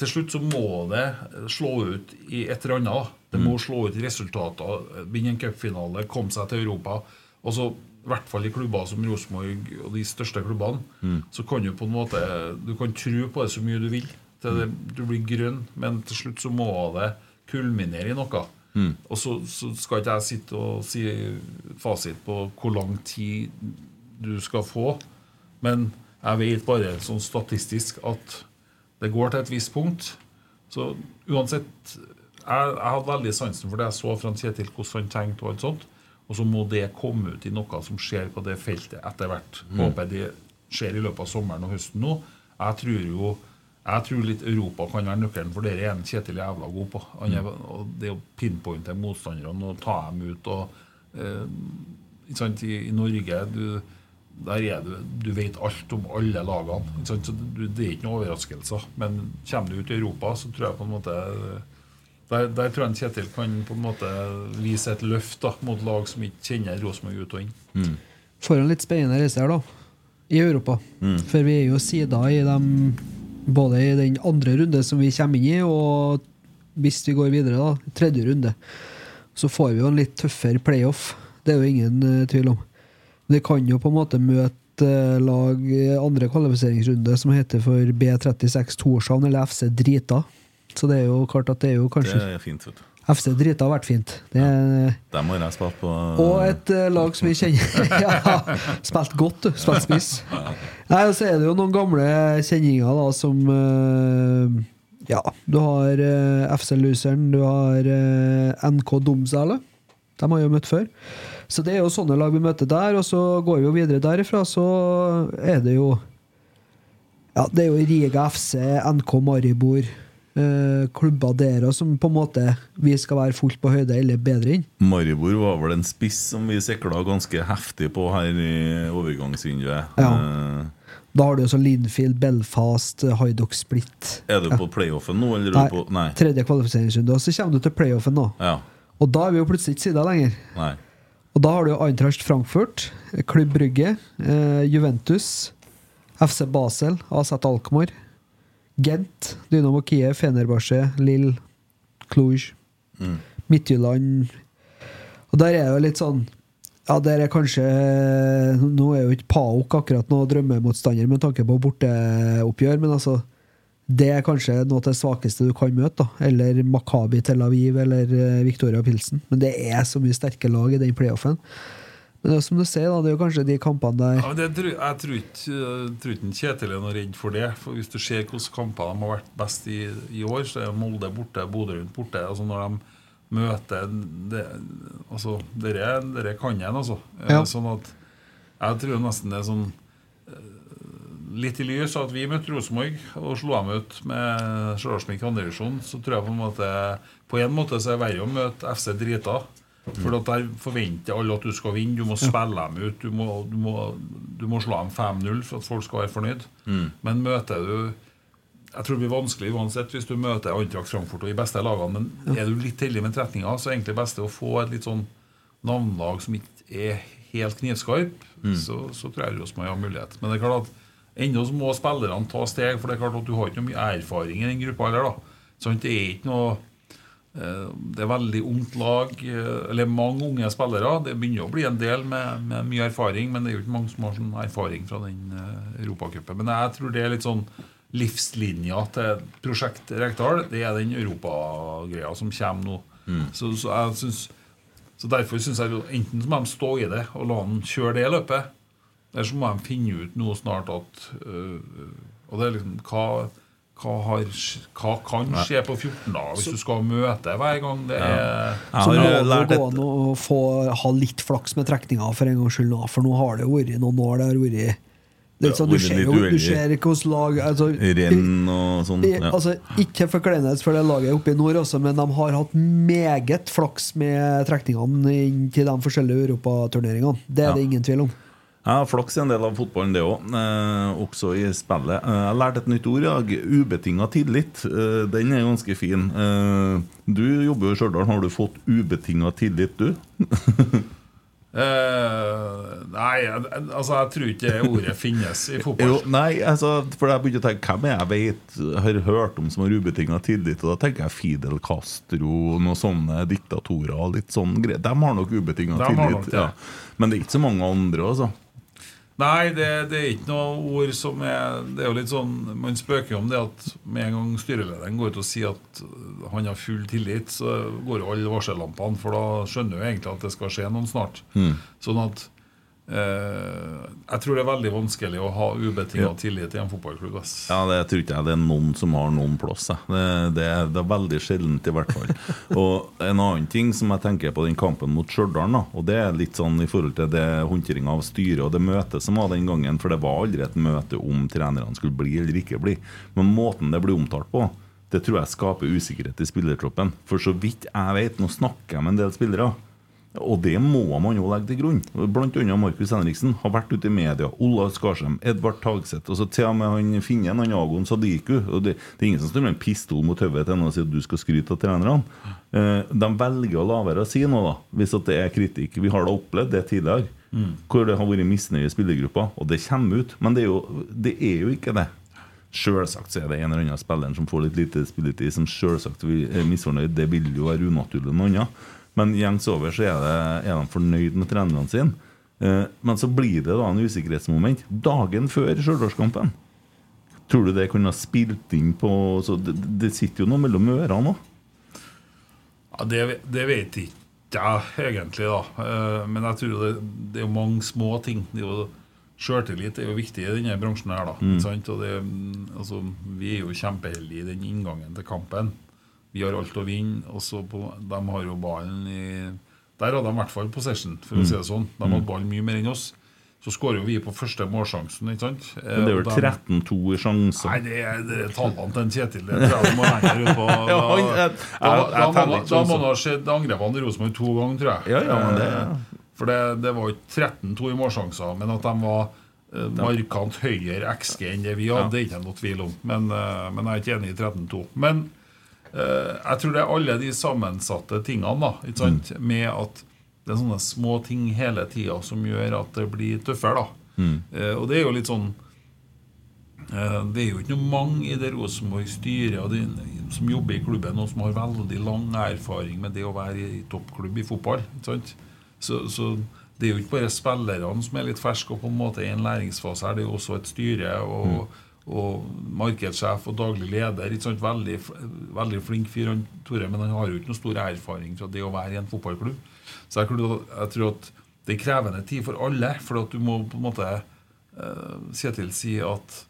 til slutt så må det slå ut i et eller annet. Det må slå ut i resultater. Vinne en cupfinale, komme seg til Europa. Og så, i hvert fall i klubber som Rosenborg og de største klubbene, så kan du på en måte Du kan tro på det så mye du vil. Det, du blir grønn, men til slutt så må det kulminere i noe. Og så, så skal ikke jeg sitte og si fasit på hvor lang tid du skal få, men jeg vet bare sånn statistisk at det går til et visst punkt. Så uansett Jeg, hadde veldig sansen for det jeg så fra Kjetil, hvordan han tenkte og alt sånt. Og så må det komme ut i noe som skjer på det feltet etter hvert. Håper det skjer i løpet av sommeren og høsten nå. Jeg tror jo jeg tror litt Europa kan være nøkkelen, for det er en Kjetil jævla god på. Han er, og det å pinpointe motstanderne og ta dem ut og eh, sant, i, I Norge du, der er du, du vet alt om alle lagene. Ikke sant? Så du, det er ikke noen overraskelser. Men kommer du ut i Europa, så tror jeg på en måte Der, der tror jeg Kjetil kan på en måte vise et løft da, mot lag som ikke kjenner Rosenborg ut og inn. Får en litt spennende reise her, da. I Europa. For vi er jo sida i dem både i den andre runde som vi kommer inn i, og hvis vi går videre, da, tredje runde. Så får vi jo en litt tøffere playoff. Det er jo ingen uh, tvil om. Men vi kan jo på en måte møte eh, lag i andre kvalifiseringsrunde som heter for B36 Torshavn eller FC Drita. Så det er jo klart at det er jo kanskje Det er fint, vet du. FC Drita har vært fint. Det er Dem har jeg spilt på. og et uh, lag som vi kjenner [LAUGHS] ja, Spilt godt, du. Spilt spiss. Nei, og Så er det jo noen gamle kjenninger da som uh, Ja, du har uh, FC Luseren, du har eh, NK Domsæle. De har jo møtt før. Så det er jo sånne lag vi møter der, og så går vi jo videre derifra, så er det jo Ja, det er jo Riga FC, NK Maribor, eh, klubber der som på en måte vi skal være fullt på høyde eller bedre inn. Maribor var vel en spiss som vi sikla ganske heftig på her i overgangsvinduet. Ja. Uh, Da har du også Linfield, Belfast, Haidok Split. Er du på playoffen nå, eller Nei, du på Nei. tredje kvalifiseringsrunde. Og så kommer du til playoffen nå. Ja. Og da er vi jo plutselig ikke sida lenger. Nei. Og da har du jo Eintracht Frankfurt, Klubb Brygge, eh, Juventus, FC Basel, AZ Alkmaar, Gent, Dynamo Kiev, Fenerbahçe, Lill, Cluj, Midtjylland Og der er jo litt sånn Ja, der er kanskje Nå er jo ikke PAOK akkurat noe drømmemotstander med tanke på borteoppgjør, men altså det er kanskje noe av det svakeste du kan møte. da Eller Makabi Tel Aviv eller eh, Victoria Pilsen. Men det er så mye sterke lag i den playoffen. Men det er som du sier, da, det er jo kanskje de kampene der Ja, det, tror- jeg tror ikke, Kjetil er noe redd for det. For Hvis du ser hvilke kamper de har vært best i i år, så er Molde borte, Bodø Rundt borte. Altså Når de møter det, altså, dere, dere kan en, altså. Eh, Ja. Sånn at jeg tror nesten det er sånn eh, Litt i lys av at vi møtte Rosenborg og slo dem ut med Stjørdalsblink andredivisjon, andre så tror jeg på en måte På en måte så er det verre å møte FC Drita. For der forventer alle at du skal vinne. Du må spille dem ut. Du må, du må, du må slå dem 5-0 for at folk skal være fornøyd. Men møter du Jeg tror det blir vanskelig uansett hvis du møter Eintracht Frankfurt og de beste lagene. Men er du litt heldig med tretninga, så er egentlig det beste å få et litt sånn navnelag som ikke er helt knivskarp. Så, så tror jeg Rosenborg har mulighet. Men det er klart at ennå må spillerne ta steg, for det er klart at du har ikke noe mye erfaring i den gruppa heller. da Sånn, det er ikke noe Det er veldig ungt lag, eh, eller mange unge spillere. Det begynner å bli en del med, med mye erfaring, men det er jo ikke mange som har sånn erfaring fra den uh, Europacupen. Men jeg tror det er litt sånn livslinja til Prosjekt Rekdal. Det er den europagreia som kommer nå. Så, så, jeg synes, så derfor syns jeg enten så må de stå i det og la han kjøre det løpet, eller så må de finne ut nå snart at øh, Og det er liksom hva hva, har, hva kan skje på 14 dager hvis du skal møte hver gang? Det er Så må har det gå an å få, ha litt flaks med trekninga for en gangs skyld, nå, for nå har det vært noen år det har vært det er sånn, du ser jo du ser hvordan lag altså, renn og sånn. Ja. altså, Ikke forkleinelse for det laget oppe i nord, også, men de har hatt meget flaks med trekningene inn til de forskjellige europaturneringene. Det er Ja. det ingen tvil om. Ja, Flaks i en del av fotballen, det òg. Eh, også i spillet. Eh, jeg lærte et nytt ord i dag. Ubetinga tillit. Eh, den er ganske fin. Eh, du jobber jo i Stjørdal. Har du fått ubetinga tillit, du? [LAUGHS] Eh, nei, altså jeg tror ikke det ordet finnes i [LAUGHS] fotball. Jo, nei, altså, for jeg begynte å tenke Hvem jeg vet, har hørt om som har ubetinga tillit? Og da tenker jeg Fidel Castro, noen sånne diktatorer. Litt sånn. De har nok ubetinga tillit. nok ja. ja. Men det er ikke så mange andre, altså. Nei, det, det er ikke noe ord som er Det er jo litt sånn Man spøker jo om det at med en gang styrelederen går ut og sier at han har full tillit, så går jo alle varsellampene, for da skjønner jo egentlig at det skal skje noen snart. Mm. Sånn at Jeg tror det er veldig vanskelig å ha ubetinga tillit i en fotballklubb. Ja, Det tror ikke jeg det er noen som har noen plass. Det, det, er- det er veldig sjeldent, i hvert fall. [LAUGHS] Og En annen ting som jeg tenker på den kampen mot Stjørdal, og det er litt sånn i forhold til det håndteringa av styret og det møtet som var den gangen, for det var aldri et møte om trenerne skulle bli eller ikke bli. Men måten det blir omtalt på, det tror jeg skaper usikkerhet i spillertroppen. For så vidt jeg vet, nå snakker jeg med en del spillere. Og det må man jo legge til grunn. Blant annet Markus Henriksen har vært ute i media. Olav Skarsheim, Edvard Tagseth. Og så til og med han finner han Agon Sadiku. Det, det er ingen som står med en pistol mot hodet til og sier at du skal skryte av trenerne. Eh, de velger å la være å si noe, da, hvis det er kritikk. Vi har da opplevd det tidligere. Mm. Hvor det har vært misnøye i spillergruppa, og det kommer ut. Men det er jo, det er jo ikke det. Selvsagt så er det en eller annen spiller som får litt lite spilletid, som vil- er misfornøyd. Det vil jo være unaturlig noe annet. Men gjengs over så er, det, er de fornøyd med trenerne sine. Eh, men så blir det da en usikkerhetsmoment dagen før Stjørdalskampen. Tror du det kunne ha spilt inn på så det, det sitter jo noe mellom ørene òg. Ja, det, det vet ikke jeg egentlig, da. Eh, Men jeg tror det, det er mange små ting. Det er jo Sjøltillit er jo viktig i denne bransjen her, da. Mm. Sant? Og det, altså, vi er jo kjempeheldige i den inngangen til kampen. Vi har alt å vinne, og så på, de har jo ballen i Der hadde de i hvert fall possession, for å Mm. si det sånn. De Mm. hadde ballen mye mer enn oss. Så skårer jo vi på første målsjansen, ikke sant? Eh, Men det er vel 13-2 i sjanser. Nei, det er, det er tallene til en Kjetil. Det tror jeg du må lenger ut på. [LAUGHS] Da, må, da sånn må ha skjedd angrepene i Rosenborg to ganger, tror jeg. Ja, ja, men det- ja. For det, det var ikke 13-2 i målsjanser, men at de var eh, markant høyere XG enn det vi hadde, det er ikke noe tvil om. Men, eh, men jeg er ikke enig i 13-2. Men eh, jeg tror det er alle de sammensatte tingene, da, ikke sant? med at det er sånne små ting hele tida som gjør at det blir tøffere. da. Mm. Eh, og det er jo litt sånn eh, Det er jo ikke noe mange i det Rosenborg-styret og de, som jobber i klubben og som har veldig lang erfaring med det å være i toppklubb i fotball. Ikke sant? Så, så det er jo ikke bare spillerne som er litt ferske og på en måte i en læringsfase her, det er jo også et styre og, og markedssjef og daglig leder. Ikke sant? Veldig, veldig flink fyr, han Tore, men han har jo ikke noe stor erfaring fra det å være i en fotballklubb. Så jeg tror, jeg tror at det er krevende tid for alle, for at du må på en måte uh, Kjetil si at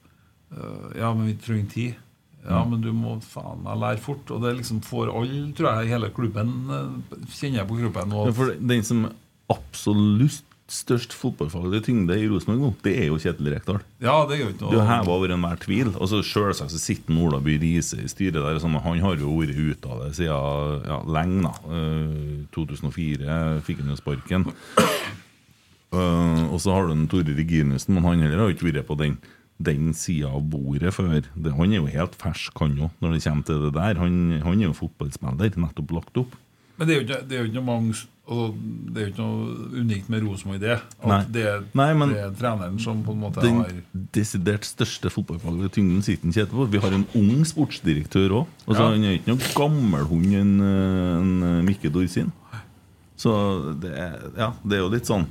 uh, ja, men vi trenger tid. Ja, men du må faen meg lære fort. Og det liksom får alle, tror jeg, hele klubben kjenner kjenner på kroppen. Og For den som absolutt størst fotballfaglig tyngde i Rosenborg nå, det er jo Kjetil Rekdal. ja, det er jo ikke Du hever over enhver tvil. Og så Selvsagt så sitter Ola By Riise i styret der. Sånn, han har jo vært ute av det siden ja, lenge. da Eh, 2004 fikk han jo sparken. Uh, og så har du Tore Reginussen, men han heller har ikke vært på den den sida av bordet før. Det, han er jo helt fersk, han òg, når det kommer til det der. Han, han er jo fotballspiller, nettopp lagt opp. Men det er jo ikke, det er jo ikke noe mange Det er jo ikke noe unikt med Rosenborg i det. At Nei. det, er- Nei, men det er treneren som på en måte Den har desidert største fotballfaglige tyngden sitter en Kjetil på. Vi har en ung sportsdirektør òg. Altså, Ja. Han er ikke noen gammel hund, en, en Mikke Dorsin. Så det er, ja, det er jo litt sånn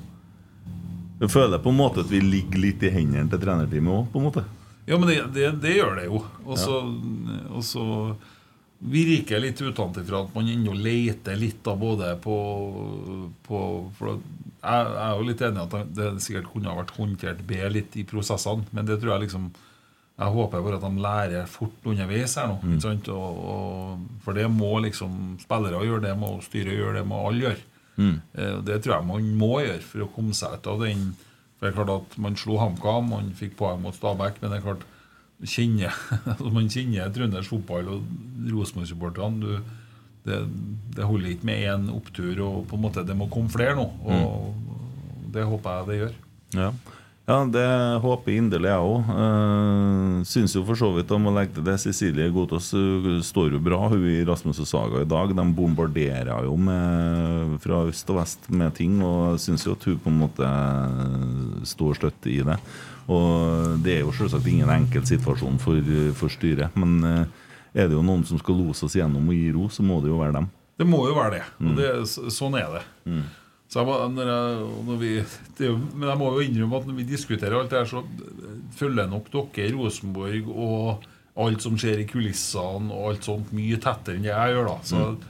Jeg føler på en måte at vi ligger litt i hendene til trenerteamet òg, på en måte. Ja, men det, det, det gjør det jo. Og så virker litt utenfra at man ennå leter litt da, både på, på jeg, jeg er jo litt enig i at det sikkert kunne ha vært håndtert bedre litt i prosessene, men det tror jeg liksom Jeg håper bare at de lærer fort underveis her nå. Mm. Og, og, for det må liksom spillere gjøre, det må styret gjøre, det må alle gjøre. Mm. Eh, Det tror jeg man må gjøre for å komme seg ut av den. For det er klart at Man slo HamKam, man fikk poeng mot Stabæk, men det er klart kjenner, [LAUGHS] altså man kjenner trøndersk fotball og Rosenborg-supporterne. Det, det holder ikke med én opptur, og på en måte det må komme flere nå. Og Det håper jeg det gjør. Ja. ja, det håper inderlig jeg òg. Uh, Syns jo for så vidt om å legge til det. Cecilie Gotaas uh, står jo bra, hun i Rasmus og Saga i dag. De bombarderer jo med, fra øst og vest med ting, og syns jo at hun på en måte står støtt i det. Og det er jo selvsagt ingen enkel situasjon for, for styret, men uh, er det jo noen som skal lose oss gjennom og gi ro, så må det jo være dem. Det må jo være det. Mm. Og det sånn er det. Så jeg, når jeg, når vi, [LAUGHS] det jo, men jeg må jo innrømme at når vi diskuterer alt det her, så følger nok dere Rosenborg og alt som skjer i kulissene og alt sånt mye tettere enn det jeg gjør. da Så Mm.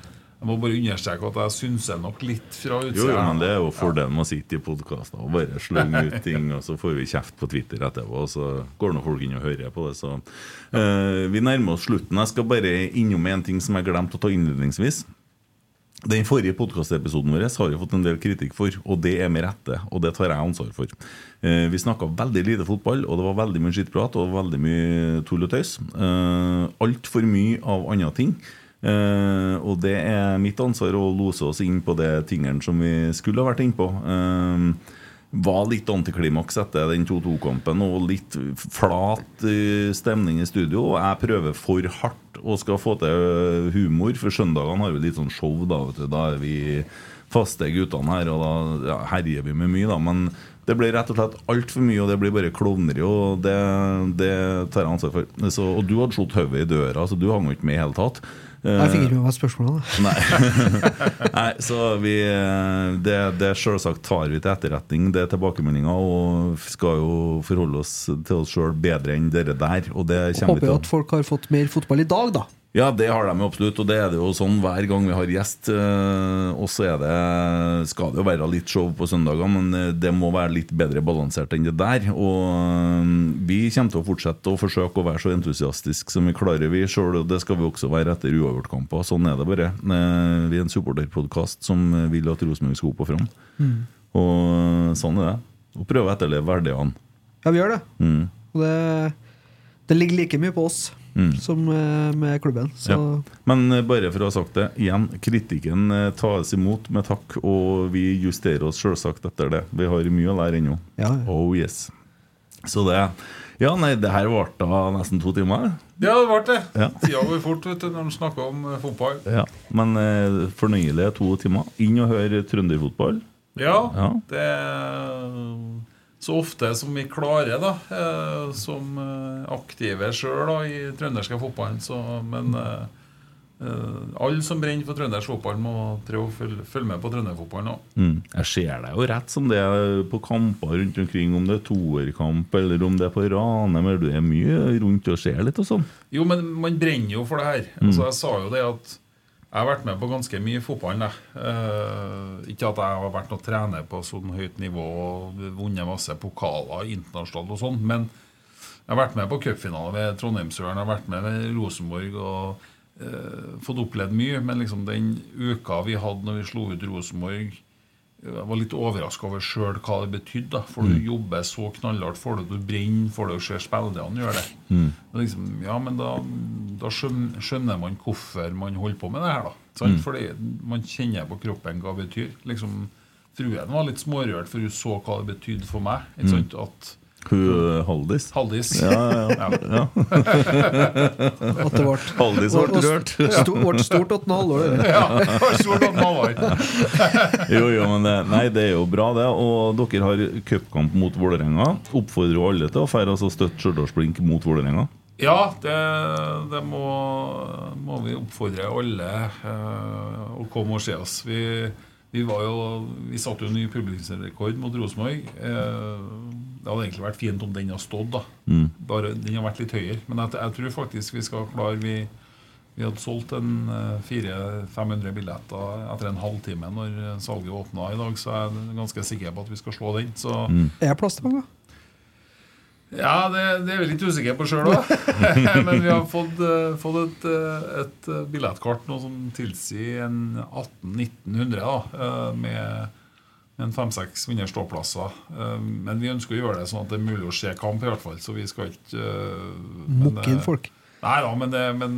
Jeg må bare understreke at jeg synser nok litt fra Jo, utsida. jo, men det er jo fordelen med å sitte i podkaster og bare slenge ut ting, og så får vi kjeft på Twitter etterpå, og så går nå folk inn og hører på det. Så uh, Vi nærmer oss slutten. Jeg skal bare innom en ting som jeg glemte å ta innledningsvis. Den forrige podkastepisoden vår har vi fått en del kritikk for, og det er med rette. Og det tar jeg ansvar for. Eh, vi snakka veldig lite fotball, og det var veldig mye skittprat og veldig mye tull og tøys. Eh, Altfor mye av andre ting. Eh, og det er mitt ansvar å lose oss inn på de tingene som vi skulle ha vært inne på. Eh, var litt antiklimaks etter den 2-2-kampen og litt flat uh, stemning i studio. Og jeg prøver for hardt og skal få til humor, for søndagene har vi litt sånn show. Da. Da er vi faste guttene her, og da ja, herjer vi med mye, da. Men det blir rett og slett altfor mye, og det blir bare klovneri, og det, det tar jeg ansvar for. Så, og du hadde slått hodet i døra, så du hang ikke med i hele tatt. Jeg fikk ikke med meg spørsmålet. Nei. [LAUGHS] Nei, så vi Det, det selvsagt tar vi til etterretning, det er tilbakemeldinga, og skal jo forholde oss til oss sjøl bedre enn dere der. Og det kommer vi til at folk har fått mer fotball i dag, da. Ja, det har de absolutt, og det er det jo sånn hver gang vi har gjest. eh, Og så er det, skal det jo være litt show på søndagene, men eh, det må være litt bedre balansert enn det der. Og eh, vi kommer til å fortsette å forsøke å være så entusiastiske som vi klarer, vi sjøl. Og det skal vi også være etter uavgjortkamper. Sånn er det bare. Vi er en supporterpodkast som vil at Rosenborg skal opp og fram. Mm. Og sånn er det. Og prøve å etterleve verdiene. Ja, vi gjør det. Mm. Og det, det ligger like mye på oss Mm. som eh, med klubben. Så Ja. Men eh, bare for å ha sagt det igjen, kritikken eh, tas imot med takk, og vi justerer oss selvsagt etter det. Vi har mye å lære ennå. Ja, ja. Oh yes. Så det Ja, nei, det her varte da nesten to timer. Ja, det ble det. Ja. Tida går fort vet du, når man snakker om fotball. Ja. Men eh, fornøyelige to timer. Inn og høre trønderfotball. Ja, Ja. det så ofte som vi klarer, da, eh, som eh, aktive sjøl i trønderske fotballen. Så, men eh, eh, alle som brenner for trøndersk fotball, må prøve å følge, følge med på trønderfotballen òg. Mm. Jeg ser deg jo rett som det er på kamper rundt omkring, om det er toerkamp eller om det er på Ranheim. Du er mye rundt og ser litt og sånn. Jo, men man brenner jo for det her. Mm. Altså, jeg sa jo det at jeg har vært med på ganske mye fotball. Eh, ikke at jeg har vært noen trener på sånn høyt nivå og vunnet masse pokaler internasjonalt og sånn, men jeg har vært med på cupfinale ved Trondheimsøren, jeg har vært med ved Rosenborg og eh, fått opplevd mye. Men liksom den uka vi hadde når vi slo ut Rosenborg jeg var litt overraska over sjøl hva det betydde. For du jobber så knallhardt for det, du brenner for det og ser spillerne gjøre det. Mm. Liksom, ja, men da, da skjønner, man hvorfor man holder på med det her. da, sant? Fordi man kjenner på kroppen hva det betyr. Liksom, Fruen var litt smårørt, for hun så hva det betydde for meg. sant, at Hun eh, Haldis. Haldis Ja, ja, ja. [LAUGHS] at det ble Haldis ble rørt. Ble stort åttende halvår. Ja, stort. [LAUGHS] Jo, jo, men det, nei, det er jo bra, det. Og dere har cupkamp mot Vålerenga. Oppfordrer alle til å feire altså støtte Stjørdals-Blink mot Vålerenga. Ja, det, det må, må vi oppfordre alle eh, å komme og se oss. Vi, vi, var jo, vi satte jo ny publikumsrekord mot Rosenborg. Eh, det hadde egentlig vært fint om den hadde stått. da Bare, Den har vært litt høyere. Men jeg, jeg tror faktisk vi skal klare Vi, vi hadde solgt en eh, 400-500 billetter etter en halvtime når salget åpna i dag, så jeg er ganske sikker på at vi skal slå den. Så Er det plass til mange? ja, det, det er vi litt usikre på sjøl òg. [LAUGHS] Men vi har fått, eh, fått et, eh, et eh, billettkart nå som tilsier en 1800-1900 da, eh, med, med en fem-seks mindre ståplasser. Eh, Men vi ønsker å gjøre det sånn at det er mulig å se kamp, i hvert fall. Så vi skal ikke Mokke Mukke inn eh, folk. Nei da, men, det, men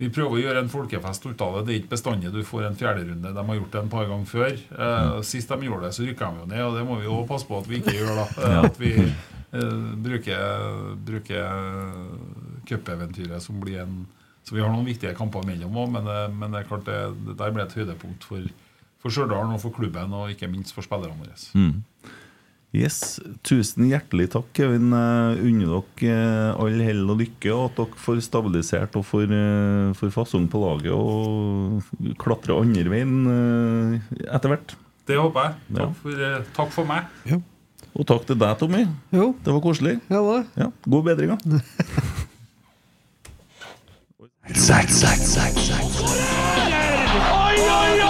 Vi prøver å gjøre en folkefest ut av det. Det er ikke bestandig du får en fjerderunde. De har gjort det en par ganger før. Eh, Sist de gjorde det, så rykka de jo ned, og det må vi jo passe på at vi ikke gjør. da [LAUGHS] Eh, At vi eh, bruker, bruker cupeventyret som blir en Så vi har noen viktige kamper mellom òg, men, eh, men det er klart det, det der ble et høydepunkt for, for Stjørdal og for klubben, og ikke minst for spillerne våre. Mm. Yes, Tusen hjertelig takk, Kevin. Unner dere eh, all hell og lykke, og at dere får stabilisert og får, eh, får fasong på laget og klatre andre veien eh, etter hvert. Det håper jeg. Ja. Takk for, eh, takk for meg. Og takk til deg, Tommy. Det var koselig. Ja, God bedring, da. [LAUGHS] Oi, oi, oi,